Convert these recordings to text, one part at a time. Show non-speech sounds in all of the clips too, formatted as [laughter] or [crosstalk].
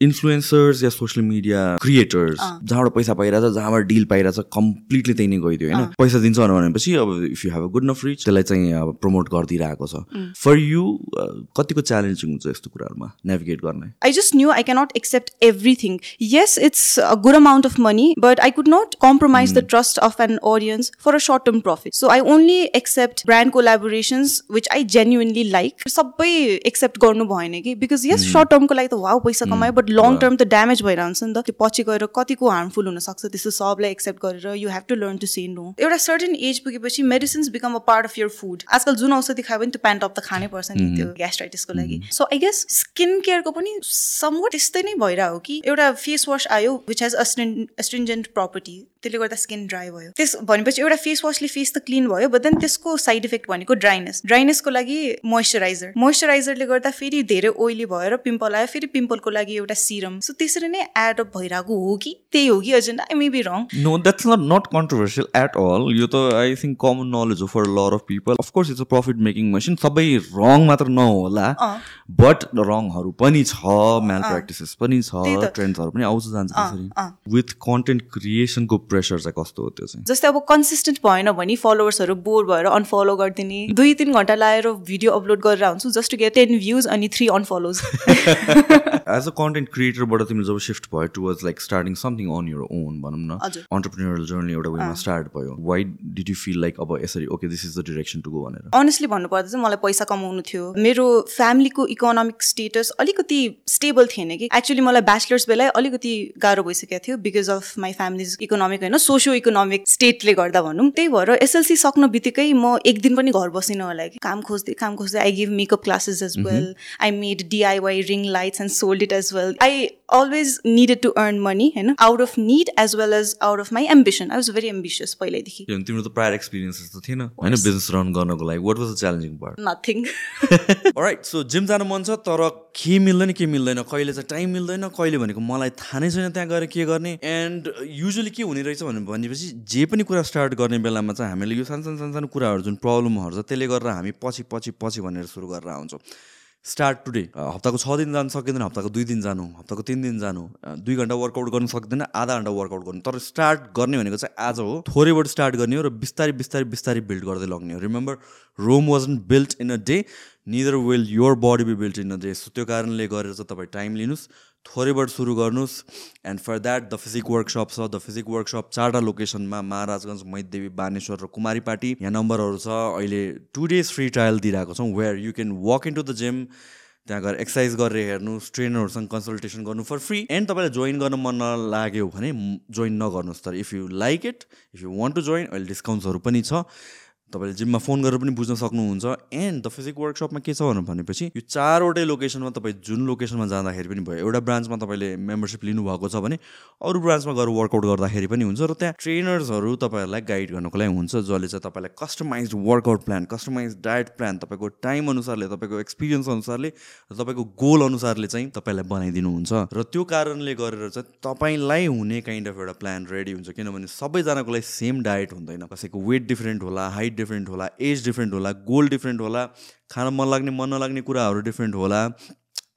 Influencers या social media creators अँ। जहाँबाट पैसा पाइरहेछ जहाँबाट डिल पाइरहेछ कम्प्लिटली त्यही नै गइदियो होइन अँ। पैसा दिन्छ भनेपछि अब if you have a good enough rich त्यसलाई चाहिँ अब प्रमोट गरिदिइरहेको छ. फर यु कतिको च्यालेन्जिङ हुन्छ यस्तो कुराहरूमा नेभिगेट गर्ने I just knew I cannot accept everything. Yes, it's a good amount of money, but I could not compromise the trust of an audience for a short term profit. So I only accept brand collaborations which I genuinely like. सबै accept गर्नु भएन कि because yes short टर्मको लागि त wow पैसा कमायो but long term त damage भइरहन्छ नि त त्यो पछि गएर कतिको हार्मफुल हुनसक्छ त्यस्तो सबलाई एक्सेप्ट गरेर you have to learn to say no एउटा सर्टन एज पुगेपछि medicines become a part of your food आजकल जुन औषधि खायो भने त्यो प्यान्ट अप त खानै पर्छ नि त्यो ग्यास्ट्राइटिसको लागि. सो आई गेस स्किन केयरको पनि समवट त्यस्तै नै भइरहेको हो कि एउटा फेस वास आयो विच हेज अस्ट्रिन्जेन्ट प्रपर्टी त्यसले गर्दा स्किन ड्राई भयो. त्यस भनेपछि एउटा फेस वासले फेस त क्लिन भयो बट देन त्यसको साइड इफेक्ट भनेको ड्राइनेस ड्राइनेसको लागि मोइस्चराइजर मोइस्चराइजरले गर्दा फेरि धेरै ओइली भएर पिम्पल आयो फेरि पिम्पलको लागि एउटा सिरम सो त्यसरी नै एड अप भइरहेको हो कि? त्यही हो कि? Agenda I may be wrong no that's not not controversial at all यो त आई थिङ्क कमन नलेज हो for lot of people of course it's a profit making machine सबै रङ मात्र नहोला. बट रङहरू पनि छ म्याल प्र्याक्टिसेस पनि छ। ट्रेन्ड्सहरू पनि आउँछ जान्छ। विथ कन्टेन्ट क्रिएसनको प्रेसर चाहिँ कस्तो हो त्यो चाहिँ? जस्तै अब कन्सिस्टेन्ट भएन भने फलोवर्सहरू बोर भएर अनफलो गरिदिने। दुई तिन घन्टा लगाएर भिडियो अपलोड गरेर हुन्छु just to get ten views अनि three unfollows as a content क्रिएटरबाट तिमीले जब सिफ्ट भयो towards like starting something on your own भनौँ न। हजुर। अन्टरप्रिनियरल जर्नी एउटा वेमा। स्टार्ट भयो। Why did you feel like अब यसरी okay this is the direction to go भनेर? अनेस्टली भन्नुपर्दा चाहिँ मलाई पैसा कमाउनु थियो। मेरो फ्यामिलीको इकोनोमिक स्टेटस अलिकति स्टेबल थिएन कि। एक्चुली मलाई ब्याचलर्स बेला अलिकति गाह्रो भइसकेको थियो because of my family's economic होइन सोसियो इकोनोमिक स्टेटले गर्दा भनौँ। त्यही भएर एसएलसी सक्नु बित्तिकै म एक दिन पनि घर बसिनँ होला कि। काम खोज्दै काम खोज्दै I give makeup classes as well I made DIY ring lights and sold it as well I always needed to earn money होइन out of need as well as out of my ambition I was very ambitious पहिल्यैदेखि। तिम्रो त prior experiences त थिएन। होइन business run गर्नको लागि। What was the challenging part nothing right so gym जानु मन छ तर के मिल्दैन के मिल्दैन? कहिले चाहिँ टाइम मिल्दैन कहिले भनेको मलाई थाहा नै छैन त्यहाँ गएर के गर्ने? एन्ड युजली के हुने रहेछ भने भनेपछि जे पनि कुरा स्टार्ट गर्ने बेलामा चाहिँ हामीले यो सानो सानो सानो सानो कुराहरू जुन प्रब्लमहरू छ त्यसले गर्दा हामी पछि पछि पछि भनेर सुरु गरेर आउँछौँ। स्टार्ट टुडे हप्ताको छ दिन जानु सकिँदैन हप्ताको दुई दिन जानु हप्ताको तिन दिन जानु। अ, दुई घन्टा वर्कआउट गर्नु सक्दैन आधा घन्टा वर्कआउट गर्नु। तर स्टार्ट गर्ने भनेको चाहिँ आज हो। थोरैबाट स्टार्ट गर्ने हो र बिस्तारै बिस्तारै बिस्तारै बिल्ड गर्दै लग्ने हो। Remember Rome wasn't built in a day neither will your body be built in a day so त्यो कारणले गरेर चाहिँ तपाईँ टाइम लिनुहोस्। थोरैबाट सुरु गर्नुहोस् and for that the physique workshop छ। द फिजिक वर्कसप चारवटा लोकेसनमा महाराजगञ्ज मैदेवी बानेश्वर र कुमारी पार्टी यहाँ नम्बरहरू छ। अहिले टु डेज फ्री ट्रायल दिइरहेको छौँ where you can walk in to the gym त्यहाँ गएर एक्सर्साइज गरेर हेर्नुहोस् ट्रेनरहरूसँग कन्सल्टेसन गर्नु फर फ्री एन्ड तपाईँलाई जोइन गर्न मन नलाग्यो भने जोइन नगर्नुहोस् तर if you like it if you want to join अहिले डिस्काउन्ट्सहरू पनि छ। तपाईँले जिममा फोन गरेर पनि बुझ्न सक्नुहुन्छ। एन्ड द फिजिक वर्कसपमा के छ भनेपछि यो चारवटै लोकेसनमा तपाईँ जुन लोकेसनमा जाँदाखेरि पनि भयो एउटा ब्रान्चमा तपाईँले मेम्बरसिप लिनुभएको छ भने अरू ब्रान्चमा गएर वर्कआउट गर्दाखेरि पनि हुन्छ र त्यहाँ ट्रेनर्सहरू तपाईँहरूलाई गाइड गर्नुको लागि हुन्छ जसले चाहिँ तपाईँलाई customise workout plan customise diet plan तपाईँको टाइम अनुसारले तपाईँको एक्सपिरियन्स अनुसारले र तपाईँको गोल अनुसारले चाहिँ तपाईँलाई बनाइदिनुहुन्छ। र त्यो कारणले गरेर चाहिँ तपाईँलाई हुने काइन्ड अफ एउटा प्लान रेडी हुन्छ किनभने सबैजनाको लागि सेम डायट हुँदैन कसैको वेट डिफ्रेन्ट होला हाइट डिफ्रेन्ट होला एज डिफ्रेन्ट होला गोल डिफ्रेन्ट होला खान मन लाग्ने मन नलाग्ने कुराहरू डिफ्रेन्ट होला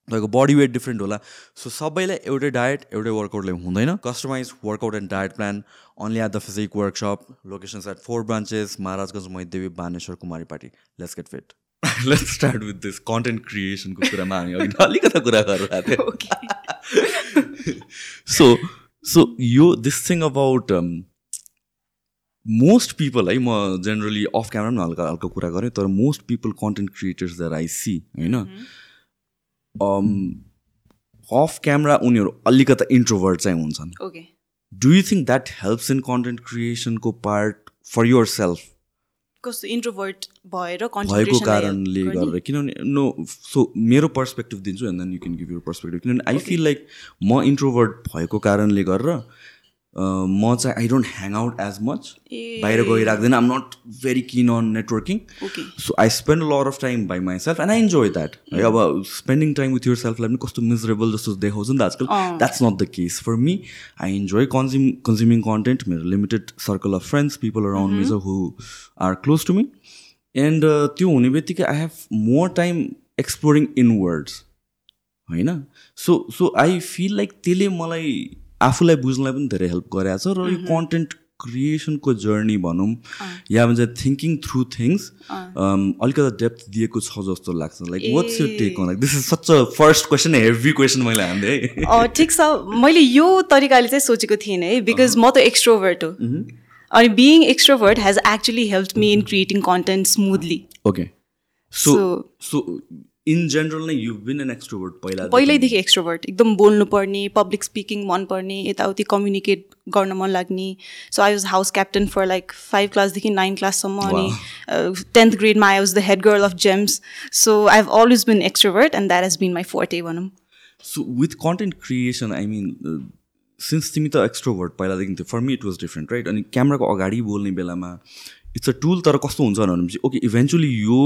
तपाईँको बडी वेट डिफ्रेन्ट होला। सो सबैलाई एउटै डायट एउटै वर्कआउटले हुँदैन। Customise workout and diet plan only at the physique workshop locations at four branches Maharajgunj Maitidevi Baneshwor Kumaripati let's get fit let's start with this content क्रिएसनको कुरामा हामी अघि अलिकति कुरा गरिरहेको थियौँ सो सो यो this thing about most people है म जेनरली अफ क्यामरा पनि हल्का हल्का कुरा गरेँ तर most people content creators that I see होइन अफ क्यामरा उनीहरू अलिकता इन्ट्रोभर्ट चाहिँ हुन्छन् do you think that helps in content क्रिएसनको part for yourself कस्तो इन्ट्रोभर्ट भएर भएको कारणले? गरेर किनभने नो सो मेरो पर्सपेक्टिभ दिन्छु and then you can give your perspective किनभने आई. फिल लाइक म इन्ट्रोभर्ट भएको कारणले गरेर म चाहिँ I don't hang out as much बाहिर गइराख्दैन। आम not very keen on networking so I spend lot of time by myself and I enjoy that है अब स्पेन्डिङ टाइम विथ यर सेल्फलाई पनि कस्तो मिजरेबल जस्तो देखाउँछ नि त आजकल। That's not the case for me I enjoy consume consuming content मेरो limited circle of friends people around me छ who are close to me and त्यो हुने बित्तिकै I have more time exploring in words होइन? So so I feel like त्यसले मलाई आफूलाई बुझ्नलाई पनि धेरै हेल्प गरेको छ र यो कन्टेन्ट क्रिएसनको जर्नी भनौँ या भन्छ थिङ्किङ थ्रु थिङ्स अलिकति डेप्थ दिएको छ जस्तो लाग्छ। Like what's you take on like this is such a first question heavy question मैले हान्दै। है ठिक छ। मैले यो तरिकाले चाहिँ सोचेको थिइनँ है बिकज म त एक्सट्रोभर्ट हो। अनि being extrovert has actually help me in creating content smoothly okay so so in general नै यु बिन एन एक्सट्रोभर्ट पहिला पहिल्यैदेखि एक्सट्रोभर्ट एकदम बोल्नुपर्ने पब्लिक स्पिकिङ मनपर्ने यताउति कम्युनिकेट गर्न मन लाग्ने। So I was house captain for like five क्लासदेखि nine क्लाससम्म अनि tenth ग्रेडमा I was the head girl of GEMS so I have always been extrovert and that has been my forte भनौँ so with content creation I mean since तिमी त extrovert पहिलादेखि थियो for me it was different right अनि क्यामराको अगाडि बोल्ने बेलामा इट्स अ टुल तर कस्तो हुन्छ भनेपछि ओके इभेन्चुली यो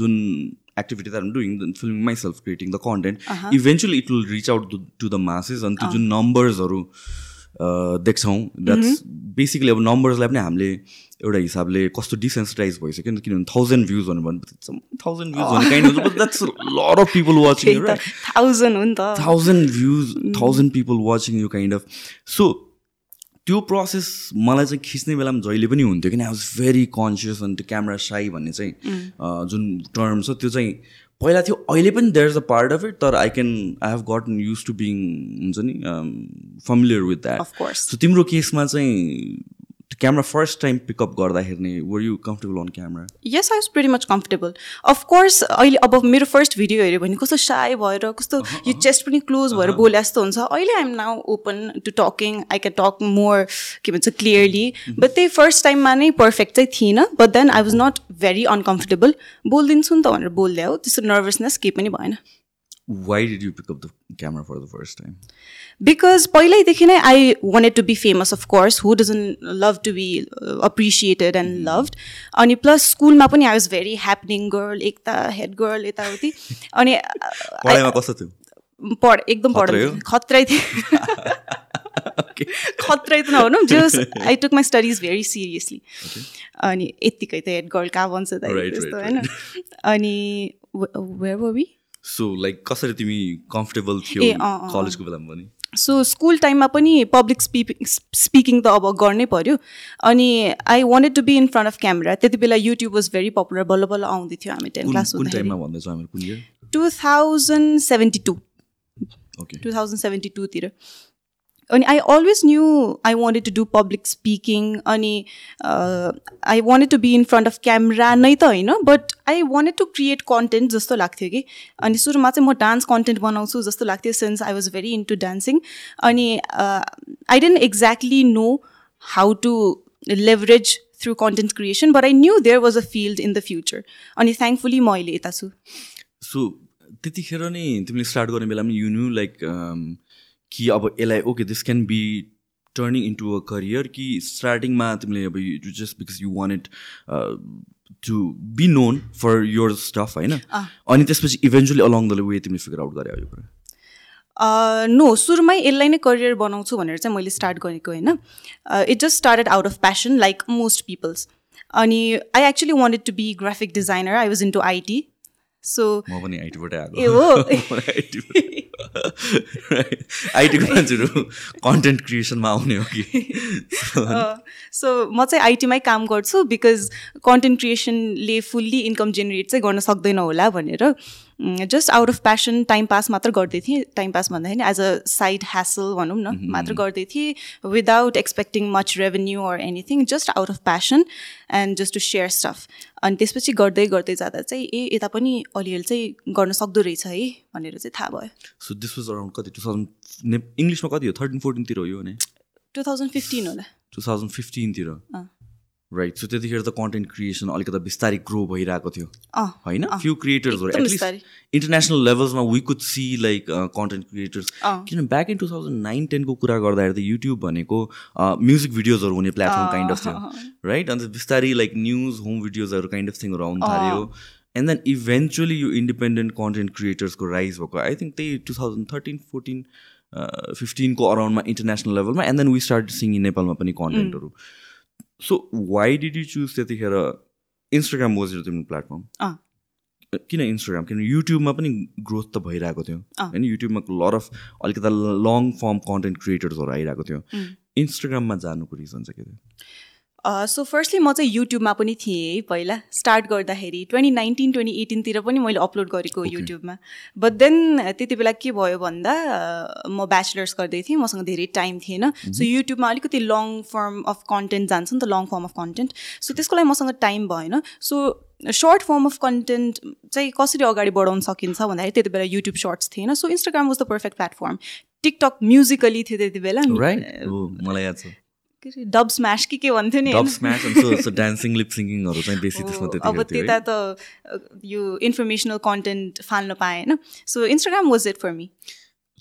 जुन activity that doing filming myself creating the content eventually it will reach out to the masses अनि त्यो जुन नम्बर्सहरू देख्छौँ द्याट्स बेसिकली अब नम्बर्सलाई पनि हामीले एउटा हिसाबले कस्तो डिसेन्सिटाइज भइसक्यो नि किनभने थाउजन्ड भ्युज भन्नु थाउजन्ड भ्युज भन्ने काइन्ड हुन्छ that's lot of people watching thousand हो नि त thousand views thousand people watching you kind of so त्यो प्रोसेस मलाई चाहिँ खिच्ने बेलामा जहिले पनि हुन्थ्यो किन आई वाज भेरी कन्सियस अनि त्यो क्यामरा साई भन्ने चाहिँ अँ, जुन टर्म छ त्यो चाहिँ पहिला थियो अहिले पनि there is a part of it तर I can I have gotten used to being हुन्छ नि फमिलियर विथ द्याट. सो तिम्रो केसमा चाहिँ क्यामरा फर्स्ट टाइम पिकअप गर्दाखेरि नै were you comfortable on camera yes I was very much comfortable of course अहिले अब मेरो फर्स्ट भिडियो हेऱ्यो भने कस्तो साय भएर कस्तो यो चेस्ट पनि क्लोज भएर बोले जस्तो हुन्छ। अहिले I'm now open to talking I can talk more के भन्छ क्लियरली बट त्यही फर्स्ट टाइममा नै पर्फेक्ट चाहिँ थिइनँ but then I was not very uncomfortable बोलिदिन्छु नि त भनेर बोलिदिए हो त्यस्तो नर्भसनेस केही पनि भएन। Why did you pick up the camera for the first time because पहिल्यैदेखि नै I wanted to be famous of course who doesn't love to be appreciated and loved अनि प्लस स्कुलमा पनि I was very happening girl Ekta head girl यताउति. अनि पढाइमा कस्तो थियो? पढ एकदम पढ खत्रै थियो। खत्रै त नभनौँ just I took my studies very seriously अनि यत्तिकै त हेड गर्ल कहाँ भन्छ त होइन। अनि where were we so like कसरी तिमी कम्फर्टेबल थियो कलेजको बेलामा पनि? सो स्कुल टाइममा पनि पब्लिक स्पिपिङ स्पिकिङ त अब गर्नै पऱ्यो अनि I wanted to be in front of camera त्यति बेला युट्युब वाज भेरी पपुलर बल्ल बल्ल आउँदै थियो हामी ten class two thousand seventy two two thousand seventy टूतिर अनि I always knew I wanted to do public speaking अनि I wanted to be in front of camera नै त होइन but I wanted to create content जस्तो लाग्थ्यो कि। अनि सुरुमा चाहिँ म डान्स कन्टेन्ट बनाउँछु जस्तो लाग्थ्यो since I was very into dancing अनि I didn't exactly know how to leverage through content creation but I knew there was a field in the future अनि थ्याङ्कफुली म अहिले यता छु। सो त्यतिखेर नै तिमीले स्टार्ट गर्ने बेलामा यु न्यू लाइक कि अब यसलाई okay this can be turning into a career कि स्टार्टिङमा तिमीले अब you just because you want it to be known for your stuff होइन? अनि त्यसपछि इभेन्चुली अलङ द वे तिमीले फिगर आउट गरे यो कुरा नो सुरुमै यसलाई नै करियर बनाउँछु भनेर चाहिँ मैले स्टार्ट गरेको होइन? It just started out of passion like most peoples अनि I actually wanted to be graphic designer I was into IT so म पनि आइटीबाटै ए हो। [laughs] आइटीको मान्छेहरू कन्टेन्ट क्रिएसनमा आउने हो कि? सो म चाहिँ आइटीमै काम गर्छु बिकज कन्टेन्ट क्रिएसनले फुल्ली इन्कम जेनेरेट चाहिँ गर्न सक्दैन होला भनेर। Just out of passion time pass मात्र गर्दै थिएँ। टाइम पास भन्दाखेरि एज अ साइड ह्यासल भनौँ न मात्र गर्दै थिएँ without expecting much revenue or anything just out of passion and just to share stuff अनि त्यसपछि गर्दै गर्दै जाँदा चाहिँ ए यता पनि अलिअलि चाहिँ गर्न सक्दो रहेछ है भनेर चाहिँ थाहा भयो। सो दिस वाज अराउन्ड कति? टु थाउजन्ड इङ्ग्लिसमा कति हो? थर्टिन फोर्टिनतिर हो यो भने? टु थाउजन्ड फिफ्टिन होला। टु थाउजन्ड फिफ्टिनतिर। राइट सो त्यतिखेर त कन्टेन्ट क्रिएसन अलिकति बिस्तारै ग्रो भइरहेको थियो। होइन? फ्यु क्रिएटर्सहरू at least. International लेभल्समा we could see like content creators. किनभने back in two thousand nine टेनको कुरा गर्दाखेरि त युट्युब भनेको म्युजिक भिडियोजहरू हुने प्लेटफर्म काइन्ड अफ थियो। राइट अन्त बिस्तारै लाइक न्युज होम भिडियोजहरू काइन्ड अफ थिङहरू आउनु थाल्यो। एन्ड देन इभेन्चुली यो इन्डिपेन्डेन्ट कन्टेन्ट क्रिएटर्सको राइज भएको। आई थिङ्क त्यही टु थाउजन्ड थर्टिन फोर्टिन फिफ्टिनको अराउन्डमा इन्टरनेसनल लेभलमा and then we start seeing in नेपालमा पनि कन्टेन्टहरू so why did you choose त्यतिखेर इन्स्टाग्राम वाज यो तिम्रो प्लेटफर्म किन इन्स्टाग्राम किन युट्युबमा पनि ग्रोथ त भइरहेको थियो। होइन युट्युबमा लट अफ अलिकति लङ फर्म कन्टेन्ट क्रिएटर्सहरू आइरहेको थियो। इन्स्टाग्राममा जानुको रिजन चाहिँ के थियो? सो फर्स्टली म चाहिँ युट्युबमा पनि थिएँ है पहिला। स्टार्ट गर्दाखेरि ट्वेन्टी नाइन्टिन ट्वेन्टी एटिनतिर पनि मैले अपलोड गरेको युट्युबमा बट देन त्यति बेला के भयो भन्दा म ब्याचलर्स गर्दै थिएँ मसँग धेरै टाइम थिएन। सो युट्युबमा अलिकति लङ फर्म अफ कन्टेन्ट जान्छ नि त long form of content so त्यसको लागि मसँग टाइम भएन। So short form of content चाहिँ कसरी अगाडि बढाउन सकिन्छ भन्दाखेरि त्यति बेला युट्युब सर्ट्स थिएन। So Instagram was the perfect platform TikTok musically थियो त्यति बेला। मलाई याद छ। के अरे डब स्म्यास कि के भन्थ्यो नि डान्सिङ लिप सिङ्गिङहरू चाहिँ बेसी [laughs] त्यसमा अब त्यता? त यो इन्फर्मेसनल कन्टेन्ट फाल्न पाएँ होइन। So Instagram was it for me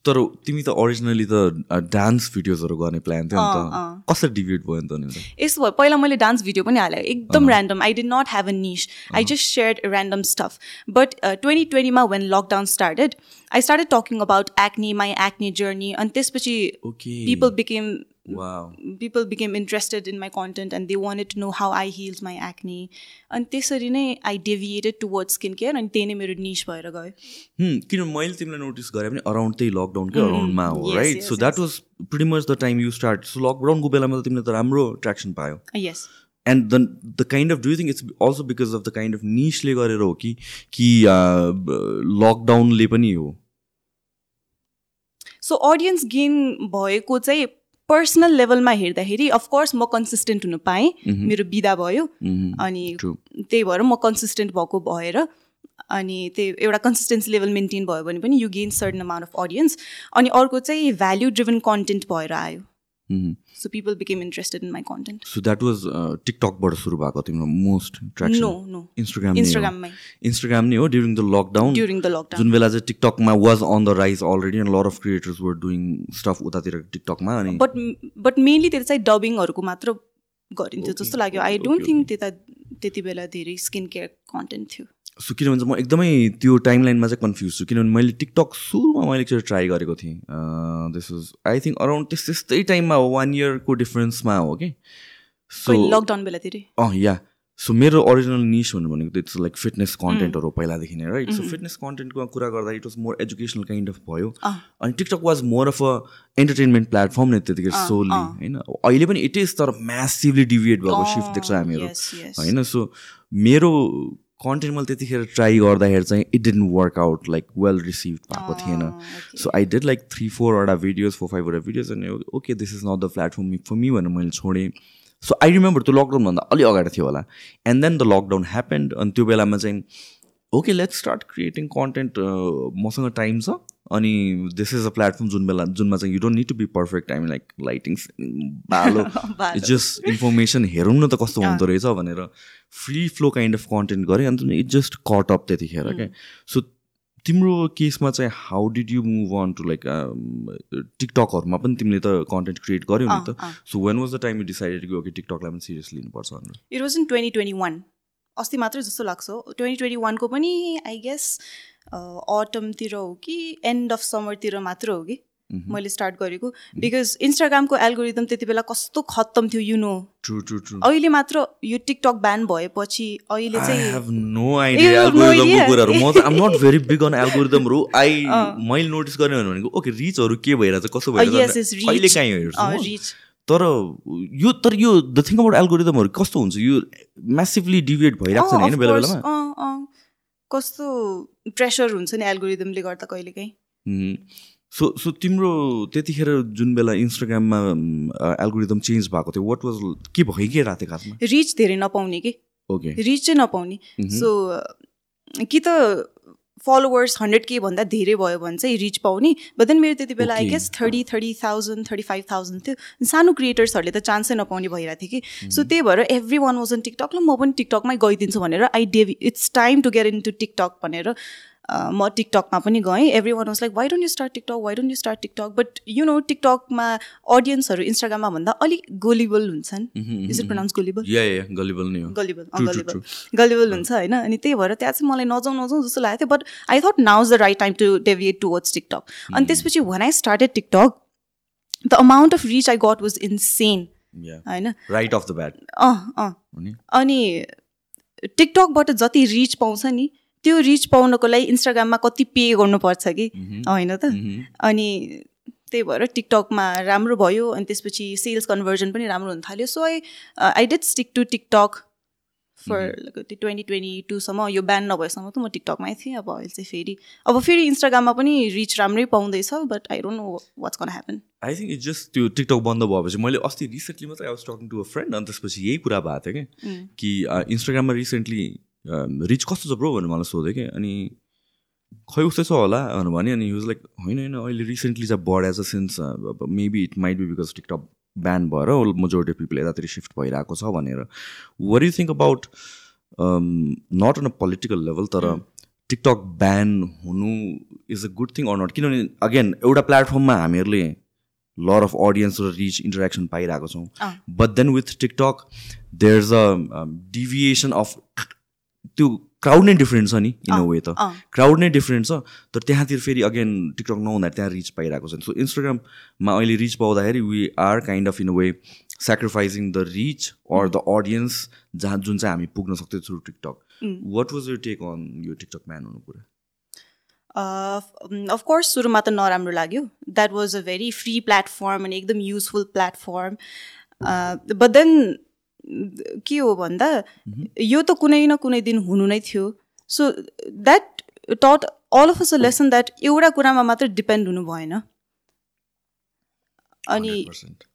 तर तिमी त ओरिजिनली त डान्स भिडियोजहरू गर्ने प्लान थियो नि त। कसरी डिभिएट भयो नि त यस्तो भयो। पहिला मैले डान्स भिडियो पनि हालेँ। एकदम random I did not have a. Niche I just shared random stuff but twenty ट्वेन्टीमा when lockdown started I started talking about acne my acne journey अनि त्यसपछि people became wow people became interested in my content and they wanted to know how I healed my acne. अनि त्यसरी नै I deviated toward skin care अनि त्यही नै मेरो niche भएर गयो Hmm, किन मैले तिमीलाई नोटिस गरेँ भने अराउन्ड त्यही लकडाउनकै अराउन्डमा हो yes, right so that was pretty much the time you start so लकडाउनको बेलामा त तिमीले त राम्रो ट्र्याक्सन पायो। Yes and the the kind of do think it's also because of the kind of निसले गरेर हो कि कि लकडाउनले पनि हो? सो अडियन्स गेन भएको चाहिँ पर्सनल लेभलमा हेर्दाखेरि अफकोर्स म कन्सिस्टेन्ट हुन पाएँ मेरो बिदा भयो Mhm. अनि. त्यही भएर म कन्सिस्टेन्ट भएको भएर अनि त्यही एउटा कन्सिस्टेन्सी लेभल मेन्टेन भयो भने पनि you gain certain amount of audience अनि अर्को चाहिँ भ्याल्यु ड्रिभन कन्टेन्ट भएर आयो Mhm. So people became interested in my content so that was टिकटकबाट सुरु भएको तिम्रो मोस्ट नो नो इन्स्टाग्राम इन्स्टाग्राममै इन्स्टाग्राम नै हो during the lockdown during the lockdown जुन बेला चाहिँ टिकटकमा was on the rise already and lot of creators were doing stuff उतातिर टिकटकमा अनि बट बट मेनली त्यता चाहिँ डबिङहरूको मात्र गरिन्थ्यो जस्तो लाग्यो। आई डोन्ट थिङ्क त्यता त्यति बेला धेरै स्किन केयर कन्टेन्ट थियो। सो किनभने चाहिँ म एकदमै त्यो टाइम लाइनमा चाहिँ कन्फ्युज छु। किनभने मैले टिकटक सुरुमा मैले एकचोटि ट्राई गरेको थिएँ। This was I think around त्यस त्यस्तै टाइममा हो वान इयरको डिफरेन्समा हो कि सो लकडाउन बेलातिरै? अँ या। सो मेरो ओरिजिनल निस भन्नु भनेको त इट्स लाइक फिटनेस कन्टेन्टहरू पहिलादेखि नै राइट सो फिटनेस कन्टेन्टको कुरा गर्दा it was more educational kind of भयो। अनि TikTok was more of uh entertainment platform नै त्यतिखेर सोली होइन? अहिले पनि इट इज तर म्यासिभली डिभिएट भएको सिफ्ट देख्छ हामीहरू। होइन? सो मेरो कन्टेन्ट मैले त्यतिखेर ट्राई गर्दाखेरि चाहिँ it didn't work out like well receive भएको थिएन। So I did like three फोरवटा videos four फाइभवटा भिडियोज अनि okay this is not the platform for me भनेर मैले छोडेँ। सो आई रिमेम्बर त्यो लकडाउनभन्दा अलि अगाडि थियो होला। And then the lockdown happened अनि त्यो बेलामा चाहिँ okay let's start creating content मसँग टाइम छ। अनि दिस इज अ प्लेटफर्म जुन बेला जुनमा चाहिँ you don't need to be perfect I like lightings बालो [laughs] बालो। जस्ट इन्फर्मेसन हेरौँ न त कस्तो हुँदो रहेछ भनेर free flow kind of content गरेँ अन्त इट जस्ट कट अप त्यतिखेर क्या सो तिम्रो केसमा चाहिँ how did you move on to like टिकटकहरूमा पनि तिमीले त कन्टेन्ट क्रिएट गर्यौ नि त। So when was the time you decided कि ओके टिकटकलाई पनि सिरियस लिनुपर्छ भनेर? It was in twenty twenty one अस्ति मात्रै जस्तो लाग्छ ट्वेन्टी ट्वेन्टी वानको पनि आई गेस अटमतिर हो कि एन्ड अफ समरतिर मात्र हो कि मैले स्टार्ट गरेको। बिकज इन्स्टाग्रामको एल्गोरिदम त्यति बेला कस्तो खत्तम थियो you know true true true अहिले मात्र यो टिकटक ब्यान भएपछि अहिले चाहिँ have no idea have no एल्गोरिदमको idea? कुराहरू। म त I'm not very big on एल्गोरिदमहरू I मैले नोटिस गरेँ भनेको ओके रिचहरू के भइरहेछ कसो भइरहेछ. कहिले काहीँ हेर्छु reach. तर यो तर यो द थिङ अबाउट एल्गोरिदमहरू कस्तो हुन्छ? यो म्यासिभली डिभिएट भइरहेको छ नि होइन बेला. बेलामा। कस्तो प्रेसर हुन्छ नि एल्गोरिदमले गर्दा कहिलेकाहीँ? सो सो तिम्रो त्यतिखेर जुन बेला इन्स्टाग्राममा एल्गोरिदम चेन्ज भएको थियो वाट वाज के भइरहेको थियो खासमा रिच धेरै नपाउने कि? ओके रिच चाहिँ नपाउने। सो कि त फलोवर्स हन्ड्रेड के भन्दा धेरै भयो भने चाहिँ रिच पाउने। बट देन मेरो त्यति बेला I. Guess thirty thirty thousand thirty five thousand थियो। सानो क्रिएटर्सहरूले त चान्सै नपाउने भइरहेको थियो कि। सो त्यही भएर every one was in TikTok ल म पनि टिकटकमै गइदिन्छु भनेर I डेभि it's time to get into TikTok भनेर म टिकटकमा पनि गएँ। Everyone was like why don't you start TikTok why don't you start TikTok but you know टिकटकमा अडियन्सहरू इन्स्टाग्राममा भन्दा अलिक गोलिबल हुन्छन्। Is it pronounce gullible yeah yeah gullible gullible gullible gullible हुन्छ होइन? अनि त्यही भएर त्यहाँ चाहिँ मलाई नजाउँ नजाउँ जस्तो लागेको थियो। But I thought now is the right time to deviate towards TikTok अनि त्यसपछि when I started TikTok the amount of reach I got was insane होइन? Right off the bat uh uh. अनि टिकटकबाट जति रिच पाउँछ नि त्यो rich पाउनको लागि इन्स्टाग्राममा कति पे गर्नुपर्छ कि? होइन त? अनि त्यही भएर टिकटकमा राम्रो भयो अनि त्यसपछि सेल्स कन्भर्जन पनि राम्रो हुन थाल्यो. So I I did stick to TikTok for त्यो ट्वेन्टी ट्वेन्टी टूसम्म यो ब्यान नभएसम्म त म टिकटकमै थिएँ। अब अहिले चाहिँ फेरि अब फेरि इन्स्टाग्राममा पनि रिच राम्रै पाउँदैछ but I don't know what's gonna happen I think it just त्यो टिकटक बन्द भएपछि मैले अस्ति रिसेन्टली मात्रै I was talking to a friend अनि त्यसपछि यही कुरा भएको थियो कि कि इन्स्टाग्राममा रिसेन्टली रिच कस्तो छ ब्रो भनेर मलाई सोधेँ कि? अनि खै उस्तै छ होला भनेर भने अनि युज लाइक होइन होइन अहिले रिसेन्टली चाहिँ बढेछ since maybe it might be because TikTok ban भएर मेजोरिटी अफ पिपल यतातिर सिफ्ट भइरहेको छ भनेर. Were you think about not on a political level तर टिकटक ब्यान हुनु is a good thing or not किनभने अगेन एउटा प्लेटफर्ममा हामीहरूले लर अफ अडियन्स र रिच इन्टरेक्सन पाइरहेको छौँ. But then with TikTok there is a deviation of त्यो क्राउड नै डिफ्रेन्ट छ नि इन अ वे त। क्राउड नै डिफ्रेन्ट छ तर त्यहाँतिर फेरि अगेन टिकटक नहुँदा त्यहाँ रिच पाइरहेको छ। सो इन्स्टाग्राममा अहिले रिच पाउँदाखेरि we are kind of in a way sacrificing the reach or the audience जहाँ जुन चाहिँ हामी पुग्न सक्थ्यौँ through TikTok what was your take on यो टिकटक म्यान हुनु कुरा? अफकोर्स सुरुमा त नराम्रो लाग्यो। That was a very free platform अनि एकदम युजफुल प्लेटफर्म बट देन के हो भन्दा यो त कुनै न कुनै दिन हुनु नै थियो। So that taught all of us a lesson that एउटा कुरामा मात्र डिपेन्ड हुनु भएन। अनि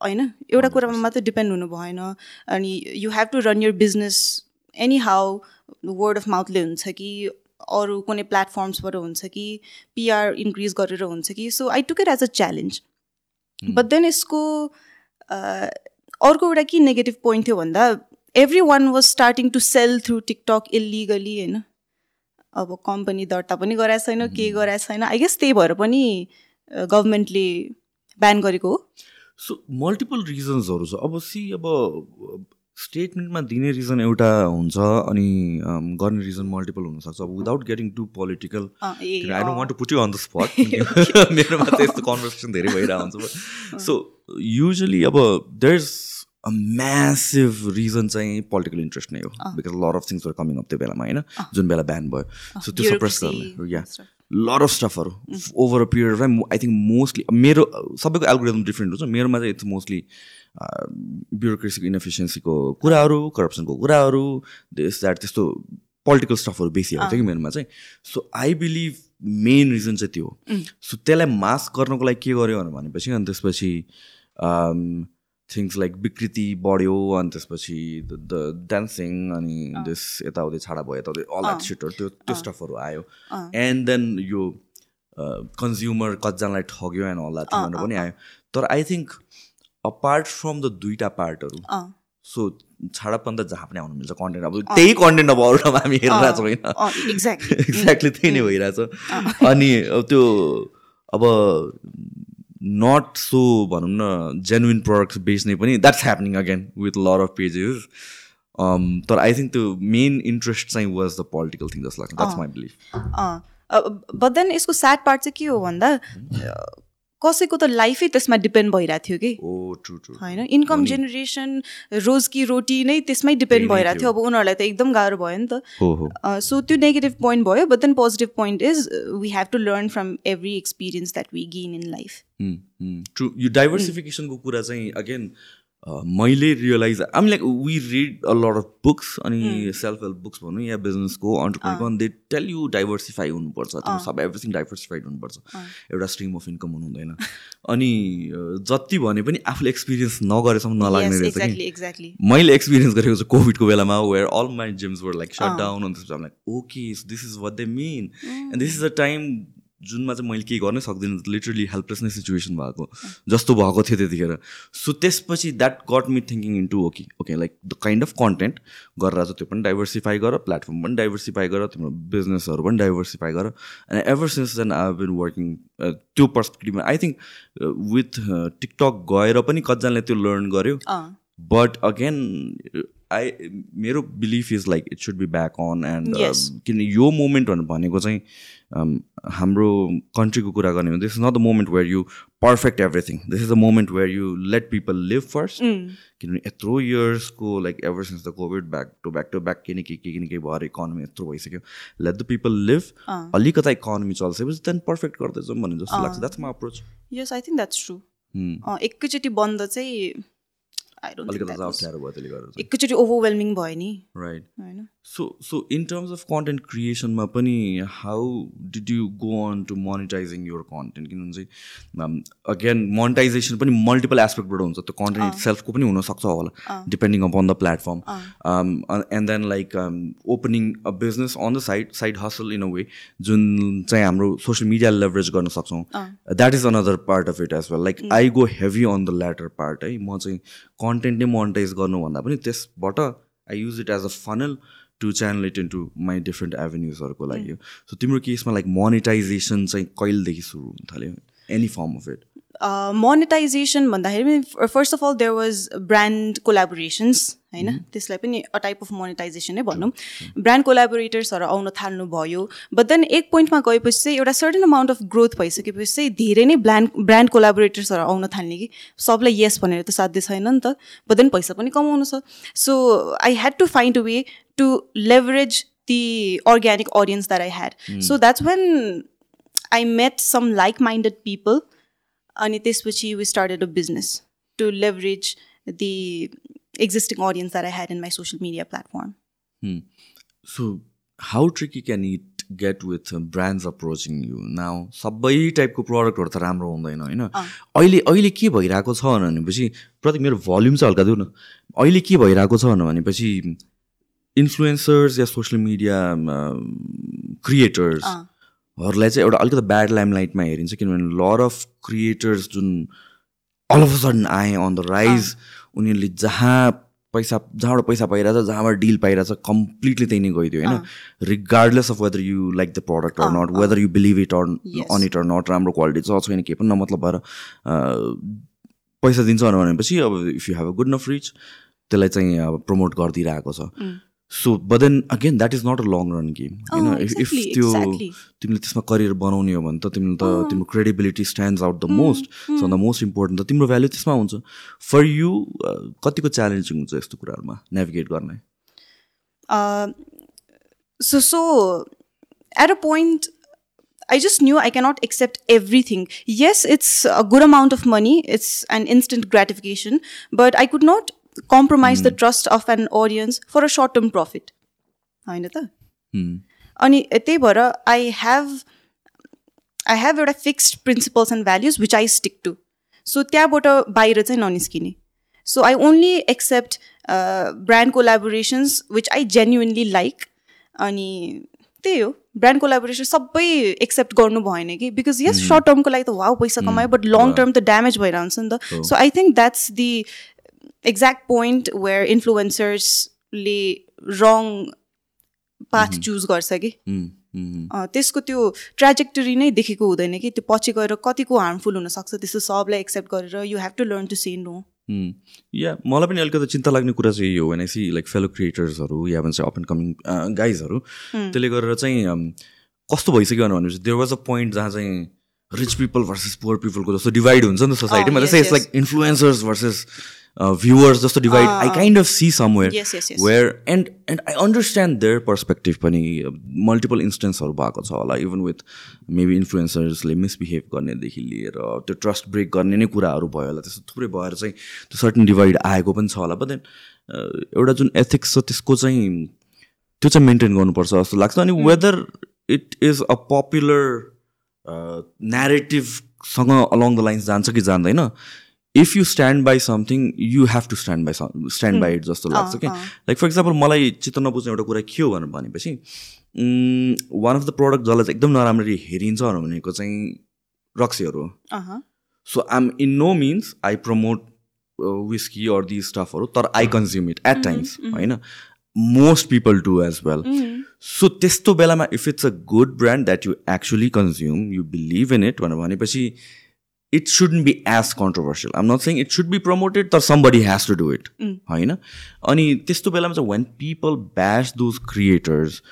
होइन एउटा कुरामा मात्र डिपेन्ड हुनु भएन। अनि you have to run your business anyhow word of माउथले हुन्छ कि अरू कुनै प्लेटफर्म्सबाट हुन्छ कि पिआर इन्क्रिज गरेर हुन्छ कि। So I took it as a challenge but then यसको अर्को एउटा के नेगेटिभ पोइन्ट थियो भन्दा everyone was starting to sell through TikTok illegally होइन? अब कम्पनी दर्ता पनि गराएको छैन के गराएको छैन। आई गेस त्यही भएर पनि गभर्मेन्टले ब्यान गरेको हो। सो मल्टिपल रिजन्सहरू छ। अब सी अब स्टेटमेन्टमा दिने रिजन एउटा हुन्छ अनि गर्ने रिजन मल्टिपल हुनसक्छ। अब without getting to political I don't want to put you on the spot मेरोमा त यस्तो कन्भर्सेसन धेरै भइरहेको हुन्छ। सो युजली अब देयर इज म्यासिभ रिजन चाहिँ पोलिटिकल इन्ट्रेस्ट नै हो बिकज लर अफ थिङ्सहरू कमिङ अप त्यो बेलामा होइन? जुन बेला ब्यान भयो। सो त्यो सप्रेस गर्ने या lot of स्टफहरू over a period time I think mostly मेरो सबैको एल्गोरिदम डिफ्रेन्ट हुन्छ। मेरोमा चाहिँ इट्स मोस्टली ब्युरोक्रेसीको इनएफिसियन्सीको कुराहरू करप्सनको कुराहरू देश द्याट त्यस्तो पोलिटिकल स्टफहरू बेसी आउँछ कि मेरोमा चाहिँ। So I believe main reason चाहिँ त्यो हो। सो त्यसलाई मास्क गर्नको लागि के गर्यो भनेपछि अनि त्यसपछि थिङ्स लाइक विकृति बढ्यो अनि त्यसपछि द डान्सिङ अनि त्यस यताउति छाडा भयो यताउति अल द्याट सिटहरू त्यो त्यो स्टफहरू आयो एन्ड देन यो कन्ज्युमर कतिजनालाई ठग्यो एन्ड अल द्याट भनेर पनि आयो तर I think apart from the दुइटा पार्टहरू सो छाडापन त जहाँ पनि आउनु मिल्छ कन्टेन्ट अब त्यही कन्टेन्ट अब अरू ठाउँमा हामी हेरिरहेछौँ होइन एक्ज्याक्टली त्यही नै भइरहेछ अनि त्यो अब नट सो भनौँ न जेन्युन प्रडक्ट्स बेच्ने पनि that's happening again with lot of pages तर आई थिङ्क त्यो मेन इन्ट्रेस्ट चाहिँ वाज द पोलिटिकल थिङ जस्तो लाग्छ that's my belief but then यसको स्याड पार्ट चाहिँ के हो भन्दा कसैको त लाइफै त्यसमा डिपेन्ड भइरहेको थियो कि? होइन? इन्कम जेनेरेसन रोज कि रोटी नै त्यसमै डिपेन्ड भइरहेको थियो। अब उनीहरूलाई त एकदम गाह्रो भयो नि त। सो त्यो नेगेटिभ पोइन्ट भयो but then positive point is we have to learn from every experience that we gain in life true यो डाइभर्सिफिकेसनको कुरा चाहिँ अगेन मैले realise I'm like we read a lot of books अनि self help books भनौँ या बिजनेसको अन्टरप्रेनरको अनि दे टेल यु डाइभर्सिफाई हुनुपर्छ त्यो सब एभ्रिथिङ डाइभर्सिफाइड हुनुपर्छ। एउटा स्ट्रिम अफ इन्कम हुनु हुँदैन अनि जति भने पनि आफूले एक्सपिरियन्स नगरेसम्म नलाग्ने रहेछ कि। मैले एक्सपिरियन्स गरेको छु कोभिडको बेलामा where all my gyms were like shut down अनि त्यसपछि like okay this is what they mean and this is a time जुनमा चाहिँ मैले केही गर्नै सक्दिनँ लिटरली हेल्पलेस नै सिचुएसन भएको। जस्तो भएको थियो त्यतिखेर। सो त्यसपछि that got me thinking into okay okay like the kind of content गरेर चाहिँ त्यो पनि डाइभर्सिफाई गर प्लेटफर्म पनि डाइभर्सिफाई गर तिम्रो बिजनेसहरू पनि डाइभर्सिफाई गर। And ever since then I been working त्यो पर्सपेक्टिभमा आई थिङ्क विथ टिकटक गएर पनि कतिजनाले त्यो लर्न गर्यो। बट अगेन आई मेरो belief is like it should be back on end. किन यो मोमेन्ट भनेको चाहिँ um, हाम्रो कन्ट्रीको कुरा गर्ने हो this is not the moment where you perfect everything this is the moment where you let people live first किनभने यत्रो इयर्सको like ever since the COVID back to back to back के न के के न के भएर इकोनोमी यत्रो भइसक्यो लेट द पिपल लिभ अलिकता इकोनोमी चल्छ त्यहाँदेखि पर्फेक्ट गर्दै जाउँ भन्ने जस्तो लाग्छ। That's my approach yes I think that's true एकैचोटि बन्द चाहिँ एकैचोटि ओभरवेल्मिङ भयो नि। राइट होइन। So so in terms of content क्रिएसनमा पनि how did you go on to monetising your content किनभने चाहिँ अगेन मोनिटाइजेसन पनि मल्टिपल एस्पेक्टबाट हुन्छ। त्यो कन्टेन्ट सेल्फको पनि हुनसक्छ होला depending upon the platform and then like opening a business on the side side hustle in a way जुन चाहिँ हाम्रो सोसियल मिडियाले लेभरेज गर्न सक्छौँ। That is another part of it as well like I go heavy on the latter part है। म चाहिँ content नै मोनिटाइज गर्नुभन्दा पनि त्यसबाट I use it as a funnel to channel it into my different एभेन्युजहरूको लागि सो तिम्रो केसमा लाइक मोनिटाइजेसन चाहिँ कहिलेदेखि सुरु हुन थाल्यो? Any form of it monetisation भन्दाखेरि first of all there was brand collaborations होइन? त्यसलाई पनि अ टाइप अफ मोनिटाइजेसन नै भनौँ ब्रान्ड कोलाबोरेटर्सहरू आउन थाल्नु भयो। बट देन एक पोइन्टमा गएपछि चाहिँ एउटा सर्टन अमाउन्ट अफ ग्रोथ भइसकेपछि चाहिँ धेरै नै ब्रान्ड ब्रान्ड कोलाबोरेटर्सहरू आउन थाल्ने कि? सबलाई यस भनेर त साध्य छैन नि त। बट देन पैसा पनि कमाउनु छ। So I had to find a way to leverage the organic audience that I had so that's when I met some like minded people अनि त्यसपछि we started a business to leverage the existing audience that I had in my social media platform. So how tricky can it get with brands approaching you now सबै टाइपको प्रडक्टहरू त राम्रो हुँदैन होइन? अहिले अहिले के भइरहेको छ भनेपछि प्रति मेरो भल्युम चाहिँ हल्का दिउ न। अहिले के भइरहेको छ भनेपछि इन्फ्लुएन्सर्स या सोसियल मिडिया क्रिएटर्सहरूलाई चाहिँ एउटा अलिकति ब्याड लाइमलाइटमा हेरिन्छ किनभने लर अफ क्रिएटर्स जुन अल अफ सडन आए अन द राइज उनीहरूले जहाँ पैसा जहाँबाट पैसा पाइरहेछ जहाँबाट डिल पाइरहेछ कम्प्लिटली त्यही नै गइदियो होइन? Regardless of whether you like the product or not whether you believe it or on it or not राम्रो क्वालिटी छ छैन केही पनि नमतलब भएर पैसा दिन्छ भनेपछि अब if you have a good enough reach त्यसलाई चाहिँ अब प्रमोट गरिदिइरहेको छ। So but then again that is not a long run game होइन इफ त्यो तिमीले त्यसमा करियर बनाउने हो भने त तिमीले त तिम्रो credibility stands out the most so the most important त तिम्रो भ्याल्यु त्यसमा हुन्छ फर यु कतिको च्यालेन्जिङ हुन्छ यस्तो कुराहरूमा नेभिगेट गर्ने so so at a point I just knew I cannot accept everything. Yes, it's a good amount of money, it's an instant gratification, but I could not compromise the trust of an audience for a short term profit. होइन त? अनि त्यही भएर I have I have एउटा fixed principles and values which I stick to so त्यहाँबाट बाहिर चाहिँ ननिस्किने. So I only accept brand collaborations which I genuinely like अनि त्यही हो। ब्रान्ड कोलाबोरेसन सबै एक्सेप्ट गर्नु भएन कि? बिकज यस सर्ट टर्मको लागि त वाउ पैसा कमायो बट लङ टर्म त ड्यामेज भइरहन्छ नि त। So I think that's the exact point where इन्फ्लुएन्सर्सले wrong path choose गर्छ कि? त्यसको त्यो ट्रेजेक्टरी नै देखेको हुँदैन कि? त्यो पछि गएर कतिको हार्मफुल हुनसक्छ त्यस्तो सबलाई एक्सेप्ट गरेर you have to learn to say no या मलाई पनि अलिकति चिन्ता लाग्ने कुरा चाहिँ यो होइन सी लाइक फेलो क्रिएटर्सहरू या भन्छ अप एन्ड कमिङ गाइजहरू त्यसले गरेर चाहिँ कस्तो भइसक्यो भनेपछि देयर वाज अ पोइन्ट जहाँ चाहिँ रिच पिपल भर्सेस पुवर पिपलको जस्तो डिभाइड हुन्छ नि त सोसाइटीमा त्यसै लाइक इन्फ्लुएन्सर्स भर्सेस भ्युवर्स जस्तो divide I kind of see somewhere where and and I understand their perspective पनि मल्टिपल इन्स्टेन्सहरू भएको छ होला. इभन विथ मेबी इन्फ्लुएन्सर्सले मिसबिहेभ गर्नेदेखि लिएर त्यो ट्रस्ट ब्रेक गर्ने नै कुराहरू भयो होला. त्यस्तो थुप्रै भएर चाहिँ त्यो सर्टन डिभाइड आएको पनि छ होला. बट देन एउटा जुन एथिक्स छ त्यसको चाहिँ त्यो चाहिँ मेन्टेन गर्नुपर्छ जस्तो लाग्छ. अनि whether it is a popular नेरेटिभसँग along the lines जान्छ कि जान्दैन if you stand by something you have to stand by stand by it जस्तो लाग्छ कि? लाइक फर इक्जाम्पल मलाई चित्त नबुझ्ने एउटा कुरा के हो भनेर भनेपछि वान अफ द प्रडक्ट जसलाई चाहिँ एकदम नराम्ररी हेरिन्छ भनेको चाहिँ रक्सीहरू हो। So I'm in no means I promote whisky or the स्टफहरू तर I consume it at times होइन? Most people do as well so त्यस्तो बेलामा if it's a good brand that you actually consume you believe in it भनेर भनेपछि it shouldn't be as controversial um not saying it should be promoted तर somebody has to do it होइन अनि त्यस्तो बेलामा चाहिँ when people bash those creators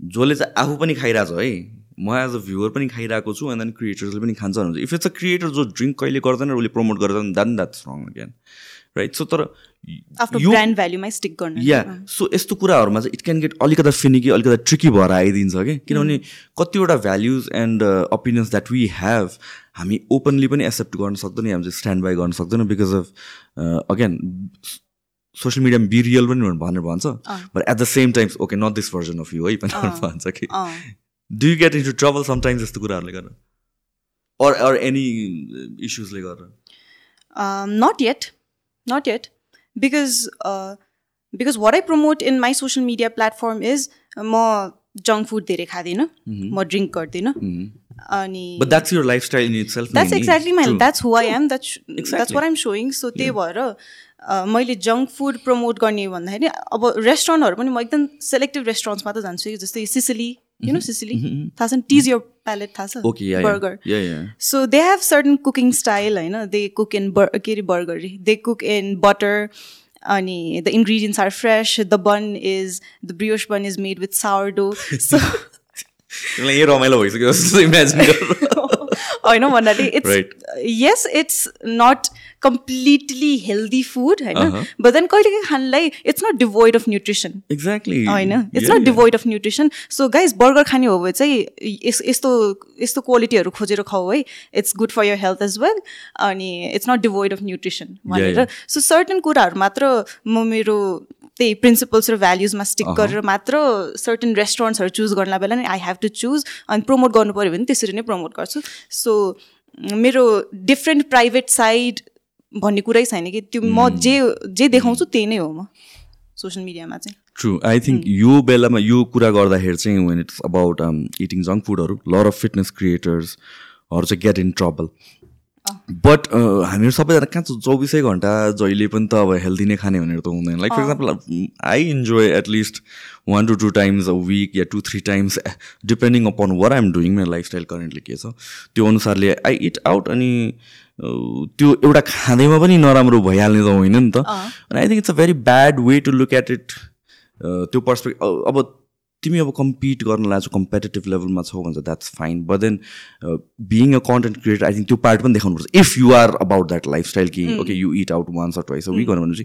जसले चाहिँ आफू पनि खाइरहेको छ है म एज अ भ्युवर पनि खाइरहेको छु एन्ड देन क्रिएटर्सले पनि खान्छ भने इफ इट्स अ क्रिएटर जो ड्रिङ्क कहिले गर्दैन उसले प्रमोट गर्दैन then that's wrong again right so तर यो- सो यस्तो कुराहरूमा चाहिँ इट क्यान गेट अलिकता फिनिकी अलिकता ट्रिकी भएर आइदिन्छ कि? किनभने कतिवटा values and opinions that we have हामी ओपनली पनि एक्सेप्ट गर्न सक्दैनौँ हामी चाहिँ स्ट्यान्ड बाई गर्न सक्दैनौँ बिकज अफ अगेन सोसियल मिडियामा बी रियल पनि भनेर भन्छ। But at the same times okay not this version of you है पनि भन्छ कि। Do you get into trouble sometimes यस्तो कुराहरूले गर्दा अर अर एनी इस्युजले गर्दा? not yet, not yet, because uh, because what I promote in my social media platform is म जङ्क फुड धेरै खाँदिनँ म ड्रिङ्क गर्दिनँ अनि that's your lifestyle in itself that's exactly my that's who I am that's that's. What I'm showing so त्यही भएर मैले junk food promote गर्ने भन्दाखेरि अब रेस्टुरेन्टहरू पनि म एकदम सेलेक्टिभ रेस्टुरेन्ट्समा त जान्छु जस्तै सिसिली यु नो सिसिली थाहा छ टिज यर प्यालेट थाहा छ या बर्गर या या So they have certain cooking style, I know. They cook in bur- के अरे burger. They cook in butter. अनि the ingredients are fresh. The bun is the brioche bun is made with sourdough. So तिमीलाई यही रमाइलो भइसक्यो imagine होइन भन्नाले it's. Yes it's not completely healthy food होइन बट देन कहिले काहीँ खानलाई it's not devoid of nutrition exactly होइन it's not devoid of nutrition so guys burger खाने हो भने चाहिँ यस यस्तो यस्तो क्वालिटीहरू खोजेर खाऊ है it's good for your health as well अनि it's not devoid of nutrition भनेर. सो सर्टन कुराहरू मात्र म मेरो त्यही प्रिन्सिपल्स र भ्याल्युजमा स्टिक गरेर मात्र सर्टन रेस्टुरेन्ट्सहरू चुज गर्न बेला नै आई हेभ टु चुज अनि प्रमोट गर्नु पऱ्यो भने त्यसरी नै प्रमोट गर्छु। सो मेरो डिफ्रेन्ट प्राइभेट साइड भन्ने कुरै छैन कि त्यो म जे जे देखाउँछु त्यही नै हो म। सोसियल मिडियामा चाहिँ। ट्रु आई थिङ्क यो बेलामा यो कुरा गर्दाखेरि चाहिँ when it's about eating junk फुडहरू लर अफ फिटनेस क्रिएटर्सहरू चाहिँ गेट इन ट्रबल बट हामीहरू सबैजना कहाँ छ? चौबिसै घन्टा जहिले पनि त अब हेल्दी नै खाने भनेर त हुँदैन. Like for example I enjoy at least one to two times a week yeah two three times depending upon what I'm doing मेरो लाइफस्टाइल करेन्टली के छ. त्यो अनुसारले आई इट आउट अनि uh, त्यो एउटा खाँदैमा पनि नराम्रो भइहाल्ने त होइन नि त। अनि I think it's a very bad way to look at it त्यो पर्सपेक्ट अब तिमी अब कम्पिट गर्न लाग्छौ कम्पिटेटिभ लेभलमा छौ भन्छ that's fine but then being a content creator I think त्यो पार्ट पनि देखाउनुपर्छ. If you are about that lifestyle कि okay you eat out once or twice a week भनेपछि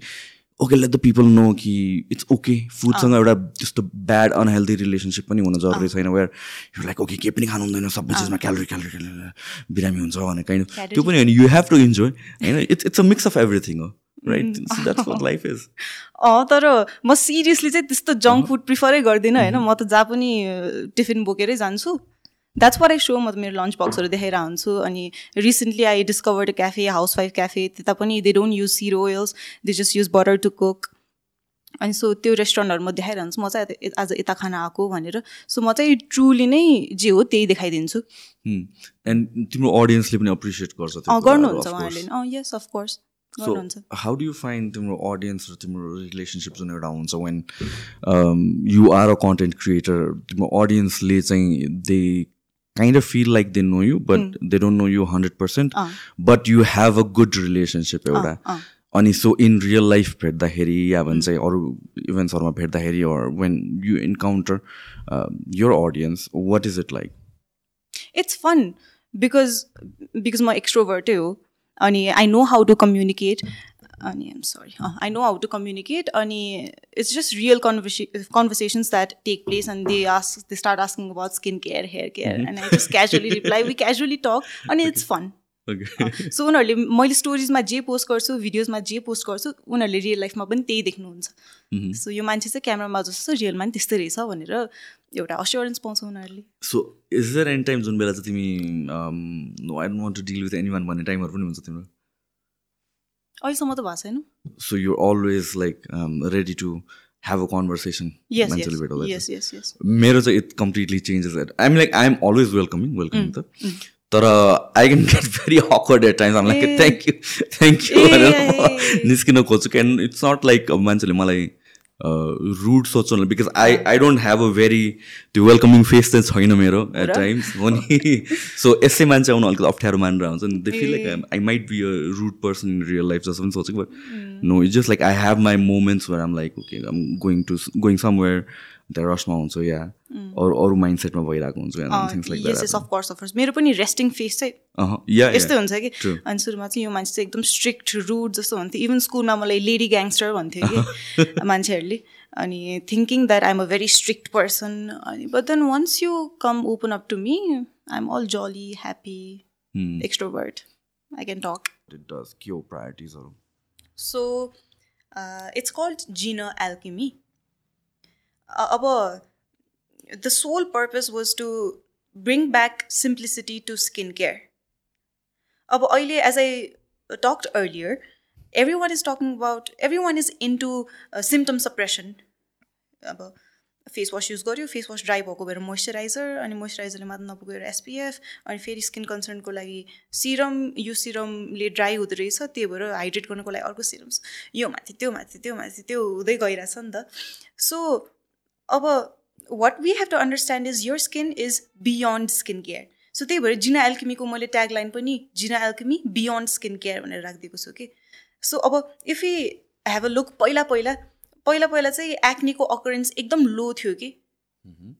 okay let the people know कि it's okay फुडसँग एउटा त्यस्तो bad unhealthy relationship पनि हुन जरुरी छैन वेयर यु लाइक ओके केही पनि खानु हुँदैन सबै चिजमा क्यालोरी क्यालोरी क्यालोरी बिरामी हुन्छ भने काइन्ड त्यो पनि होइन यु हेभ टु इन्जोय होइन it's it's a mix of everything हो। Right that's what life is अँ तर म सिरियसली चाहिँ त्यस्तो जङ्क फुड प्रिफरै गर्दिनँ होइन? म त जहाँ पनि टिफिन बोकेरै जान्छु। द्याट्स वाट आई सो म त मेरो लन्च बक्सहरू देखाएर हुन्छु अनि recently I discovered cafe housewife cafe त्यता पनि they don't use seed oils they just use butter to cook अनि सो त्यो रेस्टुरेन्टहरू म देखाइरहन्छु म चाहिँ आज यता खाना आएको भनेर। सो म चाहिँ ट्रुली नै जे हो त्यही देखाइदिन्छु। एन्ड तिम्रो अडियन्सले पनि एप्रिसिएट गर्छ गर्नुहुन्छ. उहाँहरूले। अँ yes of course so how do you find तिम्रो अडियन्स र तिम्रो रिलेसनसिप जुन एउटा हुन्छ when you are a content creator तिम्रो अडियन्सले चाहिँ they kind of feel like they know you but they don't know you hundred percent but you have a good relationship एउटा। अनि सो इन रियल लाइफ भेट्दाखेरि या भन्छ अरू इभेन्ट्सहरूमा भेट्दाखेरि or when you encounter your audience what is it like it's fun because because म एक्सट्रोभर्टै हो अनि I know how to communicate अनि I'm sorry I know how to communicate अनि it's just real converse conversations that take place and they ask they start asking about skin care hair care and I just casually reply we casually talk अनि it's fun okay so उनीहरूले मैले स्टोरिजमा जे post गर्छु भिडियोजमा जे post गर्छु उनीहरूले real लाइफमा पनि त्यही देख्नुहुन्छ। सो यो मान्छे चाहिँ क्यामरामा जस्तो रियलमा पनि त्यस्तै रहेछ भनेर एउटा अस्योरेन्स पाउँछ उनीहरूले। So is there any time जुन बेला चाहिँ तिमी I don't want to deal with anyone भन्ने टाइमहरू पनि हुन्छ तिम्रो? अहिलेसम्म त भएको छैन। So you always like ready to have a conversation मान्छेले मेरो चाहिँ it completely changes at I'm like I am always welcoming welcoming त. तर I can get very awkward at times like thank you thank you भनेर म निस्किन खोज्छु. Can it's not like मान्छेले मलाई रुड सोच्नु because I I don't have a very त्यो वेलकमिङ फेस चाहिँ छैन मेरो एट टाइम्स हो नि सो यसै मान्छे आउनु अलिकति अप्ठ्यारो मानेर आउँछ. नि they feel like I might be a rude person in real life जस्तो पनि सोचेको but no it's just like I have my moments where I'm like okay I'm going to going somewhere त्यहाँ रसमा हुन्छु या अरू अरू माइन्ड सेटमा भइरहेको हुन्छु course मेरो पनि रेस्टिङ फेस चाहिँ या यस्तै हुन्छ कि? अनि सुरुमा चाहिँ यो मान्छे चाहिँ एकदम स्ट्रिक्ट रुड जस्तो हुन्थ्यो इभन स्कुलमा मलाई लेडी ग्याङ्स्टर भन्थ्यो कि [laughs] मान्छेहरूले. अनि thinking that I'm a very strict person अनि but then once you come open up to me I am all jolly happy extrovert I can talk it does के हो प्रायोरिटिजहरू सो इट्स कल्ड जिनो alchemy अब the sole purpose was to bring back simplicity to skin care अब अहिले as I talked earlier everyone is talking about everyone is into symptom suppression अब face wash use गऱ्यो face wash dry भएको भएर moisturiser अनि मोइस्चराइजरले मात्र नपुगेर SPF अनि फेरि स्किन कन्सर्नको लागि सिरम यो सिरमले ड्राई हुँदो रहेछ त्यही भएर हाइड्रेट गर्नुको लागि अर्को सिरम्स यो माथि त्यो माथि त्यो माथि त्यो हुँदै गइरहेछ नि त। सो अब what we have to understand is your skin is beyond skin care so त्यही भएर जिना एल्केमीको मैले ट्यागलाइन पनि Jina Alchemy beyond skin care भनेर राखिदिएको छु कि सो अब if you have a look पहिला पहिला पहिला पहिला चाहिँ एक्नीको अकरेन्स एकदम लो थियो कि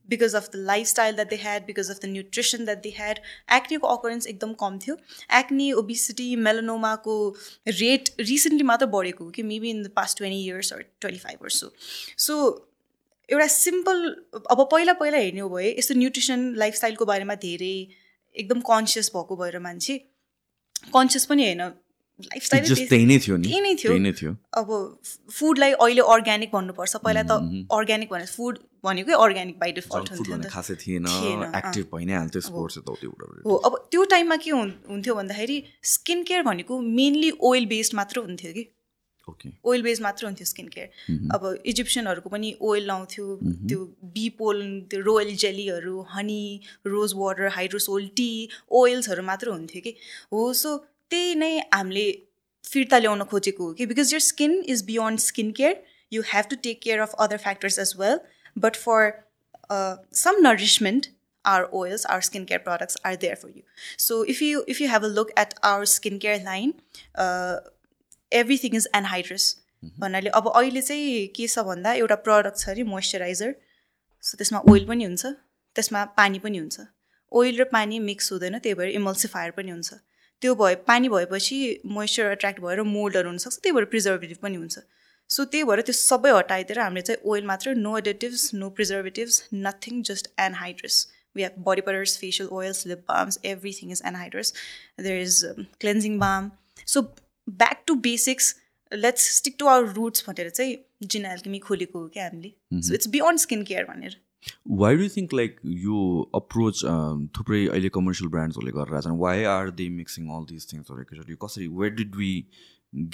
because of the lifestyle that they had because of the nutrition that they had एक्नीको occurrence एकदम कम थियो। एक्नी ओबिसिटी मेलोनोमाको रेट रिसेन्टली मात्र बढेको हो कि maybe in the past twenty years or twenty five years so so एउटा simple अब पहिला पहिला हेर्ने हो भए यस्तो न्युट्रिसन लाइफस्टाइलको बारेमा धेरै एकदम कन्सियस भएको भएर मान्छे कन्सियस पनि होइन। लाइफस्टाइल जस्ट त्यही नै थियो त्यही नै अब फुडलाई अहिले अर्ग्यानिक भन्नुपर्छ। पहिला त अर्ग्यानिक भने फुड भनेकै अर्ग्यानिक बाई डिफल्ट हुन्थ्यो हो अब त्यो टाइममा के हुन्- हुन्थ्यो भन्दाखेरि स्किन केयर भनेको मेनली ओइल बेस्ड मात्र हुन्थ्यो कि। ओइल बेस्ड मात्र हुन्थ्यो स्किन केयर अब इजिप्सियनहरूको पनि ओइल लाउँथ्यो त्यो बी पोल त्यो royal जेलीहरू honey rose water hydrosol tea ओइल्सहरू मात्र हुन्थ्यो कि। हो सो त्यही नै हामीले फिर्ता ल्याउन खोजेको हो कि। Because your skin is beyond skin care you have to take care of other factors as well but for some nourishment our oils, our skincare products are there for you. So if you if you have a look at our skincare line, uh, everything is anhydrous. भन्नाले अब अहिले चाहिँ के छ भन्दा एउटा product छ अरे मोइस्चराइजर सो त्यसमा ओइल पनि हुन्छ त्यसमा पानी पनि हुन्छ ओइल र पानी मिक्स हुँदैन त्यही भएर इमल्सिफायर पनि हुन्छ त्यो भए पानी भएपछि मोइस्चर एट्र्याक्ट भएर मोल्डहरू हुनसक्छ त्यही भएर प्रिजर्भेटिभ पनि हुन्छ सो त्यही भएर त्यो सबै हटाइदिएर हामीले चाहिँ ओइल मात्र no additives no preservatives nothing just anhydrous we have body butters, facial oils, lip balms, everything is anhydrous. There is um, cleansing balm. Back to basics, let's stick to our roots भनेर चाहिँ Jin alchemy खोलेको हो क्या हामीले। So it's beyond skin care भनेर। Why do think like यो approach थुप्रै अहिले कमर्सियल ब्रान्ड्सहरूले गरेर छन्? Why are they mixing all this थिङ्सहरू एकैचोटि कसरी where did we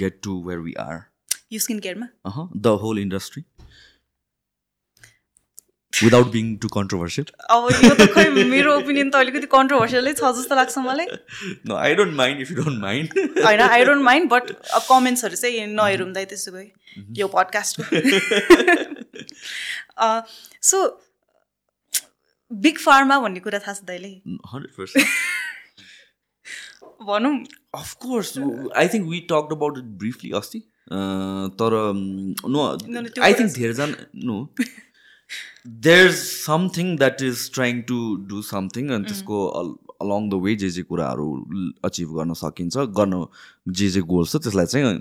get to where we are यो skin केयरमा the whole industry without being too controversial अब यो त खै मेरो ओपिनियन त अलिकति कन्ट्रोभर्सियलै छ जस्तो लाग्छ मलाई। No I don't mind if you don't mind होइन आई डोन्ट माइन्ड बट कमेन्ट्सहरू चाहिँ नहेरौँ दाइ त्यसो भए यो पडकास्टको सो बिग फार्मा भन्ने कुरा थाहा छ दाइले? हन्ड्रेड पर्सेन्ट [laughs] भनौँ। Of course I think we talk about it briefly अस्ति तर नो आई थिङ्क धेरैजना no there something that is trying to do something अनि त्यसको अलङ द वे जे जे कुराहरू अचिभ गर्न सकिन्छ गर्न जे जे गोल्स छ त्यसलाई चाहिँ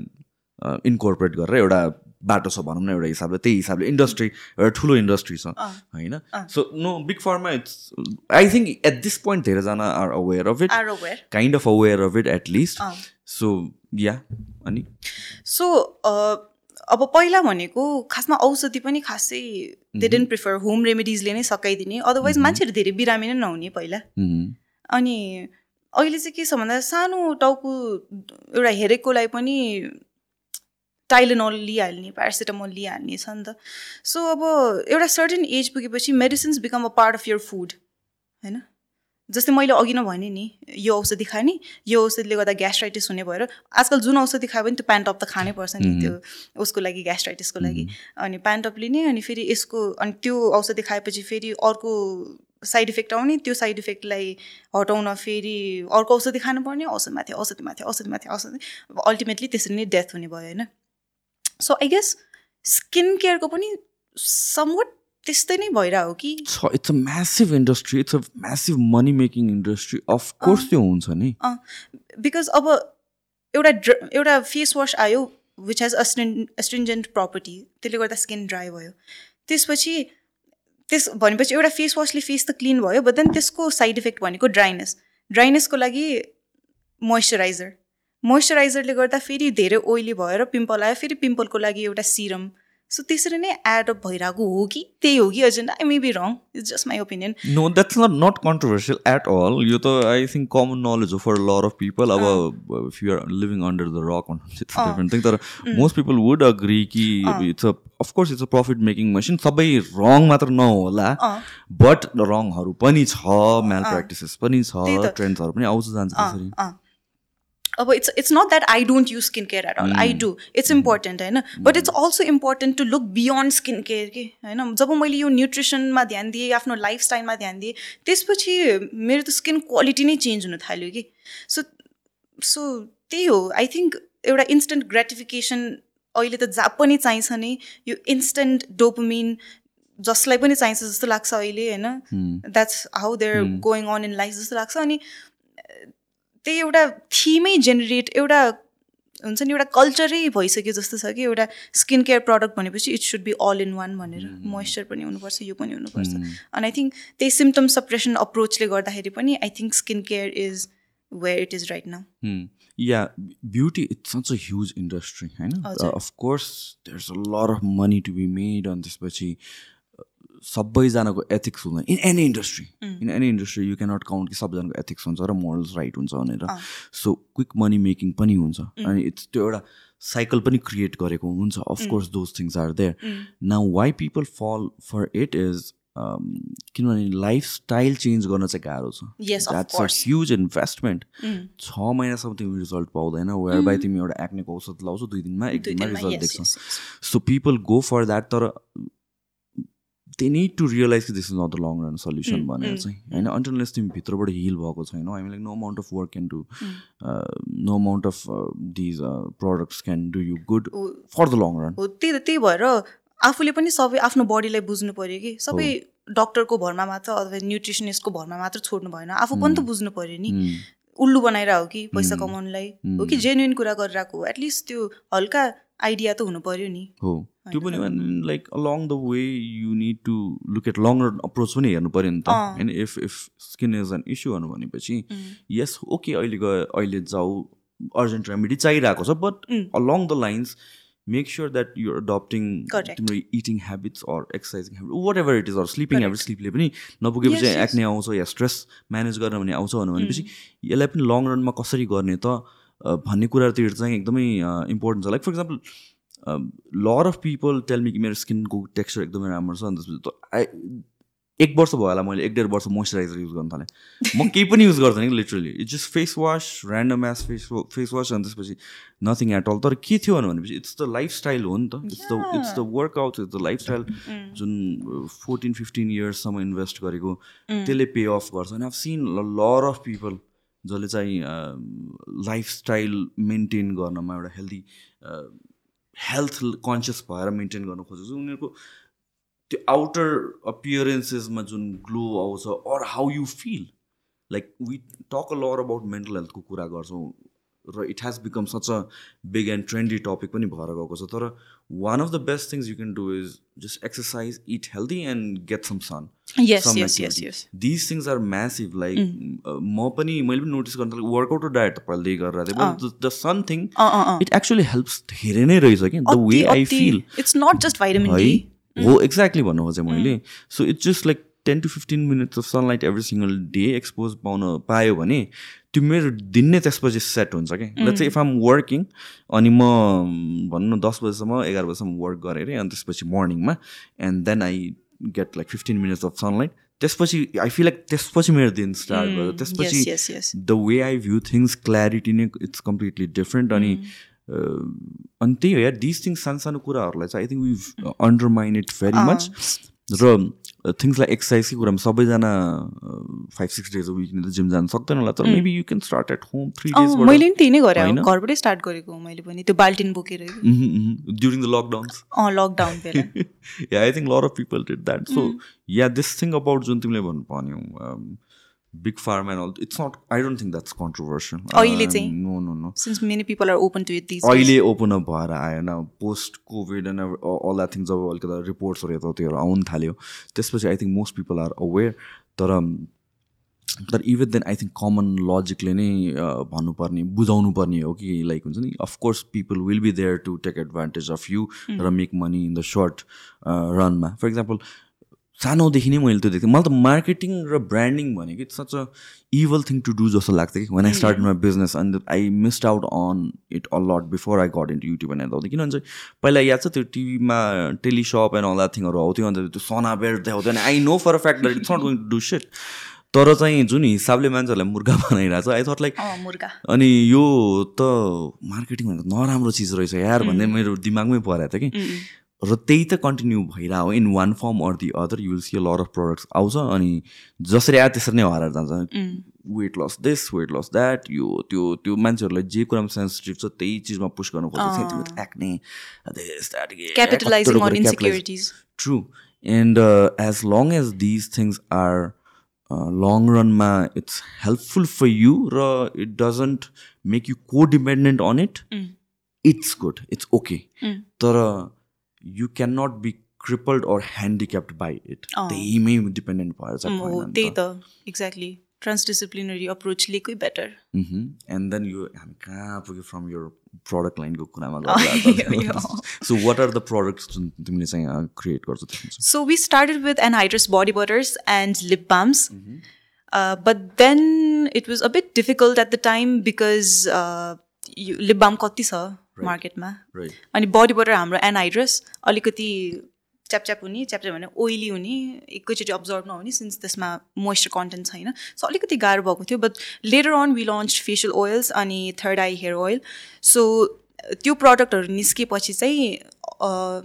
इन्कोर्पोरेट गरेर एउटा बाटो छ भनौँ न एउटा हिसाबले त्यही हिसाबले इन्डस्ट्री एउटा ठुलो इन्डस्ट्री छ होइन। So no big pharma it's I think at this point धेरैजना are aware of it kind of aware of it at least. So yeah अनि? सो अब पहिला भनेको खासमा औषधि पनि खासै दे डेन्ट प्रिफर होम रेमेडिजले नै सकाइदिने अदरवाइज मान्छेहरू धेरै बिरामी नै नहुने पहिला. अनि अहिले चाहिँ के छ भन्दा सानो टाउको एउटा हेरेकोलाई पनि टाइलेनोल लिइहाल्ने प्यारासिटामोल लिइहाल्ने छ नि त। सो अब एउटा सर्टेन एज पुगेपछि medicines become a part of your food होइन? जस्तै मैले अघि नै भने नि यो औषधि खाने यो औषधिले गर्दा ग्यास्ट्राइटिस हुने भएर आजकल जुन औषधि खायो भने त्यो प्यान्टअप त खानै पर्छ नि त्यो उसको लागि ग्यास्ट्राइटिसको लागि। अनि प्यान्टअप लिने अनि फेरि यसको अनि त्यो औषधि खाएपछि फेरि अर्को साइड इफेक्ट आउने त्यो साइड इफेक्टलाई हटाउन फेरि अर्को औषधि खानुपर्ने औषधिमाथि औषधिमाथि औषधिमाथि औषधि अल्टिमेटली त्यसरी नै डेथ हुने भयो होइन? सो आई गेस स्किन केयरको पनि समवट त्यस्तै नै भइरहेको कि? It's a massive industry it's a massive money making industry of course त्यो हुन्छ नि। बिकज अब एउटा ड्र एउटा फेस वास आयो which has astrin astringent property त्यसले गर्दा स्किन ड्राई भयो। त्यसपछि त्यस भनेपछि एउटा फेस वासले फेस त क्लिन भयो बट देन त्यसको साइड इफेक्ट भनेको ड्राइनेस ड्राइनेसको लागि मोइस्चराइजर मोइस्चराइजरले गर्दा फेरि धेरै ओइली भएर पिम्पल आयो फेरि पिम्पलको लागि एउटा सिरम सो त्यसरी नै एडअप भइरहेको हो कि? त्यही हो कि agenda I may be wrong it's just my opinion no that's not not controversial at all यो त आई थिङ्क कमन नलेज हो फर लर अफ पिपल अब if you're living under the rock different thing तर most people would agree कि it's a of course it's a profit making machine सबै wrong मात्र नहोला but रङहरू पनि छ म्याल प्र्याक्टिसेस पनि छ ट्रेन्ड्सहरू पनि आउँछ जान्छ त्यसरी अब it's it's not that I don't use skin care at all I do it's important होइन but it's also important to look beyond skin care कि होइन जब मैले यो न्युट्रिसनमा ध्यान दिएँ आफ्नो लाइफस्टाइलमा ध्यान दिएँ त्यसपछि मेरो त स्किन क्वालिटी नै चेन्ज हुन थाल्यो कि। सो सो त्यही हो। आई थिङ्क एउटा इन्स्टेन्ट ग्रेटिफिकेसन अहिले त जहाँ पनि चाहिन्छ नि यो इन्स्टेन्ट डोपमिन जसलाई पनि चाहिन्छ जस्तो लाग्छ अहिले होइन? That's how they're going on in life जस्तो लाग्छ। अनि त्यही एउटा थिमै जेनेरेट एउटा हुन्छ नि एउटा कल्चरै भइसक्यो जस्तो छ कि एउटा स्किन केयर प्रडक्ट भनेपछि it should be all in one भनेर मोइस्चर पनि हुनुपर्छ यो पनि हुनुपर्छ। अनि आई थिङ्क त्यही सिम्टम सप्रेसन अप्रोचले गर्दाखेरि पनि I think skin care is where it is right now yeah beauty it's such a huge industry होइन of course there a lot of money to be made अनि त्यसपछि सबैजनाको ethics हुँदैन. In any industry in any industry you cannot count कि सबैजनाको ethics हुन्छ र morals right हुन्छ भनेर. सो क्विक मनी मेकिङ पनि हुन्छ. अनि इट्स त्यो एउटा साइकल पनि क्रिएट गरेको हुन्छ. Of course those things are there now why people fall for it is किनभने लाइफस्टाइल चेन्ज गर्न चाहिँ गाह्रो छ. द्याट्स अ ह्युज इन्भेस्टमेन्ट छ महिनासम्म तिमी रिजल्ट पाउँदैन वेयर बाई तिमी एउटा एक्नेको औषध लाउँछौ दुई दिनमा एक दिनमा रिजल्ट देख्छौ। So people go for that तर दे निड टु रियलाइज कि this is not the long run solution भनेर चाहिँ होइन? अन्टरलेस तिमी भित्रबाट हिल भएको छैन I like no amount of work can do no amount of these products can do you good for the long run हो त्यही त्यही भएर आफूले पनि सबै आफ्नो बडीलाई बुझ्नु पऱ्यो कि सबै डक्टरको भरमा मात्र अथवा न्युट्रिसनिस्टको भरमा मात्र छोड्नु भएन आफू पनि त बुझ्नु पऱ्यो नि। उल्लु बनाइरहेको कि पैसा कमाउनुलाई। हो कि जेन्युन कुरा गरिरहेको एटलिस्ट त्यो हल्का आइडिया त हुनु पऱ्यो नि। हो। त्यो पनि like along the way you need to look at long run approach पनि हेर्नु पऱ्यो नि त। होइन if if skin is an issue भनेपछि यस ओके अहिले गयो अहिले जाऊ अर्जेन्ट रेमेडी चाहिरहेको छ but along the lines make sure that your adapting तिम्रो eating habits or exercising habit whatever it is or sleeping habit स्लिपले पनि नपुगेपछि एक्ने आउँछ या स्ट्रेस म्यानेज गर्न भने आउँछ भनेपछि यसलाई पनि लङ रनमा कसरी गर्ने त भन्ने कुरातिर चाहिँ एकदमै इम्पोर्टेन्ट छ। Like for example lot of people tell me कि मेरो स्किनको टेक्स्चर एकदमै राम्रो छ अनि त्यसपछि आई एक वर्ष भयो होला मैले एक डेढ वर्ष मोइस्चराइजर युज गर्न थालेँ। म केही पनि युज गर्दैन कि literally it's just face wash random ass face face wash अनि त्यसपछि नथिङ एट अल तर के थियो भनेपछि इट्स द लाइफस्टाइल हो नि त। It's the it's the workout it's the lifestyle जुन फोर्टिन फिफ्टिन इयर्ससम्म इन्भेस्ट गरेको त्यसले पे अफ गर्छ। अनि अब सिन लर अफ पिपल जसले चाहिँ लाइफस्टाइल मेन्टेन गर्नमा एउटा हेल्दी हेल्थ कन्सियस भएर मेन्टेन गर्न खोजेको उनीहरूको त्यो आउटर अपियरेन्सेसमा जुन ग्लो आउँछ or how you feel like we talk a lot about mental हेल्थको कुरा गर्छौँ। र it has become such a big and trendy topic पनि भएर गएको छ। तर one of the best things you can do is just exercise eat healthy and get some sun these things are massive like म पनि मैले पनि notice गर्न वर्कआउट र डायट तपाईँले गरिरहेको थिएँ the sun thing it actually helps धेरै नै रहेछ कि। The way I feel it's not just है हो एक्ज्याक्टली भन्नु खोजेँ मैले। So it's just like ten to fifteen minutes of sunlight every single day expose पाउन पायो भने त्यो मेरो दिन नै त्यसपछि सेट हुन्छ कि? ल चाहिँ इफ आम वर्किङ अनि म भनौँ न दस बजीसम्म एघार बजीसम्म वर्क गरेँ अरे अनि त्यसपछि मर्निङमा and then I get like fifteen minutes of sunlight त्यसपछि आई फिल लाइक त्यसपछि मेरो दिन स्टार्ट भयो। yes, त्यसपछि. The way I view things clarity नै इट्स कम्प्लिटली डिफ्रेन्ट अनि अ, अनि त्यही हो या दिस थिङ्स सानो सानो कुराहरूलाई चाहिँ I think we undermine it very much र थिङ्स लाइक एक्सर्साइजकै कुरामा सबैजना five six days week gym जानु सक्दैन होला तर maybe you can start at home three days मैले पनि त्यही नै गरेँ होइन? घरबाटै स्टार्ट गरेको मैले पनि त्यो बाल्टिन बोकेर। During the lockdown I think a lot of people did that. So yeah, this thing about जुन तिमीले भन्नु भन्यो big pharma and all, it's not. I don't think that's controversial. अहिले चाहिँ? Um, no, no, no. Since many people are open to it this अहिले open up भएर आएन post COVID and all that thing जब अलिकति रिपोर्ट्सहरू यताउतिहरू आउनु थाल्यो त्यसपछि I think most people are aware तर तर even then I think common लजिकले नै अ, भन्नुपर्ने बुझाउनु पर्ने हो कि लाइक हुन्छ नि of course people will be there to take advantage of you र make money in the short रनमा फर इक्जाम्पल सानोदेखि नै मैले त्यो देख्थेँ। मलाई त मार्केटिङ र ब्रान्डिङ भनेको it's such a evil thing to do जस्तो लाग्थ्यो कि। When I start my business and I missed out on it a lot before I got into YouTube and आउँथ्यो किनभने चाहिँ पहिला याद छ त्यो टिभीमा टेलिसप एन्ड अल द्याट थिङहरू आउँथ्यो अन्त त्यो सना बेल्ट देखाउँथ्यो अनि I know for a fact that it's not going to do shit तर चाहिँ जुन हिसाबले मान्छेहरूलाई मुर्गा [laughs] बनाइरहेको छ आई थट लाइक अनि यो त मार्केटिङ भनेको नराम्रो चिज रहेछ यार भन्ने मेरो दिमागमै परेको थियो कि। र त्यही त कन्टिन्यू भइरहेको in one form or the other you will see a lot of products आउँछ अनि जसरी आयो त्यसरी नै हराएर जान्छ। Weight loss this weight loss that यो त्यो त्यो मान्छेहरूलाई जे कुरामा सेन्सिटिभ छ त्यही चिजमा पुस गर्नु insecurities true and as long as these things are long रनमा इट्स हेल्पफुल फर यु र it doesn't make you codependent on it it's good it's okay तर you can not be crippled or handicapped by it त्यहीमै dependent भएर चाहिँ हो भएन नि त्यही त। त एक्ज्याक्टली ट्रान्सडिसिप्लिनरी अप्रोच लिएकै बेटर एन्ड देन यो हामी कहाँ पुग्यो फ्रम यो प्रडक्ट लाइनको कुरामा यो। So what are the products जुन तिमीले चाहिँ क्रिएट गर्छौ त्यसमा चाहिँ? So we started with anhydrous body butters and lip balms. Uh, but then it was a bit difficult at the time because uh, you, lip balm कति छ मार्केटमा. अनि बडी बटर हाम्रो एनहाइड्रस अलिकति च्यापच्याप हुने च्यापच्याप भने ओइली हुने एकैचोटि अब्जर्भ नहुने सिन्स त्यसमा मोइस्चर कन्टेन्ट छैन सो अलिकति गाह्रो भएको थियो but later on we launch facial oils अनि third I hair oil so त्यो प्रडक्टहरू निस्केपछि चाहिँ अ,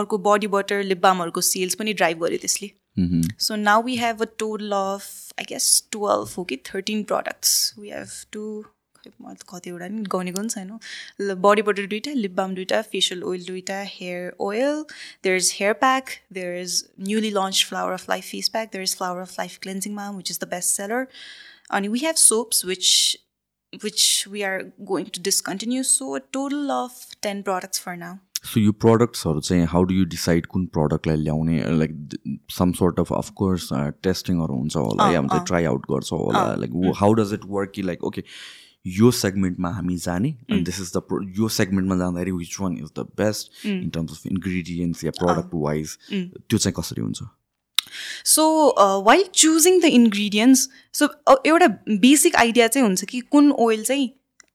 अर्को बडी बटर लिप बामहरूको सेल्स पनि ड्राइभ गर्यो त्यसले Mhm. So now we have a total of, I guess, 12, okay, 13 products. We have two, खै कतिवटा नि गनेको पनि छैन। बडी बटर दुइटा लिप बाम दुइटा फेसियल ओइल दुइटा hair oil there is hair pack there is newly launch flower of life face pack there is flower of life cleansing माम which is the best seller अनि we have soaps which we are going to discontinue. So a total of 10 products for now. So यो प्रडक्ट्सहरू चाहिँ how do you decide कुन प्रडक्टलाई ल्याउने like some sort of of course टेस्टिङहरू हुन्छ होला या हुन्छ ट्राई आउट गर्छ होला like how does it work कि लाइक ओके यो सेगमेन्टमा हामी जाने अनि दिस इज द यो सेगमेन्टमा जाँदाखेरि which one is the best in terms of ingredients yeah product wise त्यो चाहिँ कसरी हुन्छ? So while choosing the ingredients so एउटा बेसिक आइडिया चाहिँ हुन्छ कि कुन ओइल चाहिँ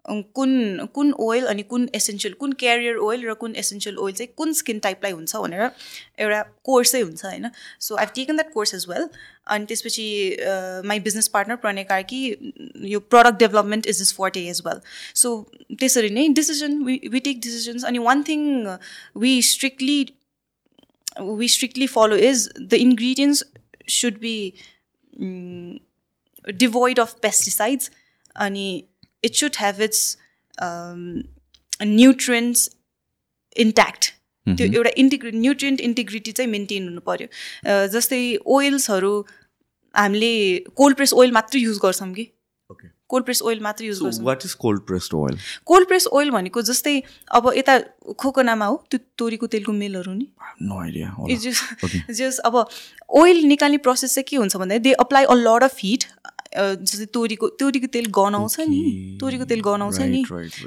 कुन कुन ओइल अनि कुन एसेन्सियल कुन क्यारियर ओइल र कुन एसेन्सियल ओइल चाहिँ कुन स्किन टाइपलाई हुन्छ भनेर एउटा कोर्सै हुन्छ होइन? So I've taken that course as well अनि त्यसपछि my business partner Pranay Karki यो product development is is forte as well so त्यसरी नै decision we we take decisions अनि one thing we strictly strictly follow is the ingredients should be mm, devoid of pesticides. and it should have its um, nutrients intact. त्यो एउटा integrity nutrient integrity चाहिँ maintain हुनु पऱ्यो जस्तै ओइल्सहरू हामीले cold press oil मात्रै युज गर्छौँ कि? कोल्ड प्रेस ओइल मात्रै युज गर्छौँ। What is cold pressed oil cold press oil भनेको जस्तै अब यता खोकनामा हो त्यो तोरीको तेलको मेलहरू नि। जस्ट [laughs] अब ओइल निकाल्ने प्रोसेस चाहिँ के हुन्छ भन्दा they apply a lot of heat जस्तै तोरीको तोरीको तेल गनाउँछ नि. तोरीको तेल गनाउँछ नि.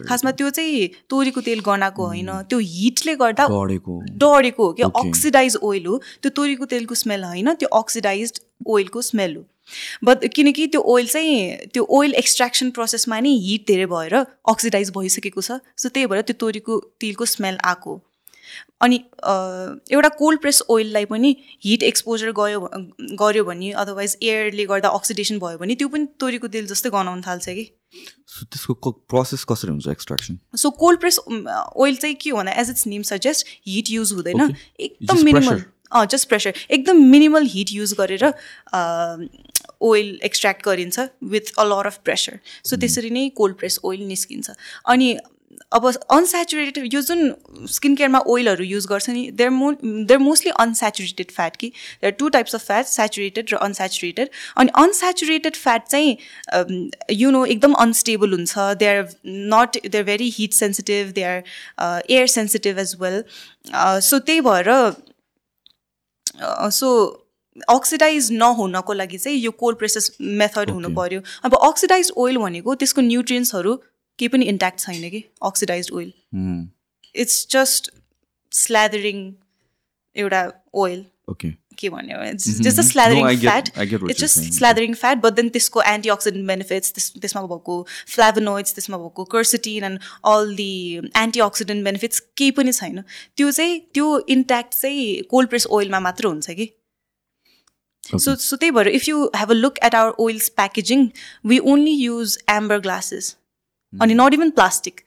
खासमा त्यो चाहिँ तोरीको तेल गनाएको होइन। त्यो हिटले गर्दा डढेको। हो कि Okay. अक्सिडाइज ओइल हो। त्यो तोरीको तेलको स्मेल होइन। त्यो अक्सिडाइज ओइलको स्मेल हो। बट किनकि त्यो ओइल चाहिँ त्यो ओइल एक्सट्र्याक्सन प्रोसेसमा नै हिट धेरै भएर अक्सिडाइज भइसकेको छ। सो त्यही भएर त्यो तोरीको तेलको स्मेल आएको अनि एउटा कोल्ड प्रेस ओइललाई पनि हिट एक्सपोजर गयो गऱ्यो भने अदरवाइज एयरले गर्दा अक्सिडेसन भयो भने त्यो पनि तोरीको तेल जस्तै गनाउन थाल्छ कि। सो त्यसको प्रोसेस कसरी हुन्छ extraction so cold press oil चाहिँ के हो भन्दा as its name suggest heat use हुँदैन. एकदम मिनिमल. अँ जस्ट प्रेसर एकदम मिनिमल हिट युज गरेर ओइल एक्सट्र्याक्ट गरिन्छ with a lot of pressure so त्यसरी नै कोल्ड प्रेस ओइल निस्किन्छ। अनि अब अनसेचुरेटेड यो जुन स्किन केयरमा ओइलहरू युज गर्छ नि देयर मो देयर मोस्टली अनसेचुरेटेड फ्याट कि there two types of fat saturated र अनसेचुरेटेड अनि अनसेचुरेटेड फ्याट चाहिँ यु नो एकदम अनस्टेबल हुन्छ. They are not they are very heat sensitive they are air sensitive as well so त्यही भएर so oxidise नहुनको लागि चाहिँ यो कोल्ड प्रेसेस मेथड हुनु. पऱ्यो अब अक्सिडाइज ओइल भनेको त्यसको न्युट्रियन्ट्सहरू केही पनि इन्ट्याक्ट छैन कि oxidise oil it's just slathering एउटा ओइल ओके के भन्यो Mhm. Just No, slathering I get- fat I get what it's you're just saying. Slathering fat but then त्यसको एन्टिअक्सिडेन्ट बेनिफिट्स त्यस त्यसमा भएको फ्ल्याभोनोइड्स त्यसमा भएको quercetin and all the antioxidant benefits केही पनि छैन त्यो चाहिँ त्यो इन्ट्याक्ट चाहिँ कोल्ड प्रेस ओइलमा मात्र हुन्छ कि सो सो त्यही भएर if you have a look at our oils packaging we only use amber glasses अनि नट इभन प्लास्टिक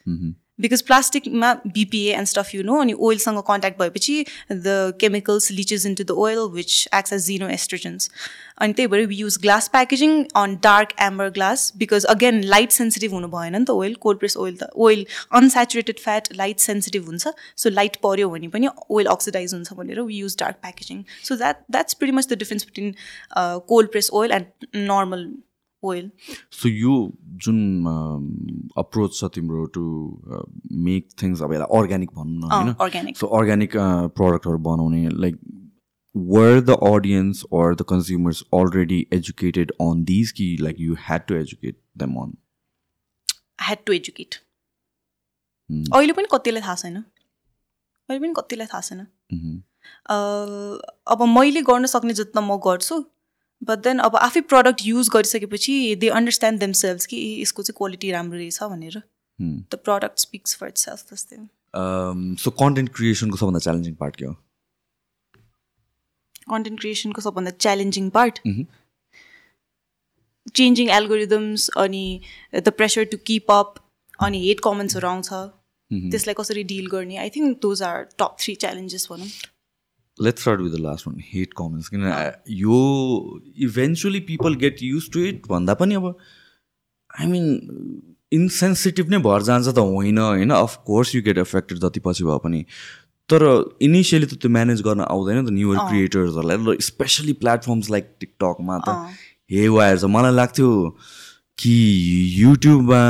बिकज प्लास्टिकमा BPA and stuff you know अनि ओइलसँग कन्ट्याक्ट भएपछि the chemicals leaches into the oil which acts as xenoestrogens अनि त्यही भएर we use glass packaging on dark amber glass because again light sensitive हुनु भएन नि त ओइल कोल्ड प्रेस ओइल त oil unsaturated fat light sensitive हुन्छ so light पऱ्यो भने पनि ओइल अक्सिडाइज हुन्छ भनेर we use dark packaging so that that's pretty much the difference between cold press oil and normal oil so यो जुन approach छ तिम्रो टु मेक थिङ्स अब यसलाई अर्ग्यानिक भनौँ न होइन? अर्ग्यानिक सो अर्ग्यानिक प्रडक्टहरू बनाउने like were the audience or the consumers already educated on these कि like you had to educate them on had to educate अहिले पनि कतिलाई थाहा छैन? अहिले पनि कतिलाई थाहा छैन? अह, अब मैले गर्न सक्ने जति त म गर्छु बट देन अब आफै प्रडक्ट युज गरिसकेपछि दे अन्डरस्ट्यान्ड देमसेल्भ्स कि यसको चाहिँ क्वालिटी राम्रो रहेछ भनेर। The product speaks for itself जस्तै। सो कन्टेन्ट क्रिएसनको सबभन्दा च्यालेन्जिङ पार्ट के हो? कन्टेन्ट क्रिएसनको सबभन्दा च्यालेन्जिङ पार्ट. चेन्जिङ एल्गोरिदम्स अनि the pressure to keep up अनि हेट कमेन्ट्सहरू आउँछ त्यसलाई कसरी डिल गर्ने? I think those are top three challenges भनौँ। Let's start with the last one hate comments किन यो eventually people get use to it भन्दा पनि अब आई मिन इन्सेन्सिटिभ नै भएर जान्छ त होइन होइन? अफकोर्स यु गेट एफेक्टेड जति पछि भए पनि। तर इनिसियली त त्यो म्यानेज गर्न आउँदैन त न्युवर क्रिएटर्सहरूलाई स्पेसली प्लेटफर्म्स लाइक टिकटकमा त हे वायर छ मलाई लाग्थ्यो कि युट्युबमा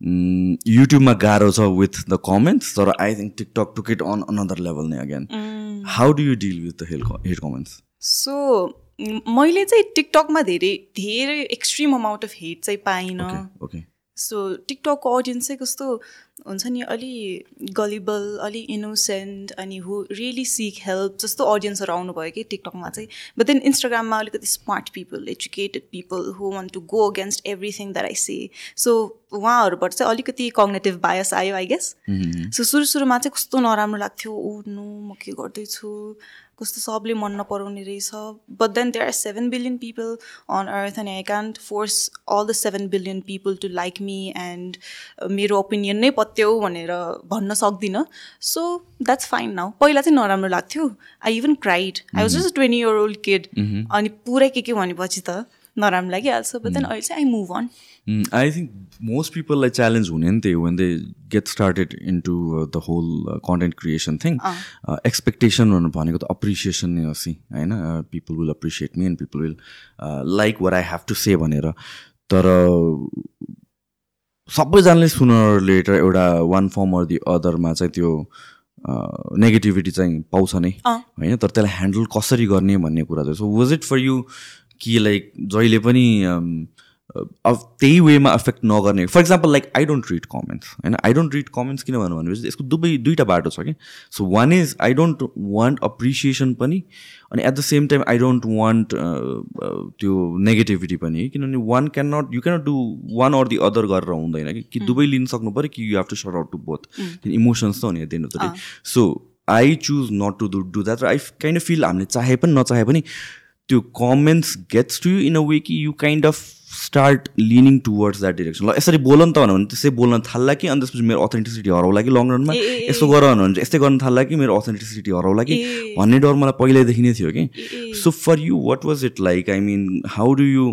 युट्युबमा गाह्रो छ विथ द कमेन्ट्स तर I think TikTok took it on another level नै again how do you deal with the hell head comments so मैले चाहिँ टिकटकमा धेरै धेरै एक्सट्रिम अमाउन्ट अफ हेट चाहिँ पाइनँ। ओके सो टिकटकको अडियन्स चाहिँ कस्तो हुन्छ नि अलि गलिबल अलि इनोसेन्ट अनि हु रियली सिक हेल्प जस्तो अडियन्सहरू आउनुभयो कि टिकटकमा चाहिँ. बट देन इन्स्टाग्राममा अलिकति smart people educated people who want to go against everything that I say so उहाँहरूबाट चाहिँ अलिकति कग्नेटिभ बायस आयो आई गेस सो सुरु सुरुमा चाहिँ कस्तो नराम्रो लाग्थ्यो ऊ नो म के गर्दैछु? कस्तो सबले मन नपराउने रहेछ। But then there are seven billion people on earth अनि I can't force all the seven billion people to like me and मेरो ओपिनियन नै पत्याउ भनेर भन्न सक्दिनँ। सो द्याट्स फाइन नाउ पहिला चाहिँ नराम्रो लाग्थ्यो। I even cried I was just twenty year old kid अनि पुरै के के भनेपछि त नराम्रो लागिहाल्छ बट देन अहिले चाहिँ I move on I think most पिपललाई challenge हुने नि त्यही when they get started into the whole content creation thing expectation भनेको त अप्रिसिएसन नै होस् होइन people will appreciate me and people will like what I have to say भनेर तर सबैजनाले सुन रिलेटेड एउटा वान फर्म अर दि अदरमा चाहिँ त्यो नेगेटिभिटी चाहिँ पाउँछ नै। होइन तर त्यसलाई ह्यान्डल कसरी गर्ने भन्ने कुरा चाहिँ so was it for you कि लाइक जहिले पनि त्यही वेमा एफेक्ट नगर्ने। For example like I don't read comments होइन? आई डोन्ट रिड कमेन्ट्स किन भन्नु भनेपछि यसको दुवै दुईवटा बाटो छ कि? So one is I don't want appreciation पनि अनि at the same time I don't want त्यो नेगेटिभिटी पनि। किनभने one can not you cannot do one or the other गरेर हुँदैन कि? कि दुवै लिन सक्नु पऱ्यो कि you have to sort out to both emotions त हो नि at the day so I choose not to do do that र आई काइन्ड अफ फिल हामीले चाहे पनि नचाहे पनि त्यो comments gets to you in a way कि you kind of start leaning towards that direction ल यसरी बोल नि त भने त्यसै बोल्न थाल्ला कि अनि त्यसपछि मेरो अथेन्टिसिटी हराउला कि लङ रनमा यस्तो गर भने यस्तै गर्न थाल्ला कि मेरो अथेन्टिसिटी हराउला कि? भन्ने डर मलाई पहिल्यैदेखि नै थियो कि। So for you what was it like I mean how do you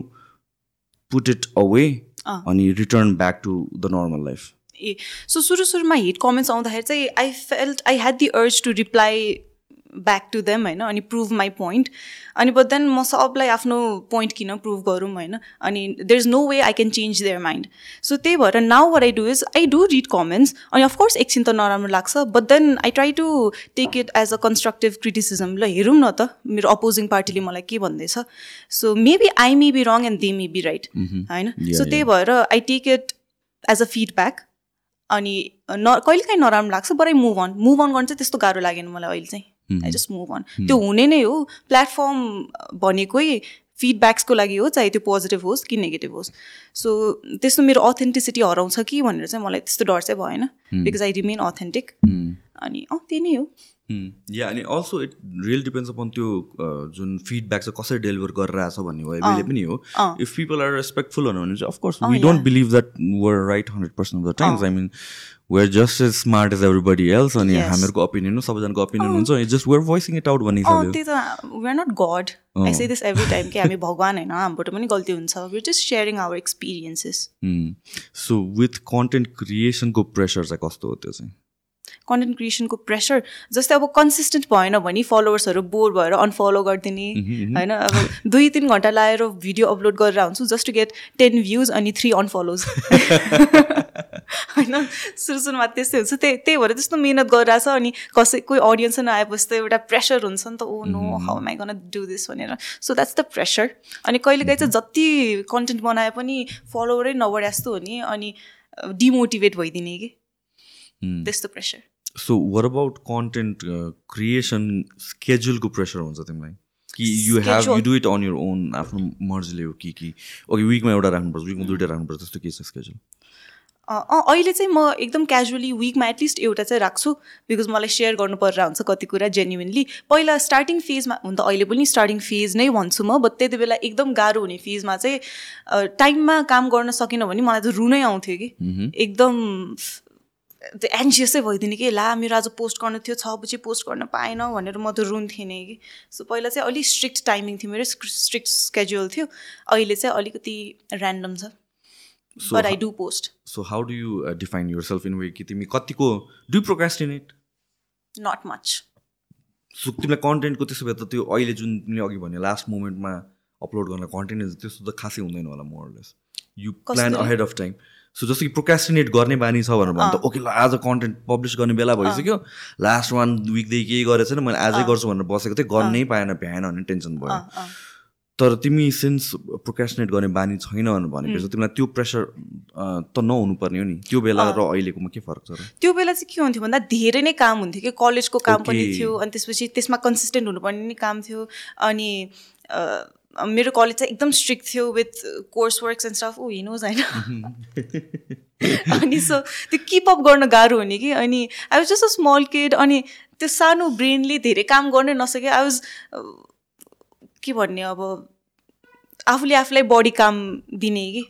put it away अनि return back to the normal life A so सुरु सुरुमा हिट कमेन्ट्स आउँदाखेरि चाहिँ I felt I had the urge to reply back to them होइन अनि prove my point अनि but then म सबलाई आफ्नो पोइन्ट किन प्रुभ गरौँ होइन अनि there is no way I can change their mind so त्यही भएर now what I do is I do read comments अनि अफकोर्स एकछिन त नराम्रो लाग्छ but then I try to take it as a constructive criticism ल हेरौँ न त मेरो अपोजिङ पार्टीले मलाई के भन्दैछ? So maybe I may be wrong and they may be right होइन? सो त्यही भएर I take it as a feedback अनि न कहिलेकाहीँ नराम्रो लाग्छ but I move on move on गर्नु चाहिँ त्यस्तो गाह्रो लागेन मलाई अहिले चाहिँ। आई जस्ट मुभ अन त्यो हुने नै हो। प्लेटफर्म भनेकै फिडब्याक्सको लागि हो चाहे त्यो पोजिटिभ होस् कि नेगेटिभ होस्। सो त्यस्तो मेरो अथेन्टिसिटी हराउँछ कि भनेर चाहिँ मलाई त्यस्तो डर चाहिँ भएन। बिकज आई रिमेन अथेन्टिक अनि अँ त्यही नै हो। या अनि also it real depends upon त्यो जुन फिडब्याक चाहिँ कसरी डेलिभर गरिरहेछ भन्ने भयो अहिले पनि हो। इफ पिपल आर रेस्पेक्टफुल भने चाहिँ of course we don't believe that we're right hundred percent of the times I mean we're just as smart as everybody else अनि हामीहरूको ओपिनियन सबैजनाको ओपिनियन हुन्छ just we're voicing it out भन्ने त्यही त not god I say this every time कि हामी भगवान् होइन हामीबाट पनि गल्ती हुन्छ। We just sharing our experiences so with content क्रिएसनको pressure चाहिँ कस्तो हो त्यो चाहिँ? कन्टेन्ट क्रिएसनको प्रेसर जस्तै अब कन्सिस्टेन्ट भएन भने फलोवर्सहरू बोर भएर अनफलो गरिदिने होइन? अब दुई तिन घन्टा लगाएर भिडियो अपलोड गरेर हुन्छु just to get ten views अनि थ्री अनफलोज होइन? सुरु सुरुमा त्यस्तै हुन्छ। त्यही त्यही भएर त्यस्तो मिहिनेत गरिरहेछ अनि कसै कोही अडियन्स नै आएपछि त एउटा प्रेसर हुन्छ नि त। ओ no how my gonna do this भनेर। सो द्याट्स द प्रेसर अनि कहिलेकाहीँ चाहिँ जति कन्टेन्ट बनाए पनि फलोवरै नबढे जस्तो हो नि अनि डिमोटिभेट भइदिने कि? त्यस्तो pressure so what about content creation स्केड्युलको pressure हुन्छ तिमीलाई? कि you have you do it on your own आफ्नो मर्जीले हो कि कि ओके विकमा एउटा राख्नुपर्छ विकमा दुइटा राख्नुपर्छ त्यस्तो के छ स्केड्युल अँ अहिले चाहिँ म एकदम क्याजुअली विकमा एटलिस्ट एउटा चाहिँ राख्छु बिकज मलाई सेयर गर्नु परेर हुन्छ कति कुरा जेन्युनली पहिला स्टार्टिङ फेजमा हुन त अहिले पनि स्टार्टिङ फेज नै भन्छु म बट त्यति बेला एकदम गाह्रो हुने फेजमा चाहिँ टाइममा काम गर्न सकेन भने मलाई त रुनै आउँथ्यो कि। एकदम त्यो एन्सियसै भइदिने कि ला मेरो आज पोस्ट गर्नु थियो छ बजी पोस्ट गर्न पाएन भनेर म त रुन्थेँ नै कि। सो पहिला चाहिँ अलिक स्ट्रिक्ट टाइमिङ थियो मेरो स्ट्रिक्ट स्केड्युल थियो। अहिले चाहिँ अलिकति ऱ्यान्डम छ। But I do post so how do you define yourself in way कि तिमी कतिको do procrastinate not much so तिमीलाई कन्टेन्टको त्यसो भए त त्यो अहिले जुन तिमीले अघि भन्यो लास्ट मोमेन्टमा अपलोड गर्न कन्टेन्ट त्यस्तो त खासै हुँदैन होला more or less you plan ahead of time so जस्तो कि प्रोकास्टिनेट गर्ने बानी छ भनेर भन्दा ओके ल आज कन्टेन्ट पब्लिस गर्ने बेला भइसक्यो। लास्ट वान विकदेखि केही गरेको छैन मैले आजै गर्छु भनेर बसेको थिएँ गर्नै पाएन भ्याएन भने टेन्सन भयो। तर तिमी सिन्स प्रोकास्टिनेट गर्ने बानी छैन भनेर भनेपछि तिमीलाई त्यो प्रेसर त नहुनुपर्ने हो नि। त्यो बेला र अहिलेकोमा के फरक छ त्यो बेला चाहिँ के हुन्थ्यो भन्दा धेरै नै काम हुन्थ्यो कि कलेजको काम पनि थियो अनि त्यसपछि त्यसमा कन्सिस्टेन्ट हुनुपर्ने नै काम थियो अनि मेरो कलेज चाहिँ एकदम स्ट्रिक्ट थियो with course works and stuff ऊ हिँड्नुहोस् होइन अनि सो त्यो किपअप गर्न गाह्रो हुने कि? अनि I was just a small kid अनि त्यो सानो ब्रेनले धेरै काम गर्नै नसके आई वाज के भन्ने अब आफूले आफूलाई बडी काम दिने कि?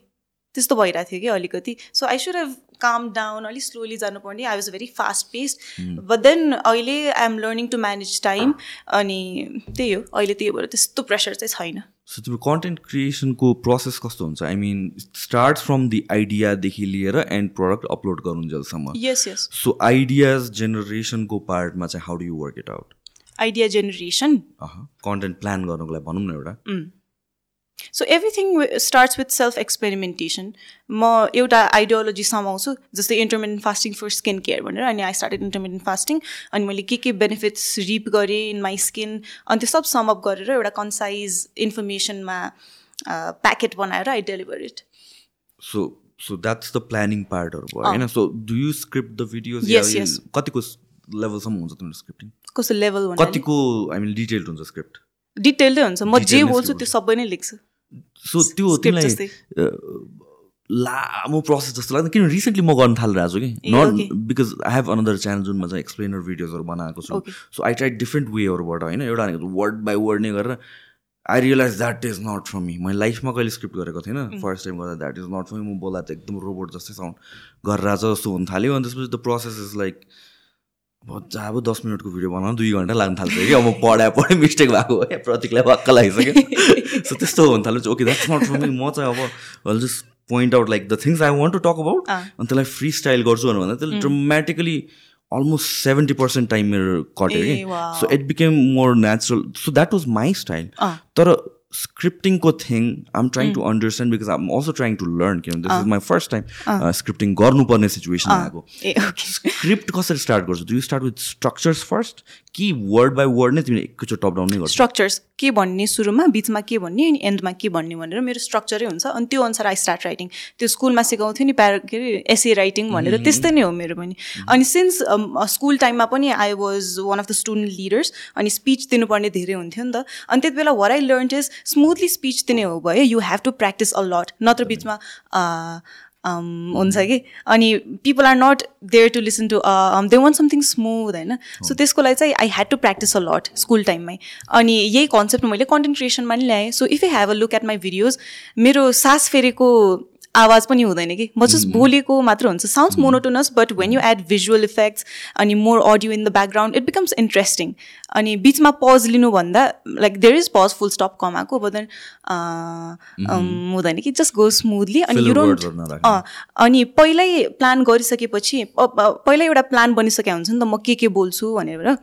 त्यस्तो भइरहेको थियो कि अलिकति। So I should have calm down अलिक स्लोली जानुपर्ने। I was very fast paced but then अहिले I am learning to manage time अनि त्यही हो अहिले त्यही भएर त्यस्तो प्रेसर चाहिँ छैन। सो तिम्रो कन्टेन्ट क्रिएसनको प्रोसेस कस्तो हुन्छ? I mean start from the आइडियादेखि लिएर एन्ड प्रडक्ट अपलोड गरुन्जेलसम्म यस यस सो आइडियाज जेनेरेसनको पार्टमा चाहिँ how do you work it out idea generation content plan गर्नुको लागि भनौँ न एउटा। So everything starts with self experimentation म एउटा आइडियोलोजी समाउँछु जस्तै intermittent fasting for skin care भनेर अनि आई स्टार्टेड इन्टरमिडियन्ट फास्टिङ अनि मैले के के बेनिफिट्स रिप गरेँ इन माई स्किन अनि त्यो सब समअप गरेर एउटा कन्साइज इन्फर्मेसनमा प्याकेट बनाएर I deliver it so so that's the planning पार्टहरू भयो होइन? So do you script the videos Yes, yes. कतिको लेभलसम्म हुन्छ तिम्रो स्क्रिप्टिङ कस्तो लेभल कतिको आई मिन डिटेल्ड हुन्छ स्क्रिप्ट डिटेल्डै हुन्छ. म जे बोल्छु त्यो सबै नै लेख्छु। सो त्यो तिमीलाई लामो प्रोसेस जस्तो लाग्दैन किन रिसेन्टली म गर्न थालिरहेको छु कि? Not. Because I have another channel जुनमा चाहिँ एक्सप्लेनर भिडियोजहरू बनाएको छु. सो आई ट्राई डिफ्रेन्ट वेहरूबाट होइन? एउटा वर्ड बाई वर्ड नै गरेर। I realise that is not for me मैले लाइफमा कहिले स्क्रिप्ट गरेको थिएन फर्स्ट टाइम गर्दा that is not for me म बोला त एकदम रोबोट जस्तै साउन्ड गरेर आज जस्तो हुन थाल्यो। अनि त्यसपछि द प्रोसेस इज लाइक अब अब दस मिनटको भिडियो बनाउनु दुई घन्टा लाग्न थाल्छ कि? अब पढाए पढाइ मिस्टेक भएको है। प्रतीकलाई वाक्क लागिसक्यो सो त्यस्तो हुन थाल्यो। Okay that's not for me म चाहिँ अब just point out like the things I want to talk about. अनि त्यसलाई फ्री स्टाइल गर्छु भनेर भन्दा त्यसले dramatically almost seventy percent time मेरो कट्यो कि. So it became more natural so that was my style. तर स्क्रिप्टिङको thing I'm trying to understand because I'm also trying to learn किनभने this is my first time scripting गर्नुपर्ने situation आएको। ए okay script कसरी start गर्छु? Do you start with structures first कि word by word नै तिमीले एकैचोटि टप डाउन नै गर्छौ? स्ट्रक्चर्स के भन्ने सुरुमा बिचमा के भन्ने अनि एन्डमा के भन्ने भनेर मेरो स्ट्रक्चरै हुन्छ। अनि त्यो अनुसार आई स्टार्ट राइटिङ त्यो स्कुलमा सिकाउँथ्यो नि प्यारा के अरे एसे राइटिङ भनेर। त्यस्तै नै हो मेरो पनि। अनि सिन्स स्कुल टाइममा पनि I was one of the student leaders अनि स्पिच दिनुपर्ने धेरै हुन्थ्यो नि त। अनि त्यति बेला what I learn is smoothly speech दिने हो भयो you have to practise a lot नत्र बिचमा हुन्छ कि? अनि people are not there to listen to they want something smooth होइन? सो त्यसको लागि चाहिँ I had to practise a lot school टाइममै अनि यही कन्सेप्ट मैले कन्टेन्ट क्रिएसनमा नि ल्याएँ. So if you have a look at my videos मेरो सास फेरेको आवाज पनि हुँदैन कि? म जस्ट बोलेको मात्र हुन्छ। Sounds monotonous but when you add visual effects अनि more audio in the background it becomes interesting अनि बिचमा pause लिनुभन्दा like there is pause full stop कमाएको बट देन हुँदैन कि? जस्ट गो स्मुथली अनि यु डोन्ट। अनि पहिल्यै प्लान गरिसकेपछि पहिल्यै एउटा प्लान बनिसकेको हुन्छ नि त म के के बोल्छु भनेर।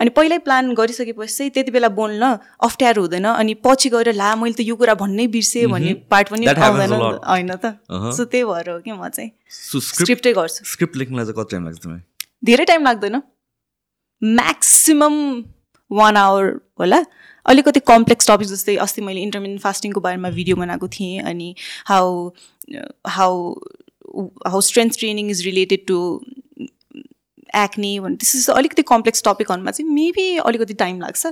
अनि पहिल्यै प्लान गरिसकेपछि चाहिँ त्यति बेला बोल्न अप्ठ्यारो हुँदैन अनि पछि गएर ला मैले त यो कुरा भन्नै बिर्सेँ भन्ने पार्ट पनि आउँदैन। होइन त. सो त्यही भएर हो कि म चाहिँ स्क्रिप्ट गर्छु। स्क्रिप्ट लेख्नलाई चाहिँ कति टाइम लाग्छ धेरै टाइम लाग्दैन। म्याक्सिमम वान आवर होला। अलिकति कम्प्लेक्स टपिक जस्तै अस्ति मैले इन्टरमिडियन्ट फास्टिङको बारेमा भिडियो बनाएको थिएँ अनि how how how strength training is related to acne भने त्यस्तो अलिकति कम्प्लेक्स टपिकहरूमा चाहिँ मेबी अलिकति टाइम लाग्छ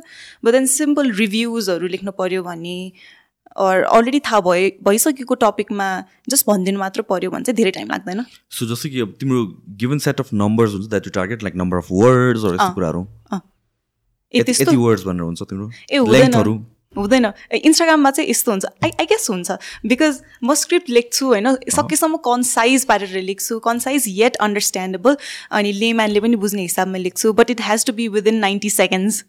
बट देन सिम्पल रिभ्युजहरू लेख्नु पऱ्यो भने अर अलरेडी थाहा भए भइसकेको टपिकमा जस्ट भनिदिनु मात्र पऱ्यो भने चाहिँ धेरै टाइम लाग्दैन। सो जस्तो कि अब तिम्रो गिभन सेट अफ नम्बर्स हुन्छ that you target like number of वर्ड्सहरू यस्तो कुराहरू? ए त्यस्तो वर्ड्स भनेर हुन्छ तिम्रो? ए हुँदैन। इन्स्टाग्राममा चाहिँ यस्तो हुन्छ। आई आई गेस हुन्छ। बिकज म स्क्रिप्ट लेख्छु होइन? सकेसम्म कन्साइज पारेर लेख्छु। कन्साइज येट अन्डरस्ट्यान्डेबल अनि लेम्यानले पनि बुझ्ने हिसाबमा लेख्छु। But it has to be within ninety seconds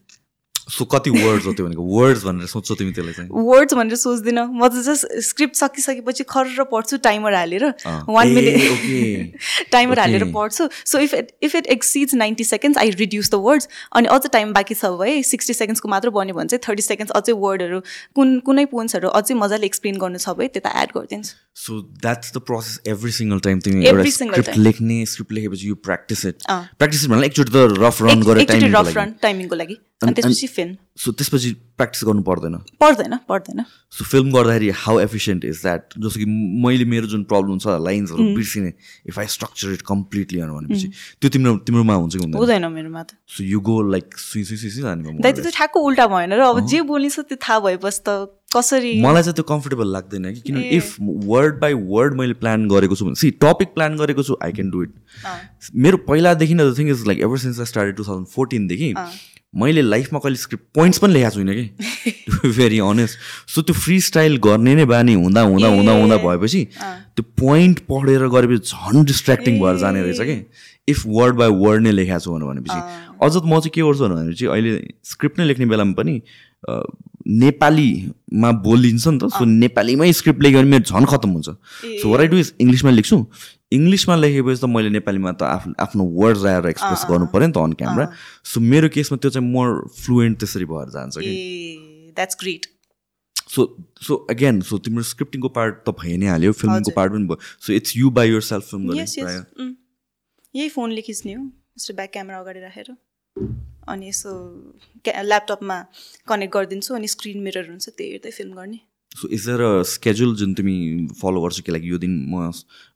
so कति वर्ड्स हो त्यो भनेको? वर्ड्स भनेर सोध्छौ तिमी त्यसलाई चाहिँ। वर्ड्स भनेर सोच्दिनँ। म त जस्ट स्क्रिप्ट सकिसकेपछि खर्र पढ्छु टाइमर हालेर। One minute. टाइमर हालेर. पढ्छु। So if it if it exceeds ninety seconds I reduce the words अनि अझ टाइम बाँकी छ भए सिक्सटी सेकेन्ड्सको मात्र बन्यो भने चाहिँ थर्टी सेकेन्ड्स अझै वर्डहरू कुन कुनै पोइन्ट्सहरू अझै मजाले एक्सप्लेन गर्नु छ भए त्यता एड गरिदिन्छु। So that's the process every single time तिमी एउटा स्क्रिप्ट. लेख्ने स्क्रिप्ट लेखेपछि you practise it. Practise it भन्नाले एकचोटि त रफ रन गरेर एकचोटि टाइम रफ रन टाइमिङको लागि। अनि त्यसपछि फिल्म सो त्यसपछि प्र्याक्टिस गर्नु पर्दैन। पर्दैन पर्दैन। सो फिल्म गर्दाखेरि हाउ एफिसियन्ट इज द्याट जस्तो कि मैले मेरो जुन प्रब्लम छ लाइन्सहरू बिर्सिने if I structure it completely भनेपछि त्यो तिम्रो तिम्रोमा हुन्छ कि हुँदैन? मेरोमा त सो यु गो लाइक सुई सुई सुई जाने दाइ त्यो ठ्याक्क उल्टा भएन र अब जे बोल्ने छ त्यो थाहा भएपछि त कसरी मलाई चाहिँ त्यो कम्फर्टेबल लाग्दैन कि किन इफ वर्ड बाई वर्ड मैले प्लान गरेको छु भने सी टपिक प्लान गरेको छु आई क्यान डु इट मेरो पहिलादेखि the thing is like ever since I started two thousand फोर्टिनदेखि मैले लाइफमा कहिले स्क्रिप्ट पोइन्ट्स पनि लेखाएको छुइनँ कि। टु भेरी अनेस्ट सो त्यो फ्री स्टाइल गर्ने नै बानी हुँदा हुँदा हुँदा हुँदा भएपछि त्यो पोइन्ट पढेर गरेपछि झन् डिस्ट्र्याक्टिङ भएर जाने रहेछ कि। इफ वर्ड बाई वर्ड नै लेखाएको छु भनेपछि। अझ म चाहिँ के गर्छु भनेपछि अहिले स्क्रिप्ट नै लेख्ने बेलामा पनि नेपालीमा बोलिन्छ नि त। सो नेपालीमै स्क्रिप्ट लेख्यो भने मेरो झन् खतम हुन्छ। So what I do is इङ्ग्लिसमा लेख्छु। इङ्ग्लिसमा लेखेपछि त मैले नेपालीमा त आफ्नो आफ्नो वर्ड्स आएर एक्सप्रेस गर्नु पऱ्यो नि त अन क्यामरा सो मेरो केसमा त्यो चाहिँ मोर फ्लुएन्ट त्यसरी भएर जान्छ कि। That's great so so again so तिम्रो स्क्रिप्टिङको पार्ट त भइ नै हाल्यो फिल्मको पार्ट पनि भयो। So it's you by yourself film यही फोनले खिच्ने हो। ब्याक क्यामेरा अगाडि राखेर। अनि यसो ल्यापटपमा कनेक्ट गरिदिन्छु अनि स्क्रिन मिरर हुन्छ त्यही हेर्दै फिल्म गर्ने। सो इज अ स्केड्युल जुन तिमी फलो गर्छौ कि लाइक यो दिन म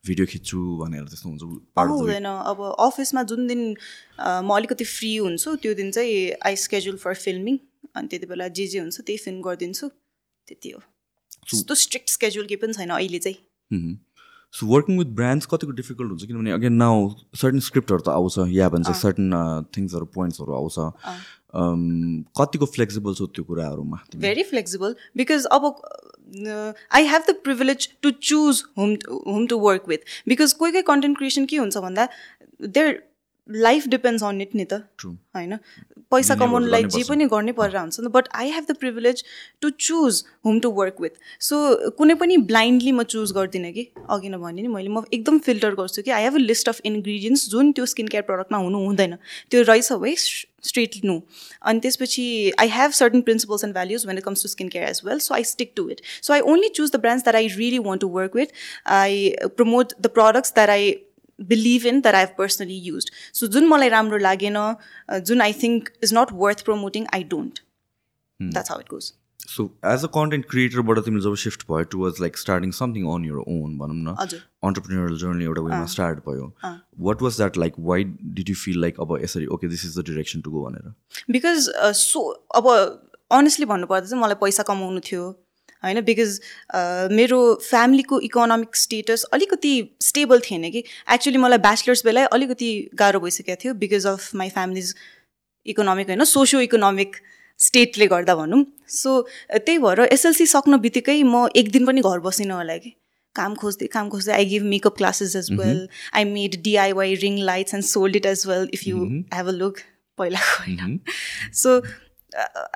भिडियो खिच्छु भनेर त्यस्तो हुन्छ week? हुँदैन अब अफिसमा जुन दिन म अलिकति फ्री हुन्छु त्यो दिन चाहिँ आई स्केड्युल फर फिल्मिङ अनि त्यति बेला जे जे हुन्छ त्यही फिल्म गरिदिन्छु त्यति हो। त्यस्तो स्ट्रिक्ट स्केड्युल केही पनि छैन अहिले चाहिँ। सो वर्किङ विथ ब्रान्ड्स कतिको डिफिकल्ट हुन्छ किनभने अगेन नाउ सर्टन स्क्रिप्टहरू त आउँछ। या भन्छ सर्टन थिङ्सहरू पोइन्ट्सहरू आउँछ। कतिको फ्लेक्सिबल छ त्यो कुराहरूमा? भेरी फ्लेक्सिबल बिकज अब I have the privilege to choose whom whom to work with because कोही कोही कन्टेन्ट क्रिएसन के हुन्छ भन्दा their life depends on it नि त True. होइन पैसा मिहिनेतहरू कमाउनुलाई जे गर्नुपर्छ। पनि गर्नै परेर हुन्छ नि but I have the privilege to choose whom to work with so कुनै पनि ब्लाइन्डली म चुज गर्दिनँ कि अघि नै भने नि मैले म एकदम फिल्टर गर्छु कि I have a list of ingredients जुन त्यो स्किन केयर प्रडक्टमा हुनु हुँदैन त्यो रहेछ है स्ट्रेट नो अनि त्यसपछि I have certain principles and values when it comes to skin care as well so I stick to it so I only choose the brands that I really want to work with I promote the products that I believe in that I have personally use so जुन मलाई राम्रो लागेन जुन I think is not worth promoting I don't that's how it goes so as a content क्रिएटरबाट तिमीले जब shift भयो towards like starting something on your own भनौँ न हजुर अन्टरप्रिनियरल जर्नी एउटा वेमा स्टार्ट भयो what was that like why did you feel like अब यसरी okay this is the direction to go भनेर बिकज सो अब अनेस्टली भन्नुपर्दा चाहिँ मलाई पैसा कमाउनु थियो होइन? बिकज मेरो फ्यामिलीको इकोनोमिक स्टेटस अलिकति स्टेबल थिएन कि। एक्चुली मलाई ब्याचलर्स बेला अलिकति गाह्रो भइसकेको थियो because of my family's economic होइन सोसियो इकोनोमिक स्टेटले गर्दा भनौँ। सो त्यही भएर एसएलसी सक्नु बित्तिकै म एक दिन पनि घर बसिनँ होला कि। काम खोज्दै काम खोज्दै I give makeup classes as well I made DIY ring lights and sold it as well if you have a look पहिलाको होइन so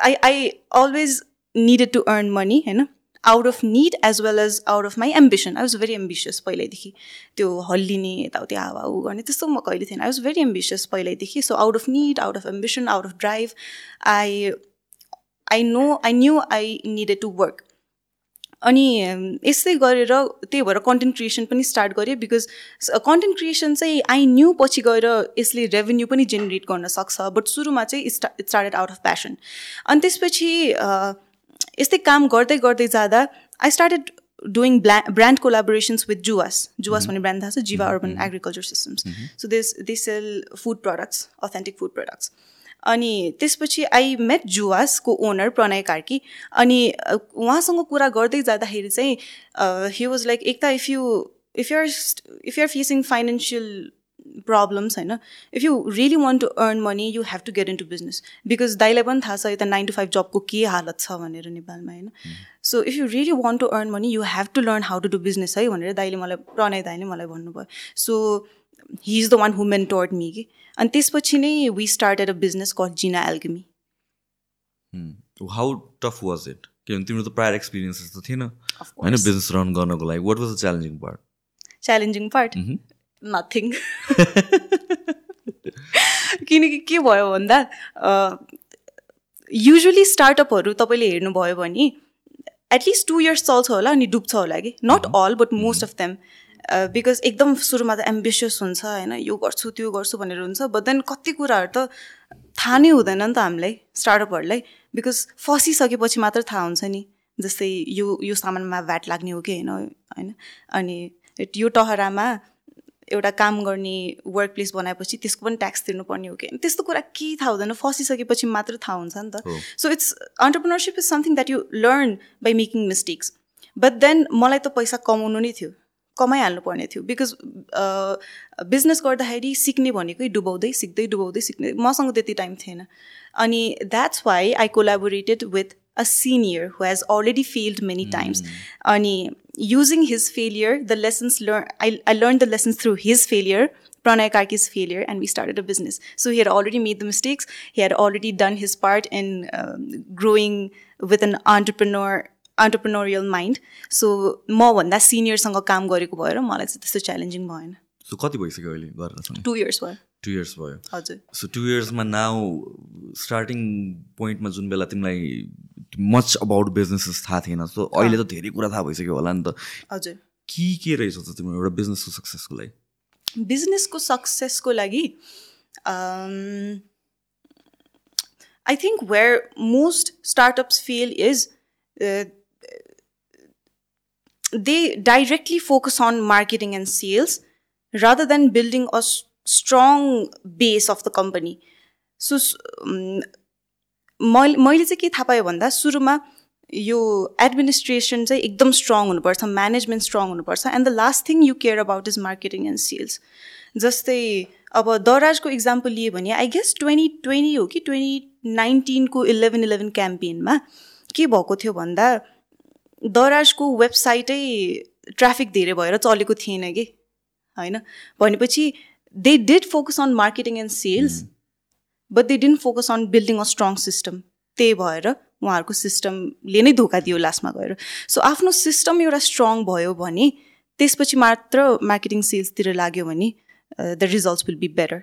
I I always needed to earn money होइन? Out of need as well as out of my ambition I was very ambitious पहिल्यैदेखि। त्यो हल्लिने यताउति हावाहु गर्ने त्यस्तो म कहिले थिएन। आई वाज भेरी एम्बिसियस पहिल्यैदेखि। So out of need out of ambition out of drive I I know I knew I needed to work अनि यस्तै गरेर त्यही भएर कन्टेन्ट क्रिएसन पनि स्टार्ट गरेँ बिकज कन्टेन्ट क्रिएसन चाहिँ आई न्यू पछि गएर यसले रेभेन्यू पनि जेनेरेट गर्न सक्छ। बट सुरुमा चाहिँ स्टा स्टार्टेड आउट अफ प्यासन अनि त्यसपछि अ, यस्तै काम गर्दै गर्दै जाँदा I started doing blah brand collaborations with Juwas Juwas भन्ने ब्रान्ड थाहा छ Jiwa urban agriculture systems so this this sell food products authentic food products अनि त्यसपछि आई मेट जुवासको ओनर प्रणय कार्की अनि उहाँसँग कुरा गर्दै जाँदाखेरि चाहिँ हि वाज लाइक एक त if you if you're if you're facing financial problems होइन if you really want to earn money you have to get in to business because दाइलाई पनि थाहा छ यता नाइन टु फाइभ जबको के हालत छ भनेर नेपालमा होइन so if you really want to earn money you have to learn how to do business है भनेर दाइले मलाई प्रणय दाइले मलाई भन्नुभयो so he is the one who mentored me कि अनि त्यसपछि नै we started a business call जिना एल्गमी हाउ टफ वाज इट किनभने तिम्रो त प्रायर एक्सपिरियन्सेस त थिएन होइन. बिजनेस रन गर्नको लागि what was the challenging part challenging part nothing किनकि के भयो भन्दा युजली स्टार्टअपहरू तपाईँले हेर्नुभयो भने एटलिस्ट टु इयर्स चल्छ होला अनि डुब्छ होला कि? Not all but most of them because एकदम सुरुमा त एम्बिसियस हुन्छ होइन? यो गर्छु त्यो गर्छु भनेर हुन्छ बट देन कति कुराहरू त थाहा नै हुँदैन नि त हामीलाई स्टार्टअपहरूलाई बिकज फसिसकेपछि मात्र थाहा हुन्छ नि जस्तै यो यो सामानमा भ्याट लाग्ने हो कि होइन? होइन? अनि यो टहरामा एउटा काम गर्ने वर्क प्लेस बनाएपछि त्यसको पनि ट्याक्स तिर्नुपर्ने हो कि? त्यस्तो कुरा केही थाहा हुँदैन। फसिसकेपछि मात्र थाहा हुन्छ नि त। So it's entrepreneurship is something that you learn by making mistakes but then मलाई त पैसा कमाउनु नै थियो। कमाइहाल्नु पर्ने थियो बिकज बिजनेस गर्दाखेरि सिक्ने भनेकै डुबाउँदै सिक्दै डुबाउँदै सिक्ने। मसँग त्यति टाइम थिएन। अनि that's why I collaborated with a senior who has already failed many times. Ani using his failure, the lessons learned, I, I learned the lessons through his failure, Pranay Karki's failure, and we started a business. So he had already made the mistakes. He had already done his part in um, growing with an entrepreneur entrepreneurial mind. So म भन्दा सिनियरसँग काम गरेको भएर मलाई चाहिँ त्यस्तो challenging भएन so कति भइसक्यो अहिले गरेर टु इयर्स भयो। टु इयर्स भयो। हजुर। सो टु इयर्समा नाउ स्टार्टिङ पोइन्टमा जुन बेला तिमीलाई मच अबाउट बिजनेसेस थाहा थिएन सो अहिले त धेरै कुरा थाहा भइसक्यो होला नि त। हजुर। के के रहेछ त तिम्रो एउटा बिजनेसको सक्सेसको लागि? बिजनेसको सक्सेसको लागि I think where most startups fail is they directly focus on marketing and sales rather than building a strong base of the company. So, um, मैले मैले चाहिँ के थाहा पाएँ भन्दा सुरुमा यो एडमिनिस्ट्रेसन चाहिँ एकदम स्ट्रङ हुनुपर्छ म्यानेजमेन्ट स्ट्रङ हुनुपर्छ and the last thing you care about is marketing and sales जस्तै अब दराजको इक्जाम्पल लिए भने आई गेस ट्वेन्टी ट्वेन्टी हो कि ट्वेन्टी नाइन्टिनको इलेभेन इलेभेन क्याम्पेनमा के भएको थियो भन्दा दराजको वेबसाइटै ट्राफिक धेरै भएर चलेको थिएन कि होइन? भनेपछि they did focus on marketing and sales but they didn't focus on building a strong system त्यही भएर उहाँहरूको सिस्टमले नै धोका दियो लास्टमा गएर। सो आफ्नो सिस्टम एउटा स्ट्रङ भयो भने त्यसपछि मात्र मार्केटिङ सेल्सतिर लाग्यो भने the results will be better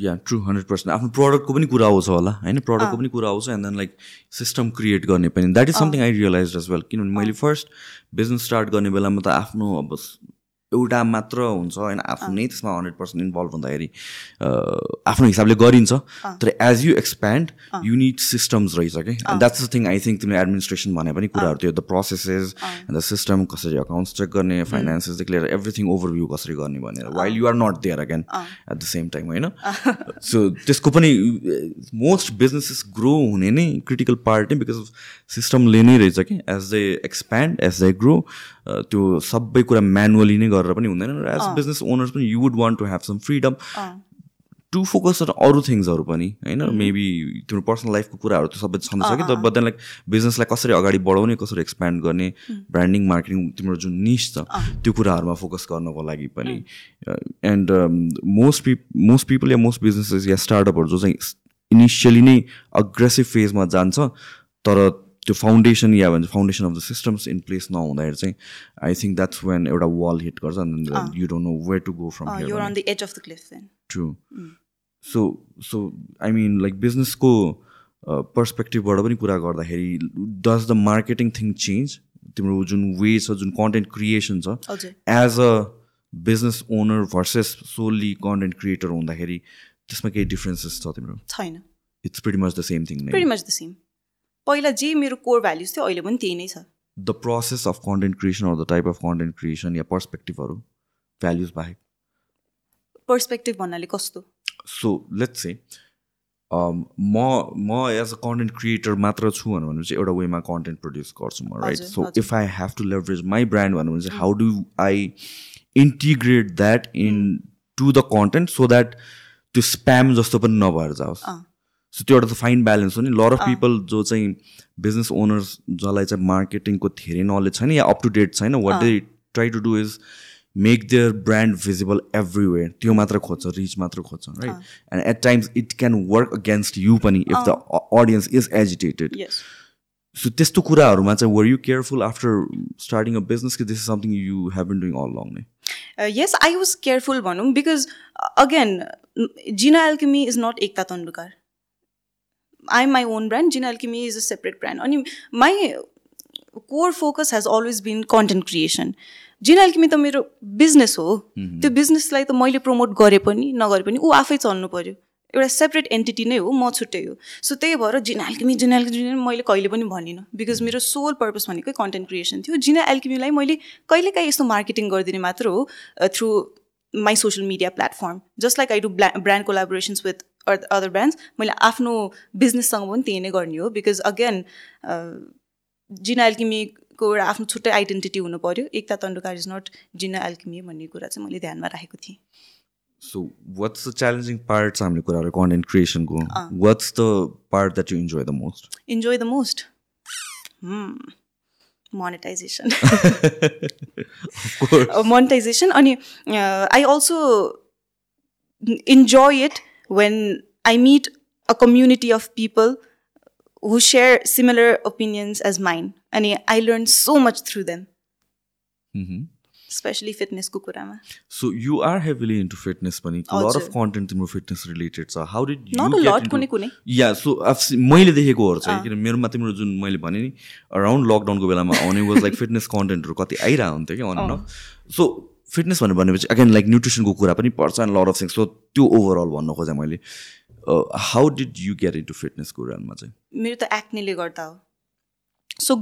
yeah true hundred percent आफ्नो प्रडक्टको पनि कुरा आउँछ होला होइन? प्रडक्टको पनि कुरा आउँछ and then like system create गर्ने पनि। That is something I realise as well किनभने मैले फर्स्ट बिजनेस स्टार्ट गर्ने बेलामा त आफ्नो अब एउटा मात्र हुन्छ होइन? आफू नै त्यसमा हन्ड्रेड पर्सेन्ट इन्भल्भ हुँदाखेरि आफ्नो हिसाबले गरिन्छ। तर as you expand you need systems रहेछ कि that's the thing I think तिमीले एडमिनिस्ट्रेसन भने पनि कुराहरू थियो। The processes and the system कसरी अकाउन्ट्स चेक गर्ने फाइनेन्सेसदेखि लिएर एभ्रिथिङ ओभरभ्यू कसरी गर्ने भनेर। While you are not there again at the same time होइन? सो त्यसको पनि मोस्ट बिजनेसेस ग्रो हुने नै क्रिटिकल पार्ट नै बिकज अफ सिस्टमले नै रहेछ कि as they expand as they grow त्यो सबै कुरा म्यानुअली नै गरेर पनि हुँदैन र एज बिजनेस ओनर्स पनि you would want to have some freedom to focus on अरू थिङ्सहरू पनि होइन? मेबी तिम्रो पर्सनल लाइफको कुराहरू त सबै छँदैछ कि तर बट देन लाइक बिजनेसलाई कसरी अगाडि बढाउने कसरी एक्सप्यान्ड गर्ने ब्रान्डिङ मार्केटिङ तिम्रो जुन निस छ त्यो कुराहरूमा फोकस गर्नको लागि पनि। एन्ड मोस्ट पिप मोस्ट पिपल या मोस्ट बिजनेसेस या स्टार्टअपहरू जो चाहिँ इनिसियली नै अग्रेसिभ फेजमा जान्छ तर त्यो फाउन्डेसन या भन्छ foundation of the systems in place नहुँदाखेरि चाहिँ आई थिङ्क द्याट्स वेन एउटा वाल हिट गर्छ you don't know where to go from true so so I mean like बिजनेसको पर्सपेक्टिभबाट पनि कुरा गर्दाखेरि does the marketing thing change तिम्रो जुन वे छ जुन कन्टेन्ट क्रिएसन छ as a business owner versus solely content creator हुँदाखेरि त्यसमा केही डिफ्रेन्सेस छ तिम्रो? छैन। It's much the same thing much the same पहिला जे मेरो कोर भ्याल्युज थियो अहिले पनि त्यही नै छ। The process of content creation or the type of content creation या पर्सपेक्टिभहरू भ्याल्युज बाहेक। पर्सपेक्टिभ भन्नाले कस्तो? सो लेट्स से म म एज अ कन्टेन्ट क्रिएटर मात्र छु भने चाहिँ एउटा वेमा कन्टेन्ट प्रड्युस गर्छु म right so. If I have to leverage my brand भन्यो भने चाहिँ how do I integrate that into the content so that त्यो स्प्याम जस्तो पनि नभएर जाओस्। सो त्यो एउटा त फाइन ब्यालेन्स हो नि. लर अफ पिपल जो चाहिँ बिजनेस ओनर्स जसलाई चाहिँ मार्केटिङको धेरै नलेज छैन या अप टु डेट छैन what they try to do is make their brand visible everywhere त्यो मात्र खोज्छ रिच मात्र खोज्छ right and at times it can work against you पनि if the audience is agitated so त्यस्तो कुराहरूमा चाहिँ were you careful after starting a business कि this is something you have been doing all along नै yes I was careful भनौँ because again Jina Alchemy is not Ekta Tandukar I am my own brand Jina Alchemy is a separate brand अनि my core focus has always been content creation Jina Alchemy त मेरो business हो. त्यो बिजनेसलाई त मैले promote गरे पनि नगरे पनि ऊ आफै चल्नु पऱ्यो एउटा सेपरेट एन्टिटी नै हो म छुट्टै हो. सो त्यही भएर जिना एल्केमी जिना एल्केमी मैले कहिले पनि भनिनँ. बिकज मेरो सोल पर्पज भनेकै कन्टेन्ट क्रिएसन थियो. जिना एल्केमीलाई मैले कहिलेकाहीँ यस्तो मार्केटिङ गरिदिने मात्र हो through my social media platform just like I do brand collaborations with other brands मैले आफ्नो बिजनेससँग पनि त्यही नै गर्ने हो बिकज अगेन जिना एल्किमीको एउटा आफ्नो छुट्टै आइडेन्टिटी हुनु पऱ्यो एकता तन्डुकार इज नट जिना एल्किमी भन्ने कुरा चाहिँ मैले ध्यानमा राखेको थिएँ। So what's the challenging part छ हामीले कुराहरू content क्रिएसनको what's the part that you enjoy the most enjoy the most monetization monetization अनि I also enjoy it when I meet a community of people who share similar opinions as mine. And I learned so much through them, especially fitness को कुरामा. So you are heavily into fitness पनि a lot of हजुर। content तिम्रो fitness related छ how did you Not a get lot, into- कुनै कुनै. Yeah, so I've seen- मैले देखेकोहरू चाहिँ किन मेरोमा तिम्रो जुन मैले भने नि अराउन्ड लकडाउनको बेलामा आउने वाज लाइक फिटनेस कन्टेन्टहरू कति आइरहेको हुन्थ्यो कि अन सो फिटनेस भनेर भनेपछि अगेन लाइक न्युट्रिसनको कुरा पनि पर्छ and lot of things so त्यो ओभरअल भन्न खोजेँ मैले। How did you get into fitness कुरामा चाहिँ? मेरो त एक्नेले गर्दा हो।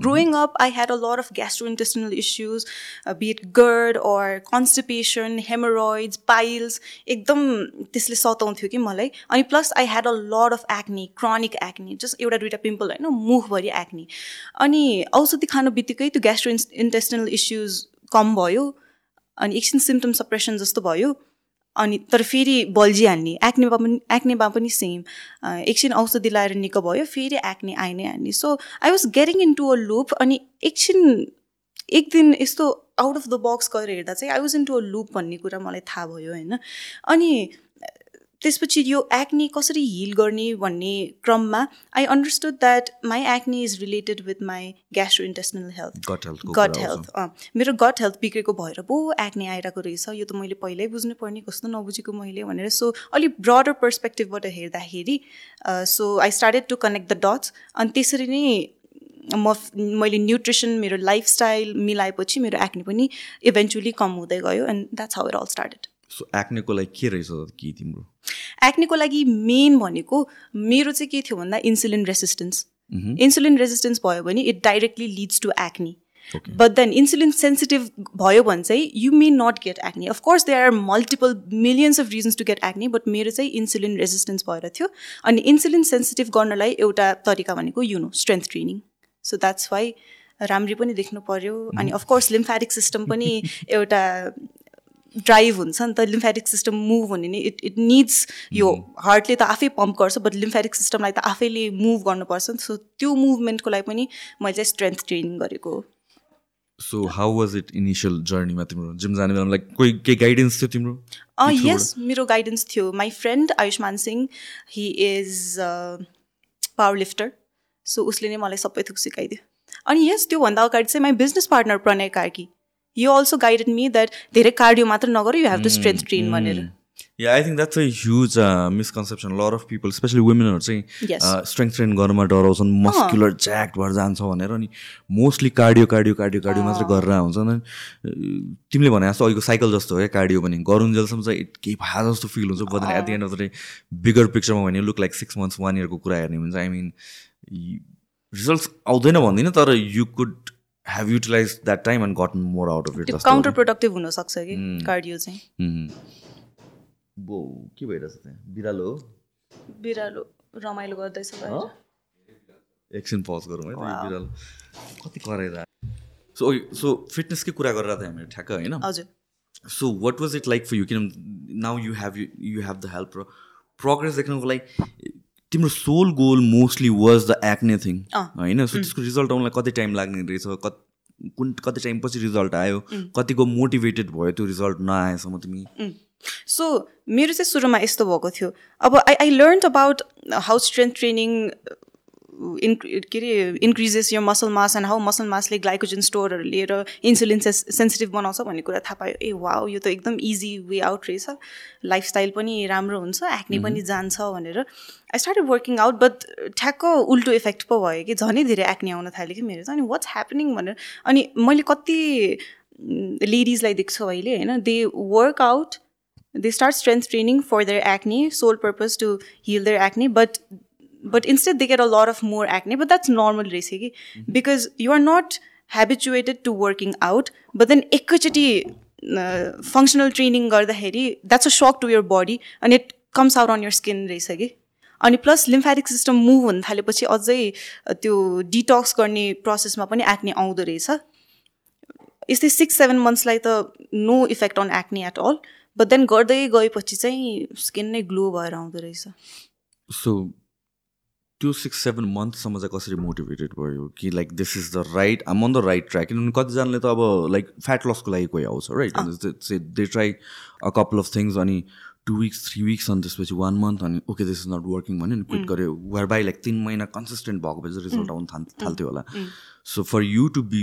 Growing up, I had a lot of gastrointestinal issues, uh, be it GERD or constipation, hemorrhoids, piles. एकदम त्यसले सताउँथ्यो कि मलाई। अनि plus I had a lot of acne chronic acne just एउटा दुइटा पिम्पल होइन मुखभरि एक्नी अनि औषधि खानु बित्तिकै त्यो ग्यास्ट्रो इन्टेस्टिनल इस्युज कम भयो। अनि एकछिन सिम्टम सप्रेसन जस्तो भयो अनि तर फेरि बल्झिहाल्ने एक्नेमा पनि एक्नेमा पनि सेम एकछिन औषधि लाएर निको भयो फेरि एक्ने आइ नै हाल्ने. So I was getting into a loop अनि एकछिन एक दिन यस्तो आउट अफ द बक्स गरेर हेर्दा चाहिँ I was into a loop भन्ने कुरा मलाई थाहा भयो होइन? अनि त्यसपछि यो एक्ने कसरी हिल गर्ने भन्ने क्रममा I understood that my acne is related with my gastro intestinal health gut health मेरो गट हेल्थ बिग्रेको भएर पो एक्ने आइरहेको रहेछ। यो त मैले पहिल्यै बुझ्नु पर्ने कस्तो नबुझेको मैले भनेर। सो अलिक ब्रडर पर्सपेक्टिभबाट हेर्दाखेरि so I started to connect the dots अनि त्यसरी नै म मैले न्युट्रिसन मेरो लाइफस्टाइल मिलाएपछि मेरो एक्ने पनि इभेन्चुली कम हुँदै गयो। And that's how it all started so एक्नेको लागि के रहेछ कि तिम्रो? एक्नेको लागि मेन भनेको मेरो चाहिँ के थियो भन्दा इन्सुलिन रेसिस्टेन्स इन्सुलिन रेजिस्टेन्स भयो भने it directly leads to acne but then insulin sensitive भयो भने चाहिँ you may not get acne of course they are multiple millions of reasons to get acne but मेरो चाहिँ इन्सुलिन रेजिस्टेन्स भएर थियो। अनि इन्सुलिन सेन्सिटिभ गर्नलाई एउटा तरिका भनेको you know strength training so that's why राम्री पनि देख्नु पऱ्यो अनि अफकोर्स लिम्फेटिक सिस्टम पनि [laughs] एउटा ड्राइभ हुन्छ नि त लिम्फेटिक सिस्टम मुभ हुने नि इट इट निड्स यो हार्टले त आफै पम्प गर्छ बट लिम्फेटिक सिस्टमलाई त आफैले मुभ गर्नुपर्छ नि सो त्यो मुभमेन्टको लागि पनि मैले चाहिँ स्ट्रेन्थ ट्रेनिङ गरेको हो। So how was it initial जर्नीमा तिम्रो? जिम जाने बेलामा लाइक कोही केही गाइडेन्स थियो तिम्रो? यस मेरो गाइडेन्स थियो। My friend Ayushman Singh he is power lifter so उसले नै मलाई सबै थुक सिकाइदियो। अनि यस त्योभन्दा अगाडि चाहिँ my business partner Pranay Karki यो अल्सो गाइडेड मी द्याट धेरै कार्डियो मात्र नगर you have to strength train भनेर। Yeah I think that's a huge misconception lot of people especially वुमेनहरू चाहिँ स्ट्रेङ्थ ट्रेन गर्नमा डराउँछन् मस्कुलर च्याक्ट भएर जान्छ भनेर अनि mostly cardio cardio cardio cardio मात्रै गरेर हुन्छन् तिमीले भने जस्तो अहिलेको साइकल जस्तो हो क्या कार्डियो पनि गरुन्जेलसम्म चाहिँ केही भए जस्तो फिल हुन्छ but at the end of the day bigger पिक्चरमा भने look like six months one इयरको कुरा हेर्ने हुन्छ। आई मिन रिजल्ट्स आउँदैन भन्दिनँ तर you could have utilized that time and gotten more out of it. Counter productive हुनसक्छ कि कार्डियो चाहिँ? बो के भइरहेछ त्यहाँ? बिरालो हो? बिरालो रमाइलो गर्दैछ एकछिन पज गरौँ है बिरालो। कति कराइरह सो सो फिटनेसकै कुरा गरेर थियौँ हामीले ठ्याक्क होइन? हजुर। So what was it like for you किन now you have you have the help progress देख्नको लागि तिम्रो sole goal mostly was the acne thing होइन? सो त्यसको रिजल्ट आउनलाई कति टाइम लाग्ने रहेछ? कति कुन कति टाइम पछि रिजल्ट आयो? कतिको मोटिभेटेड भयो त्यो रिजल्ट नआएसम्म तिमी? सो मेरो चाहिँ सुरुमा यस्तो भएको थियो। अब I I learn about how strength training in के अरे इन्क्रिजेस यो muscle mass and how muscle मासले glycogen स्टोरहरू लिएर इन्सुलिन सेस सेन्सिटिभ बनाउँछ भन्ने कुरा थाहा पायो। ए वा यो त एकदम इजी वे आउट रहेछ। लाइफस्टाइल पनि राम्रो हुन्छ एक्ने पनि जान्छ भनेर। I start working out but ठ्याक्क उल्टो इफेक्ट पो भयो कि झनै धेरै एक्ने आउन थाल्यो कि मेरो अनि वाट्स ह्यापनिङ भनेर अनि मैले कति लेडिजलाई देख्छु अहिले होइन they work out they start strength training for their acne sole purpose to heal their acne but but instead they get a lot of more acne but that's normal resegi mm-hmm. because you are not habituated to working out but then uh, functional training गर्दाखेरि that's a shock to your body and it comes out on your skin रहेछ अनि plus lymphatic system move हुन थालेपछि अझै त्यो detox गर्ने प्रोसेसमा पनि acne आउँदो रहेछ यस्तै सिक्स सेभेन मन्थ्सलाई त no effect on acne at all but then गर्दै गएपछि चाहिँ स्किन नै ग्लो भएर आउँदो रहेछ सो त्यो सिक्स सेभेन मन्थसम्म चाहिँ कसरी मोटिभेटेड भयो कि like this is the right um on the right track किनभने कतिजनाले त अब लाइक फ्याट लसको लागि कोही आउँछ right they try a couple of things अनि टु विक्स थ्री विक्स अनि त्यसपछि वान मन्थ अनि okay this is not working भन्यो नि क्विट गऱ्यो वेयर बाई लाइक तिन महिना कन्सिस्टेन्ट भएको पछि रिजल्ट आउनु थाल थाल्थ्यो होला। So for you to be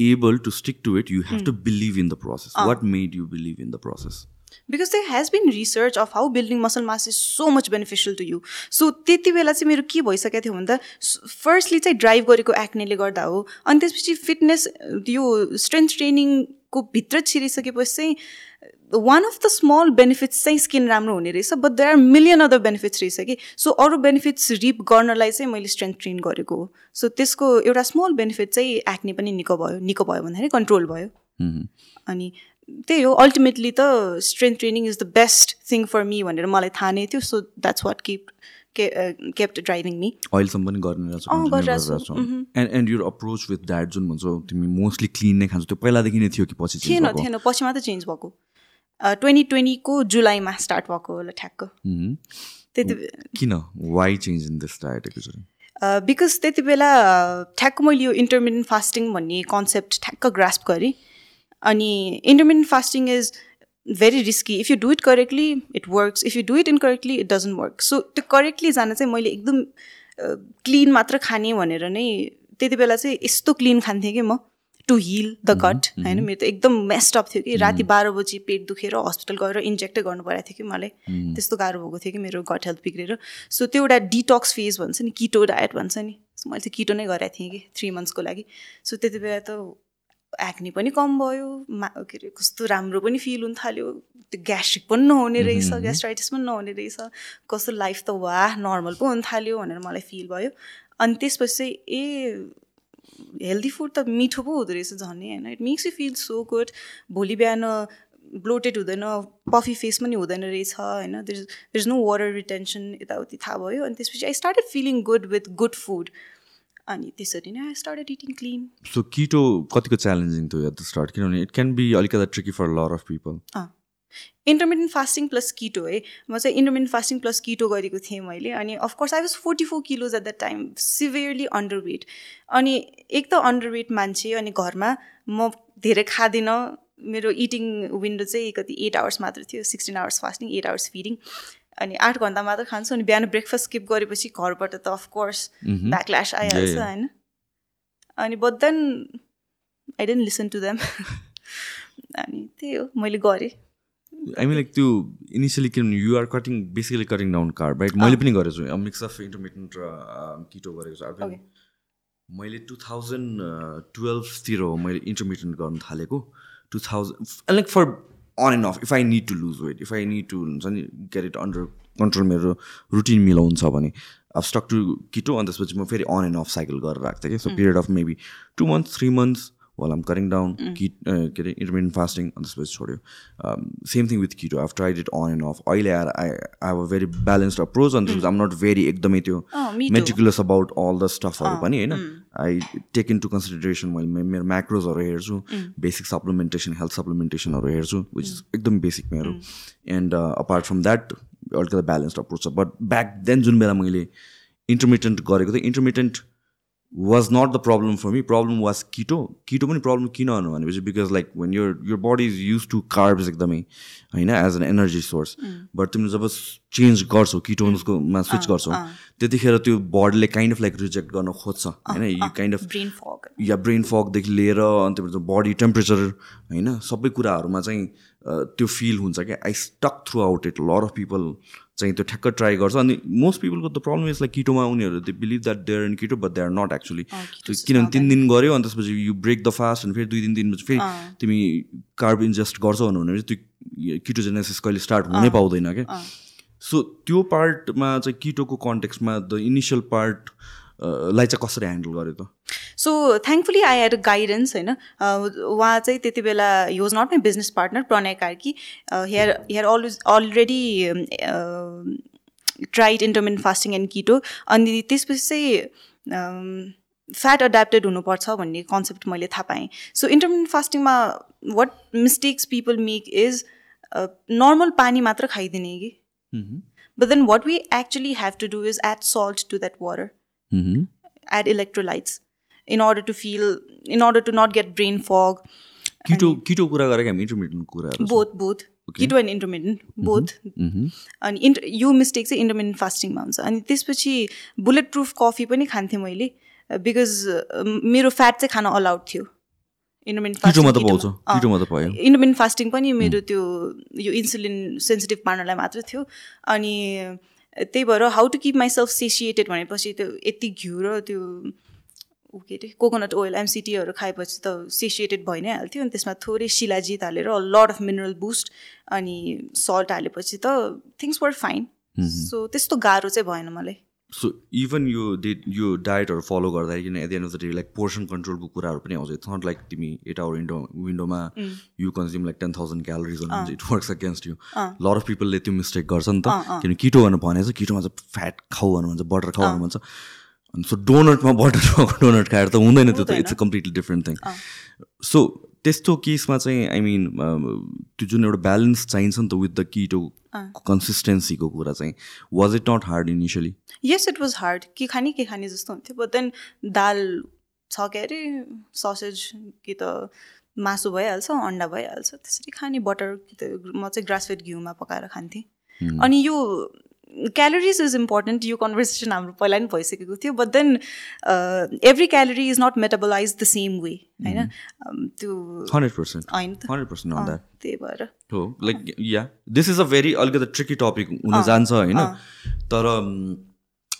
able to stick to it you have to believe in the process what made you believe in the process because there has been research of how building muscle mass is so much beneficial to you so त्यति बेला चाहिँ मेरो के भइसकेको थियो भन्दा firstly चाहिँ drive गरेको एक्नेले गर्दा हो अनि त्यसपछि फिटनेस यो स्ट्रेन्थ ट्रेनिङ को भित्र छिरिसकेपछि चाहिँ one of the small benefits चाहिँ स्किन राम्रो हुने रहेछ but there are million other benefits रहेछ कि? सो अरू बेनिफिट्स रिप गर्नलाई चाहिँ मैले स्ट्रेन्थ ट्रेन गरेको हो। सो त्यसको एउटा स्मल बेनिफिट चाहिँ एक्ने पनि निको भयो निको भयो भन्दाखेरि कन्ट्रोल भयो. अनि त्यही हो अल्टिमेटली त strength training is the best thing for me भनेर मलाई थाहा नै थियो so that's what keep kept driving me अहिलेसम्म पनि गरिरहेको छु। And and your approach with diet जुन भन्छौ तिमी मोस्टली क्लिन नै खान्छौ त्यो पहिलादेखि नै थियो कि पछि थिएन? थिएन पछि मात्रै चेन्ज भएको। ट्वेन्टी ट्वेन्टीको जुलाईमा स्टार्ट भएको होला ठ्याक्क. त्यति किन? Why change in this diet actually because त्यति बेला ठ्याक्क मैले यो इन्टरमिडियन्ट फास्टिङ भन्ने कन्सेप्ट ठ्याक्क ग्रास्प गरेँ। अनि intermediate fasting is very risky if you do it correctly it works if you do it incorrectly it doesn't work so त्यो करेक्टली जान चाहिँ मैले एकदम क्लिन मात्र खाने भनेर नै त्यति बेला चाहिँ यस्तो क्लिन खान्थेँ कि म टु हिल द गट होइन? मेरो त एकदम मेस्ड अप थियो कि राति बाह्र बजी पेट दुखेर हस्पिटल गएर इन्जेक्टै गर्नु परेको थियो कि मलाई। त्यस्तो गाह्रो भएको थियो कि मेरो गट हेल्थ बिग्रेर। सो त्यो एउटा डिटक्स फेज भन्छ नि किटो डायट भन्छ नि। मैले चाहिँ किटो नै गरेको थिएँ कि थ्री मन्थ्सको लागि। सो त्यति बेला त एक्ने पनि कम भयो मा के अरे कस्तो राम्रो पनि फिल हुन थाल्यो। त्यो ग्यास्ट्रिक पनि नहुने रहेछ ग्यास्ट्राइटिस पनि नहुने रहेछ। कस्तो लाइफ त वाह नर्मल पो हुन थाल्यो भनेर मलाई फिल भयो। अनि त्यसपछि चाहिँ ए हेल्दी फुड त मिठो पो हुँदो रहेछ झन् होइन? It makes you feel so good भोलि बिहान ब्लोटेड हुँदैन पफी फेस पनि हुँदैन रहेछ होइन? There there is no water retention यताउति थाहा भयो। अनि त्यसपछि I started feeling good with good food अनि त्यसरी नै I started eating clean so keto कतिको च्यालेन्जिङ थियो एट द स्टार्ट किनभने इट क्यान बी अलिकति tricky for lot of people intermediate fasting plus keto है। म चाहिँ इन्टरमिडियन्ट फास्टिङ प्लस किटो गरेको थिएँ मैले अनि of course I was forty four kilos at that time severely underweight अनि एक त अन्डर वेट मान्छे अनि घरमा म धेरै खाँदिनँ। मेरो इटिङ विन्डो चाहिँ कति एट आवर्स मात्र थियो sixteen hours fasting eight hours feeding अनि आठ घन्टा मात्र खान्छु अनि बिहान ब्रेकफास्ट स्किप गरेपछि घरबाट त अफकोर्स ब्याकल्यास आइहाल्छ yeah. होइन। अनि but then I didn't listen to them अनि त्यही हो मैले गरेँ। आई मिन लाइक त्यो इनिसियली किनभने you're cutting basically cutting down carb right मैले पनि गरेको छु। मिक्स अफ इन्टरमिडियन्ट र किटो गरेको छु. मैले टु थाउजन्ड टुवेल्भतिर हो मैले इन्टरमिडियन्ट गर्नु थालेको। Two thousand like for on and off if I need to lose weight if I need to हुन्छ नि गेट इट अन्डर कन्ट्रोल मेरो रुटिन मिलाउँछ भने अब स्टक टु किटो अनि त्यसपछि म फेरि अन एन्ड अफ साइकल गरेर राख्थेँ कि so period of maybe two months three months well um curbing down keto के अरे इन्टरमिडियन्ट फास्टिङ अनि त्यसपछि छोड्यो same thing with keto I tried it on and off अहिले आएर I I have a very balanced approach अनि त्यसपछि um not very एकदमै त्यो. मेटिकुलस अबाउट अल द स्टफहरू पनि होइन I take into consideration मैले मेरो म्याक्रोजहरू हेर्छु बेसिक सप्लिमेन्टेसन हेल्थ सप्लिमेन्टेसनहरू हेर्छु विच इज एकदम बेसिक मेरो एन्ड अपार्ट फ्रम द्याट अलिकति ब्यालेन्स्ड अप्रोच छ बट ब्याक देन जुन बेला मैले इन्टरमिडियन्ट गरेको थिएँ intermittent was not the problem for me problem was keto keto पनि प्रब्लम किन भन्नु भनेपछि because like when your your body is used to carbs एकदमै होइन as an energy source but तिमीले जब चेन्ज गर्छौ किटोन्सकोमा स्विच गर्छौ त्यतिखेर त्यो बडीले काइन्ड अफ लाइक रिजेक्ट गर्न खोज्छ होइन you kind of brain fog yeah brain फकदेखि लिएर अनि त्यो बडी टेम्परेचर होइन सबै कुराहरूमा चाहिँ त्यो फिल हुन्छ क्या। I stuck throughout it lot of people चाहिँ त्यो ठ्याक्क ट्राई गर्छ। अनि मोस्ट पिपलको द प्रब्लम इज लाइक किटोमा उनीहरू they believe that there in keto but they are not actually किनभने तिन दिन गऱ्यो अनि त्यसपछि यु ब्रेक द फास्ट अनि फेरि दुई तिन दिनपछि फेरि तिमी कार्ब इन्जेस्ट गर्छौ भने त्यो किटोजेनेसिस कहिले स्टार्ट हुनै पाउँदैन क्या सो त्यो पार्टमा चाहिँ किटोको कन्टेक्समा द इनिसियल पार्ट लाई चाहिँ कसरी ह्यान्डल गर्यो त? So thankfully I had guidance होइन उहाँ चाहिँ त्यति बेला he was not my business partner Pranay Karki here here always already tried intermittent fasting and keto अनि त्यसपछि चाहिँ फ्याट एड्याप्टेड हुनुपर्छ भन्ने कन्सेप्ट मैले थाहा पाएँ. So intermittent फास्टिङमा what mistakes people make is normal पानी मात्र खाइदिने कि? But then what we actually have to do is add salt to that water Mhm. add in order to feel in order to not get brain fog. किटो keto कुरा गरेको हामी intermittent both both. Keto and intermittent both. Mhm. अनि इन्ट यो mistake चाहिँ intermittent फास्टिङमा हुन्छ अनि त्यसपछि बुलेट प्रुफ कफी पनि खान्थेँ मैले बिकज मेरो फ्याट चाहिँ खान अलाउड थियो इन्टरमिडियन्ट इन्टरमिडियन्ट फास्टिङ पनि मेरो त्यो यो इन्सुलिन सेन्सिटिभ पार्नलाई मात्र थियो अनि त्यही भएर how to keep myself satiated भनेपछि त्यो यति घिउ र त्यो ऊ के अरे कोकोनट ओइल एमसिटीहरू खाएपछि त सेसिएटेड भइ नै हाल्थ्यो अनि त्यसमा थोरै शिलाजित हालेर लड अफ मिनरल बुस्ट अनि सल्ट हालेपछि त थिङ्स वर फाइन सो त्यस्तो गाह्रो चाहिँ भएन मलाई। सो इभन यो डे यो डायटहरू फलो गर्दाखेरि किन at the end of the day like portion कन्ट्रोलको कुराहरू पनि आउँछ। इट्स नट लाइक तिमी eight hour window विन्डोमा you consume like ten thousand calories it works against you lot of पिपलले त्यो मिस्टेक गर्छ नि त किनभने किटो भनेर भनेको छ किटोमा चाहिँ फ्याट खाऊ भन्नु भन्छ बटर खाऊ भन्नु भन्छ। सो डोनटमा बटर डोनट खाएर त हुँदैन त्यो त। It's a completely different thing so त्यस्तो केसमा चाहिँ आई मिन त्यो जुन एउटा ब्यालेन्स चाहिन्छ नि त विथ द किटो कन्सिस्टेन्सीको कुरा चाहिँ was it not hard initially yes it was hard के खाने के खाने जस्तो हुन्थ्यो। बट देन दाल छ के अरे ससेज कि त मासु भइहाल्छ अन्डा भइहाल्छ। त्यसरी खाने बटर कि त म चाहिँ ग्रासफेड घिउमा पकाएर खान्थेँ। अनि यो क्यालोरिज इज इम्पोर्टेन्ट यो कन्भर्सेसन हाम्रो पहिला पनि भइसकेको थियो but then every calorie is not metabolize the same way होइन? त्यो हन्ड्रेड पर्सेन्ट हन्ड्रेड पर्सेन्ट त्यही भएर। हो like yeah this is a very अलिकति ट्रिकी टपिक हुन जान्छ होइन? तर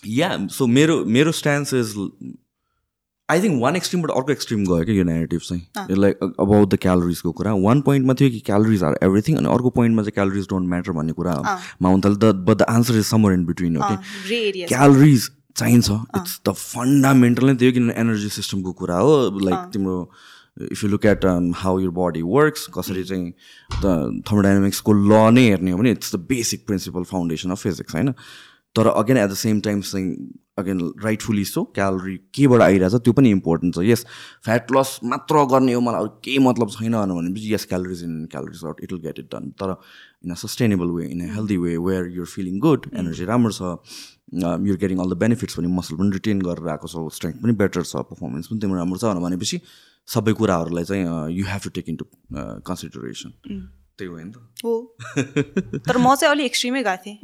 या सो मेरो मेरो stance is I think one एक्सट्रिमबाट अर्को एक्सट्रिम गयो क्या यो नेगेटिभ चाहिँ। लाइक अबाउट द क्यालोरिजको कुरा। वान पोइन्टमा थियो कि क्यालोरिज आर एभ्रिथिङ अनि अर्को पोइन्टमा चाहिँ क्यालोरिज डोन्ट म्याटर भन्ने कुरा मा हुन त but the answer is somewhere in between हो कि क्यालोरिज चाहिन्छ। इट्स द फन्डामेन्टल नै त्यो किन एनर्जी सिस्टमको कुरा हो। लाइक तिम्रो if you look at how your body works कसरी चाहिँ द थर्मोडाइनामिक्सको ल नै हेर्ने हो भने it's the basic principle foundation of physics होइन? तर again at the same time चाहिँ अगेन राइटफुली सो क्यालोरी केबाट आइरहेछ त्यो पनि इम्पोर्टेन्ट छ। यस फ्याट लस मात्र गर्ने हो मलाई अरू केही मतलब छैन भनेपछि yes calories in calories out it will get it done तर in a sustainable way in a healthy way where your feeling good energy राम्रो छ your getting all the benefits पनि मसल पनि रिटेन गरेर आएको छ स्ट्रेङ्थ पनि better छ पर्फर्मेन्स पनि तिम्रो राम्रो छ भनेपछि सबै कुराहरूलाई चाहिँ you have to take into consideration त्यही हो नि त। हो। [laughs] तर म चाहिँ अलिक एक्सट्रिमै गएको थिएँ।